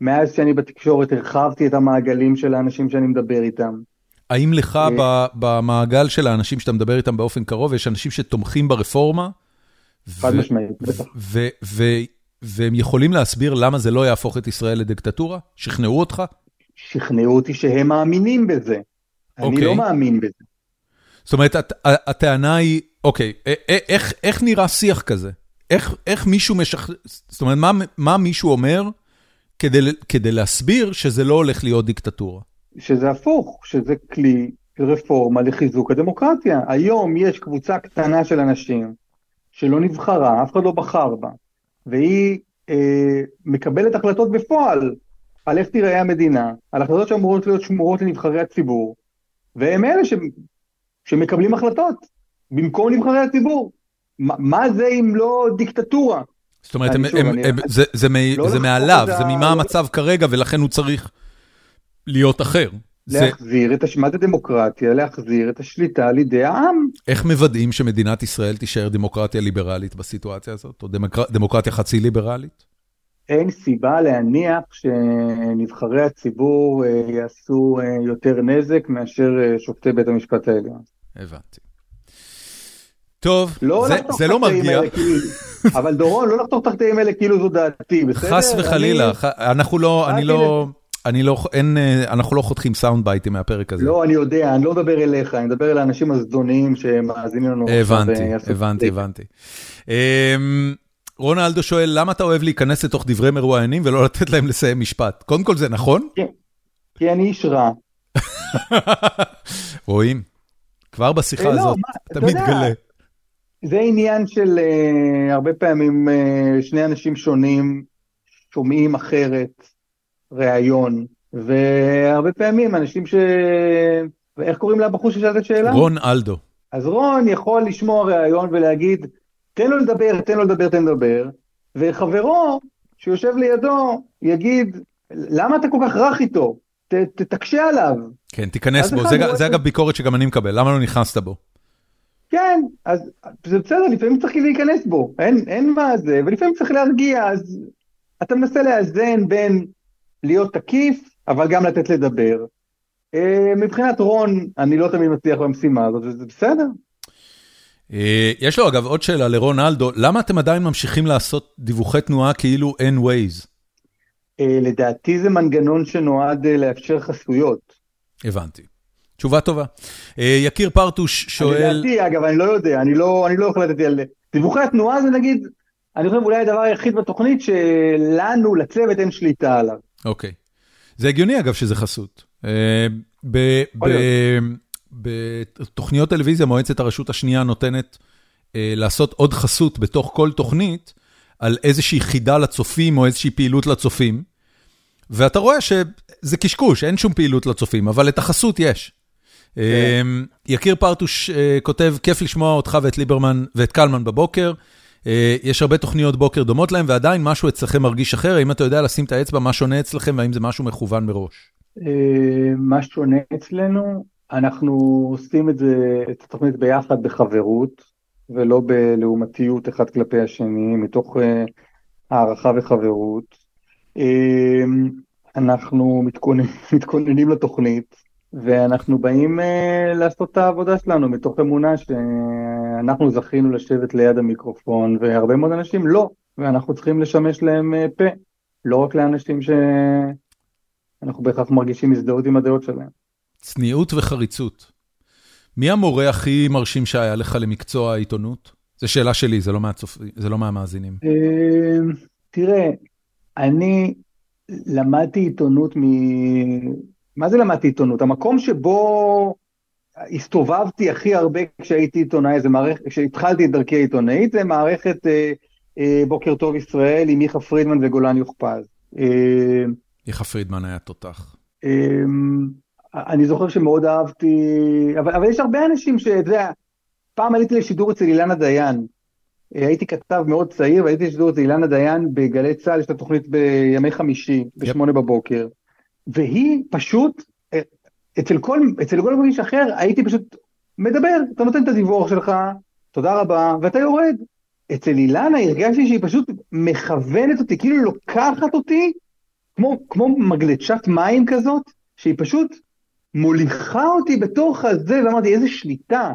מאז שאני בתקשורת הרחבתי את המעגלים של האנשים שאני מדבר איתם. האם לך אה, במעגל של האנשים שאתה מדבר איתם באופן קרוב, יש אנשים שתומכים ברפורמה? חד משמעית, בטח. והם יכולים להסביר למה זה לא יהפוך את ישראל לדיקטטורה? שכנעו אותך? שכנעו אותי שהם מאמינים בזה. אני לא אוקיי. מאמין בזה. זאת אומרת, הטענה היא, אוקיי, איך נראה שיח כזה? איך מישהו משכנע, זאת אומרת, מה מישהו אומר כדי להסביר שזה לא הולך להיות דיקטטורה? שזה הפוך, שזה כלי רפורמה לחיזוק הדמוקרטיה. היום יש קבוצה קטנה של אנשים שלא נבחרה, אף אחד לא בחר בה, והיא אה, מקבלת החלטות בפועל על איך תיראה המדינה, על החלטות שאמורות להיות שמורות לנבחרי הציבור, והם אלה ש, שמקבלים החלטות במקום נבחרי הציבור. ما, מה זה אם לא דיקטטורה? זאת אומרת, הם, שוב, הם, אני, הם, זה, זה, לא זה מעליו, זה ממה המצב כרגע, ולכן הוא צריך להיות אחר. להחזיר את מה זה דמוקרטיה? להחזיר את השליטה לידי העם. איך מוודאים שמדינת ישראל תישאר דמוקרטיה ליברלית בסיטואציה הזאת, או דמוקר... דמוקרטיה חצי ליברלית? אין סיבה להניח שנבחרי הציבור אה, יעשו אה, יותר נזק מאשר אה, שופטי בית המשפט העליון. הבנתי. טוב, לא זה, זה לא מרגיע. כאילו, אבל דורון, לא לחתוך את הקטעים האלה כאילו זו דעתי, בסדר? חס וחלילה, אני... ח... אנחנו לא, אני לא... אני לא, אין, אנחנו לא חותכים סאונד בייטים מהפרק הזה. לא, אני יודע, אני לא מדבר אליך, אני מדבר אל האנשים הזדוניים שמאזינים לנו. הבנתי, הבנתי, הבנתי. אמ, רונלדו שואל, למה אתה אוהב להיכנס לתוך דברי מרואיינים ולא לתת להם לסיים משפט? קודם כל זה נכון? כן, כי אני איש רע. רואים, כבר בשיחה אה, לא, הזאת אתה מתגלה. זה עניין של הרבה פעמים שני אנשים שונים שומעים אחרת. ראיון, והרבה פעמים אנשים ש... ואיך קוראים לבחור ששאלת את השאלה? רון אלדו. אז רון יכול לשמוע ראיון ולהגיד, תן לו לדבר, תן לו לדבר, תן לו לדבר, וחברו שיושב לידו יגיד, למה אתה כל כך רך איתו? ת, תקשה עליו. כן, תיכנס בו, זה, זה אגב ביקורת שגם אני מקבל, למה לא נכנסת בו? כן, אז זה בסדר, לפעמים צריך להיכנס בו, אין, אין מה זה, ולפעמים צריך להרגיע, אז אתה מנסה לאזן בין להיות תקיף, אבל גם לתת לדבר. אה, מבחינת רון, אני לא תמיד מצליח במשימה הזאת, וזה בסדר. אה, יש לו אגב עוד שאלה לרון אלדו, למה אתם עדיין ממשיכים לעשות דיווחי תנועה כאילו אין ווייז? אה, לדעתי זה מנגנון שנועד לאפשר חסויות. הבנתי. תשובה טובה. יקיר פרטוש שואל... לדעתי, אגב, אני לא יודע, אני לא, אני לא לתת על... דיווחי התנועה זה נגיד אני חושב אולי הדבר היחיד בתוכנית שלנו, לצוות, אין שליטה עליו. אוקיי. זה הגיוני אגב שזה חסות. אה, בתוכניות טלוויזיה מועצת הרשות השנייה נותנת אה, לעשות עוד חסות בתוך כל תוכנית על איזושהי חידה לצופים או איזושהי פעילות לצופים, ואתה רואה שזה קשקוש, אין שום פעילות לצופים, אבל את החסות יש. כן. אמ, יקיר פרטוש אה, כותב, כיף לשמוע אותך ואת ליברמן ואת קלמן בבוקר. אה, יש הרבה תוכניות בוקר דומות להם, ועדיין משהו אצלכם מרגיש אחר. האם אתה יודע לשים את האצבע, מה שונה אצלכם, והאם זה משהו מכוון מראש? מה שונה אצלנו, אנחנו עושים את זה, את התוכנית ביחד בחברות, ולא בלעומתיות אחד כלפי השני, מתוך uh, הערכה וחברות. Uh, אנחנו מתכוננים, מתכוננים לתוכנית, ואנחנו באים uh, לעשות את העבודה שלנו מתוך אמונה שאנחנו זכינו לשבת ליד המיקרופון, והרבה מאוד אנשים לא, ואנחנו צריכים לשמש להם uh, פה, לא רק לאנשים שאנחנו בהכרח מרגישים הזדהות עם הדעות שלהם. צניעות וחריצות. מי המורה הכי מרשים שהיה לך למקצוע העיתונות? זו שאלה שלי, זה לא, מהצופ... זה לא מהמאזינים. אמ, תראה, אני למדתי עיתונות. מה זה למדתי עיתונות? המקום שבו הסתובבתי הכי הרבה כשהייתי עיתונאי, זה מערכת, כשהתחלתי את דרכי העיתונאית, זה מערכת אה, אה, בוקר טוב ישראל עם מיכה פרידמן וגולן יוכפז. אה, מיכה פרידמן היה תותח. אה, אני זוכר שמאוד אהבתי, אבל, אבל יש הרבה אנשים שאתה יודע, פעם עליתי לשידור אצל אילנה דיין. הייתי כתב מאוד צעיר והייתי לשידור אצל אילנה דיין בגלי צה"ל, יש לה תוכנית בימי חמישי, בשמונה yep. בבוקר. והיא פשוט, אצל כל, אצל כל מישהו אחר, הייתי פשוט מדבר, אתה נותן את הדיווח שלך, תודה רבה, ואתה יורד. אצל אילנה הרגשתי שהיא פשוט מכוונת אותי, כאילו לוקחת אותי, כמו, כמו מגלצ'ת מים כזאת, שהיא פשוט מוליכה אותי בתוך הזה, ואמרתי, איזה שליטה.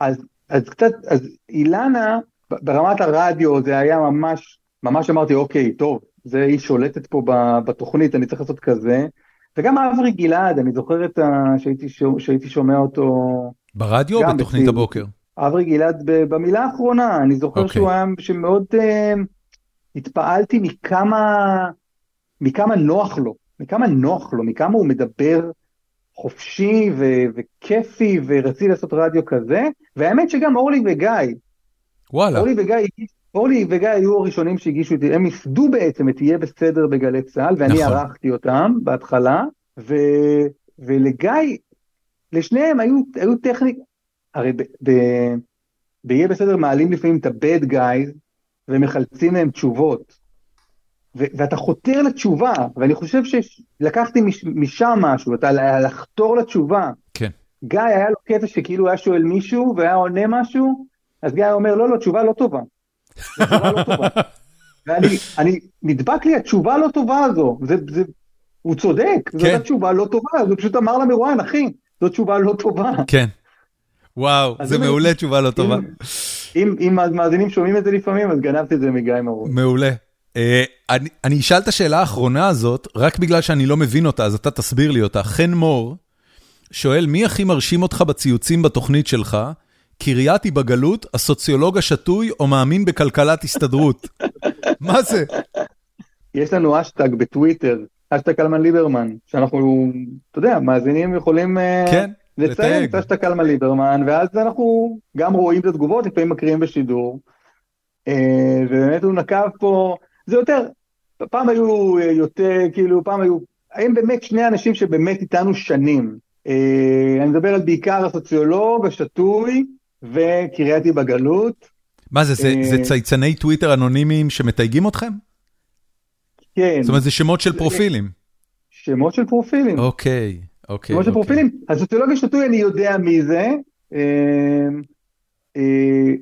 אז, אז קצת, אז אילנה, ברמת הרדיו זה היה ממש, ממש אמרתי, אוקיי, טוב, זה היא שולטת פה בתוכנית, אני צריך לעשות כזה. וגם אברי גלעד, אני זוכר את ה... שהייתי, שהייתי שומע אותו... ברדיו או בתוכנית בציר. הבוקר? אברי גלעד במילה האחרונה, אני זוכר okay. שהוא היה, שמאוד uh, התפעלתי מכמה, מכמה נוח לו, מכמה נוח לו, מכמה הוא מדבר חופשי ו- וכיפי ורציתי לעשות רדיו כזה, והאמת שגם אורלי וגיא, וואלה. אורלי וגיא, אורלי וגיא היו הראשונים שהגישו זה, הם ייסדו בעצם את יהיה בסדר בגלי צה"ל, ואני נכון. ערכתי אותם בהתחלה, ו, ולגיא, לשניהם היו, היו טכניק, הרי ב, ב, ביהיה בסדר מעלים לפעמים את ה-bad guys, ומחלצים להם תשובות. ואתה חותר לתשובה, ואני חושב שלקחתי מש, משם משהו, אתה לחתור לתשובה. כן. גיא היה לו קטע שכאילו היה שואל מישהו והיה עונה משהו, אז גיא אומר לא, לא, תשובה לא טובה. לא טובה. ואני, אני, נדבק לי התשובה לא טובה הזו, זה, זה, הוא צודק, כן. זאת תשובה לא טובה, אז הוא פשוט אמר למרואיין, אחי, זאת תשובה לא טובה. כן. וואו, זה מעולה, תשובה לא טובה. אם, אם המאזינים שומעים את זה לפעמים, אז גנבתי את זה מגיא מרואיין. מעולה. אה, אני אני אשאל את השאלה האחרונה הזאת, רק בגלל שאני לא מבין אותה, אז אתה תסביר לי אותה. חן מור שואל, מי הכי מרשים אותך בציוצים בתוכנית שלך? קרייתי בגלות, הסוציולוג השתוי או מאמין בכלכלת הסתדרות? מה זה? יש לנו אשטג בטוויטר, אשטג קלמן ליברמן, שאנחנו, אתה יודע, מאזינים יכולים אה, כן, לציין את אשטג קלמן ליברמן, ואז אנחנו גם רואים את התגובות, לפעמים מקריאים בשידור. אה, ובאמת הוא נקב פה, זה יותר, פעם היו יותר, כאילו, פעם היו, הם באמת שני אנשים שבאמת איתנו שנים. אה, אני מדבר על בעיקר הסוציולוג, השתוי וקרייתי בגלות. מה זה, זה, זה אה, צייצני טוויטר אנונימיים שמתייגים אתכם? כן. זאת אומרת, זה שמות של פרופילים. שמות של פרופילים. אוקיי, אוקיי. שמות של אוקיי. פרופילים. הסוציולוג השתוי, אני יודע מי זה.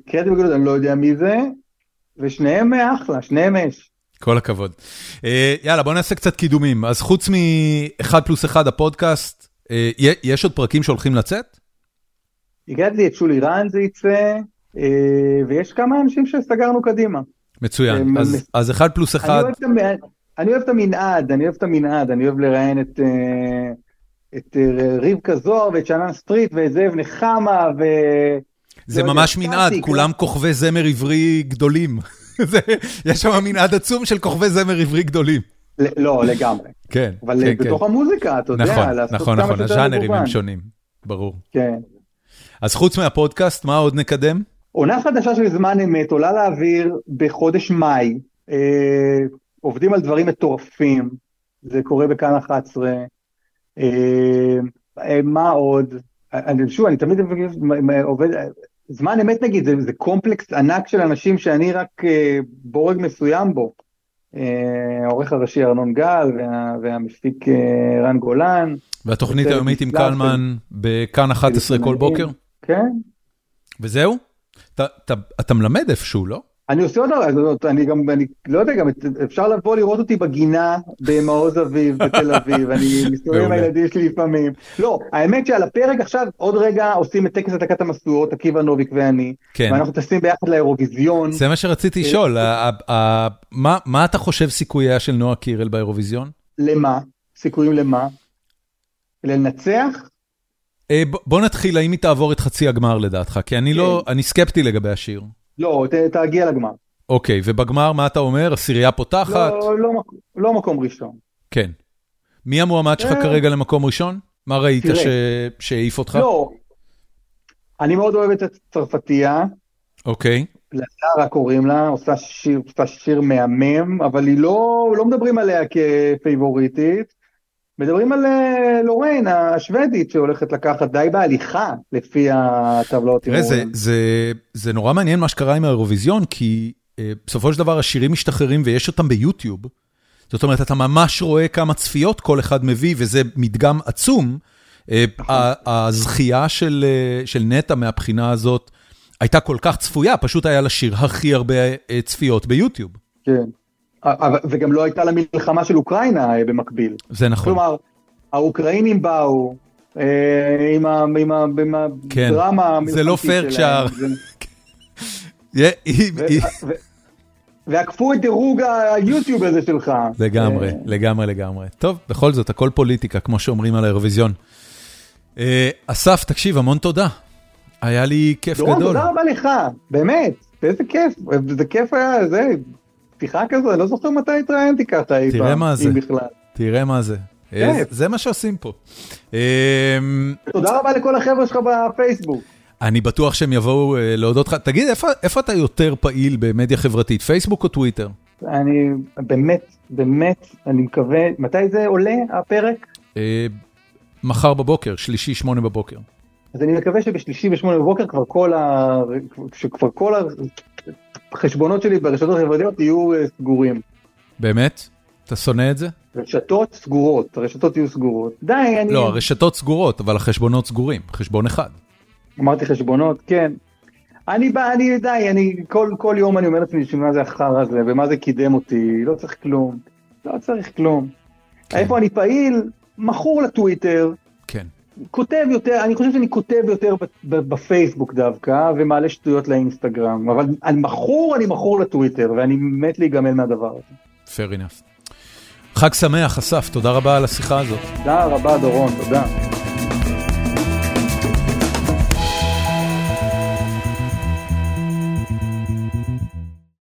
קרייתי בגלות, אני לא יודע מי זה. ושניהם אחלה, שניהם אש. כל הכבוד. אה, יאללה, בוא נעשה קצת קידומים. אז חוץ מ-1 פלוס 1 הפודקאסט, אה, יש עוד פרקים שהולכים לצאת? הגעתי את שולי רן זה יצא, אה, ויש כמה אנשים שסגרנו קדימה. מצוין, אז, אז 1 פלוס 1. אני אוהב, את המנעד, אני אוהב את המנעד, אני אוהב לראיין את, את רבקה זוהר ואת שנן סטריט ואת זאב נחמה ו... זה ממש מנעד, כולם כוכבי זמר עברי גדולים. יש שם מנעד עצום של כוכבי זמר עברי גדולים. לא, לגמרי. כן, אבל כן, בתוך כן. המוזיקה, אתה יודע, נכון, לעשות נכון, כמה נכון, שיותר הז'אנרים מגוון. הם שונים, ברור. כן. אז חוץ מהפודקאסט, מה עוד נקדם? עונה חדשה של זמן אמת עולה לאוויר בחודש מאי. אה, עובדים על דברים מטורפים, זה קורה בכאן 11. אה, אה, מה עוד? אני, שוב, אני תמיד עובד, זמן אמת נגיד, זה, זה קומפלקס ענק של אנשים שאני רק אה, בורג מסוים בו. אה, העורך הראשי ארנון גל וה, והמפיק אה, רן גולן. והתוכנית היומית עם קלמן בכאן 11 כל בוקר? כן. וזהו? אתה- אתה- אתה מלמד איפשהו, לא? אני עושה עוד דבר, אני גם, אני לא יודע, גם אפשר לבוא לראות אותי בגינה במעוז אביב בתל אביב, אני מסתובב עם. הילדים שלי לפעמים. לא, האמת שעל הפרק עכשיו, עוד רגע עושים את טקס הדקת המשואות, עקיבא נוביק ואני, כן. ואנחנו טסים ביחד לאירוויזיון. זה מה שרציתי לשאול, ה- ה- ה- מה- מה אתה חושב סיכוייה של נועה קירל באירוויזיון? למה? סיכויים למה? לנצח? אה, בוא נתחיל, האם היא תעבור את חצי הגמר לדעתך? כי אני לא, כן. אני סקפטי לגבי השיר. לא, תגיע לגמר. אוקיי, ובגמר מה אתה אומר? עשירייה פותחת? לא, לא, לא מקום ראשון. כן. מי המועמד שלך אה. כרגע למקום ראשון? מה ראית שהעיף אותך? לא. אני מאוד אוהב את הצרפתייה. אוקיי. לזרה קוראים לה, עושה שיר, עושה שיר מהמם, אבל היא לא, לא מדברים עליה כפייבוריטית. מדברים על אה, לוריין השוודית שהולכת לקחת די בהליכה לפי הטבלאות. תראה, זה. זה, זה נורא מעניין מה שקרה עם האירוויזיון, כי אה, בסופו של דבר השירים משתחררים ויש אותם ביוטיוב. זאת אומרת, אתה ממש רואה כמה צפיות כל אחד מביא, וזה מדגם עצום. אה, ה- הזכייה של, אה, של נטע מהבחינה הזאת הייתה כל כך צפויה, פשוט היה לשיר הכי הרבה צפיות ביוטיוב. כן. וגם לא הייתה לה מלחמה של אוקראינה אה, במקביל. זה נכון. כלומר, האוקראינים באו אה, עם ה- עם ה- עם כן. הדרמה זה לא המלחמתית פייר שלהם. כשהר- ועקפו את דירוג היוטיוב הזה שלך. לגמרי, אה, לגמרי, לגמרי. טוב, בכל זאת, הכל פוליטיקה, כמו שאומרים על האירוויזיון. אסף, תקשיב, המון תודה. היה לי כיף דורון, גדול. תודה רבה לך, באמת, איזה כיף, זה כיף היה, זה, פתיחה כזו, אני לא זוכר מתי התראיינתי ככה אי פעם. אם בכלל. תראה מה זה. אה, כיף. זה מה שעושים פה. אה, תודה רבה לכל החבר'ה שלך בפייסבוק. אני בטוח שהם יבואו אה, להודות לך. תגיד, איפה- איפה אתה יותר פעיל במדיה חברתית, פייסבוק או טוויטר? אני באמת, באמת, אני מקווה, מתי זה עולה הפרק? מחר בבוקר, שלישי, שמונה בבוקר. אז אני מקווה שבשלישי בשמונה בבוקר כבר כל ה... שכבר כל החשבונות שלי ברשתות החברתיות יהיו אה, סגורים. באמת? אתה שונא את זה? רשתות סגורות, הרשתות יהיו סגורות. די, אני... לא, הרשתות סגורות, אבל החשבונות סגורים. חשבון אחד. אמרתי חשבונות, כן. אני בא, אני די, אני כל, כל יום אני אומר לעצמי שמה זה החרא הזה ומה זה קידם אותי, לא צריך כלום, לא צריך כלום. כן. איפה אני פעיל? מכור לטוויטר, כן. כותב יותר, אני חושב שאני כותב יותר בפייסבוק דווקא, ומעלה שטויות לאינסטגרם, אבל אני מכור, אני מכור לטוויטר, ואני מת להיגמל מהדבר הזה. fair enough. חג שמח, אסף, תודה רבה על השיחה הזאת. תודה רבה דורון, תודה.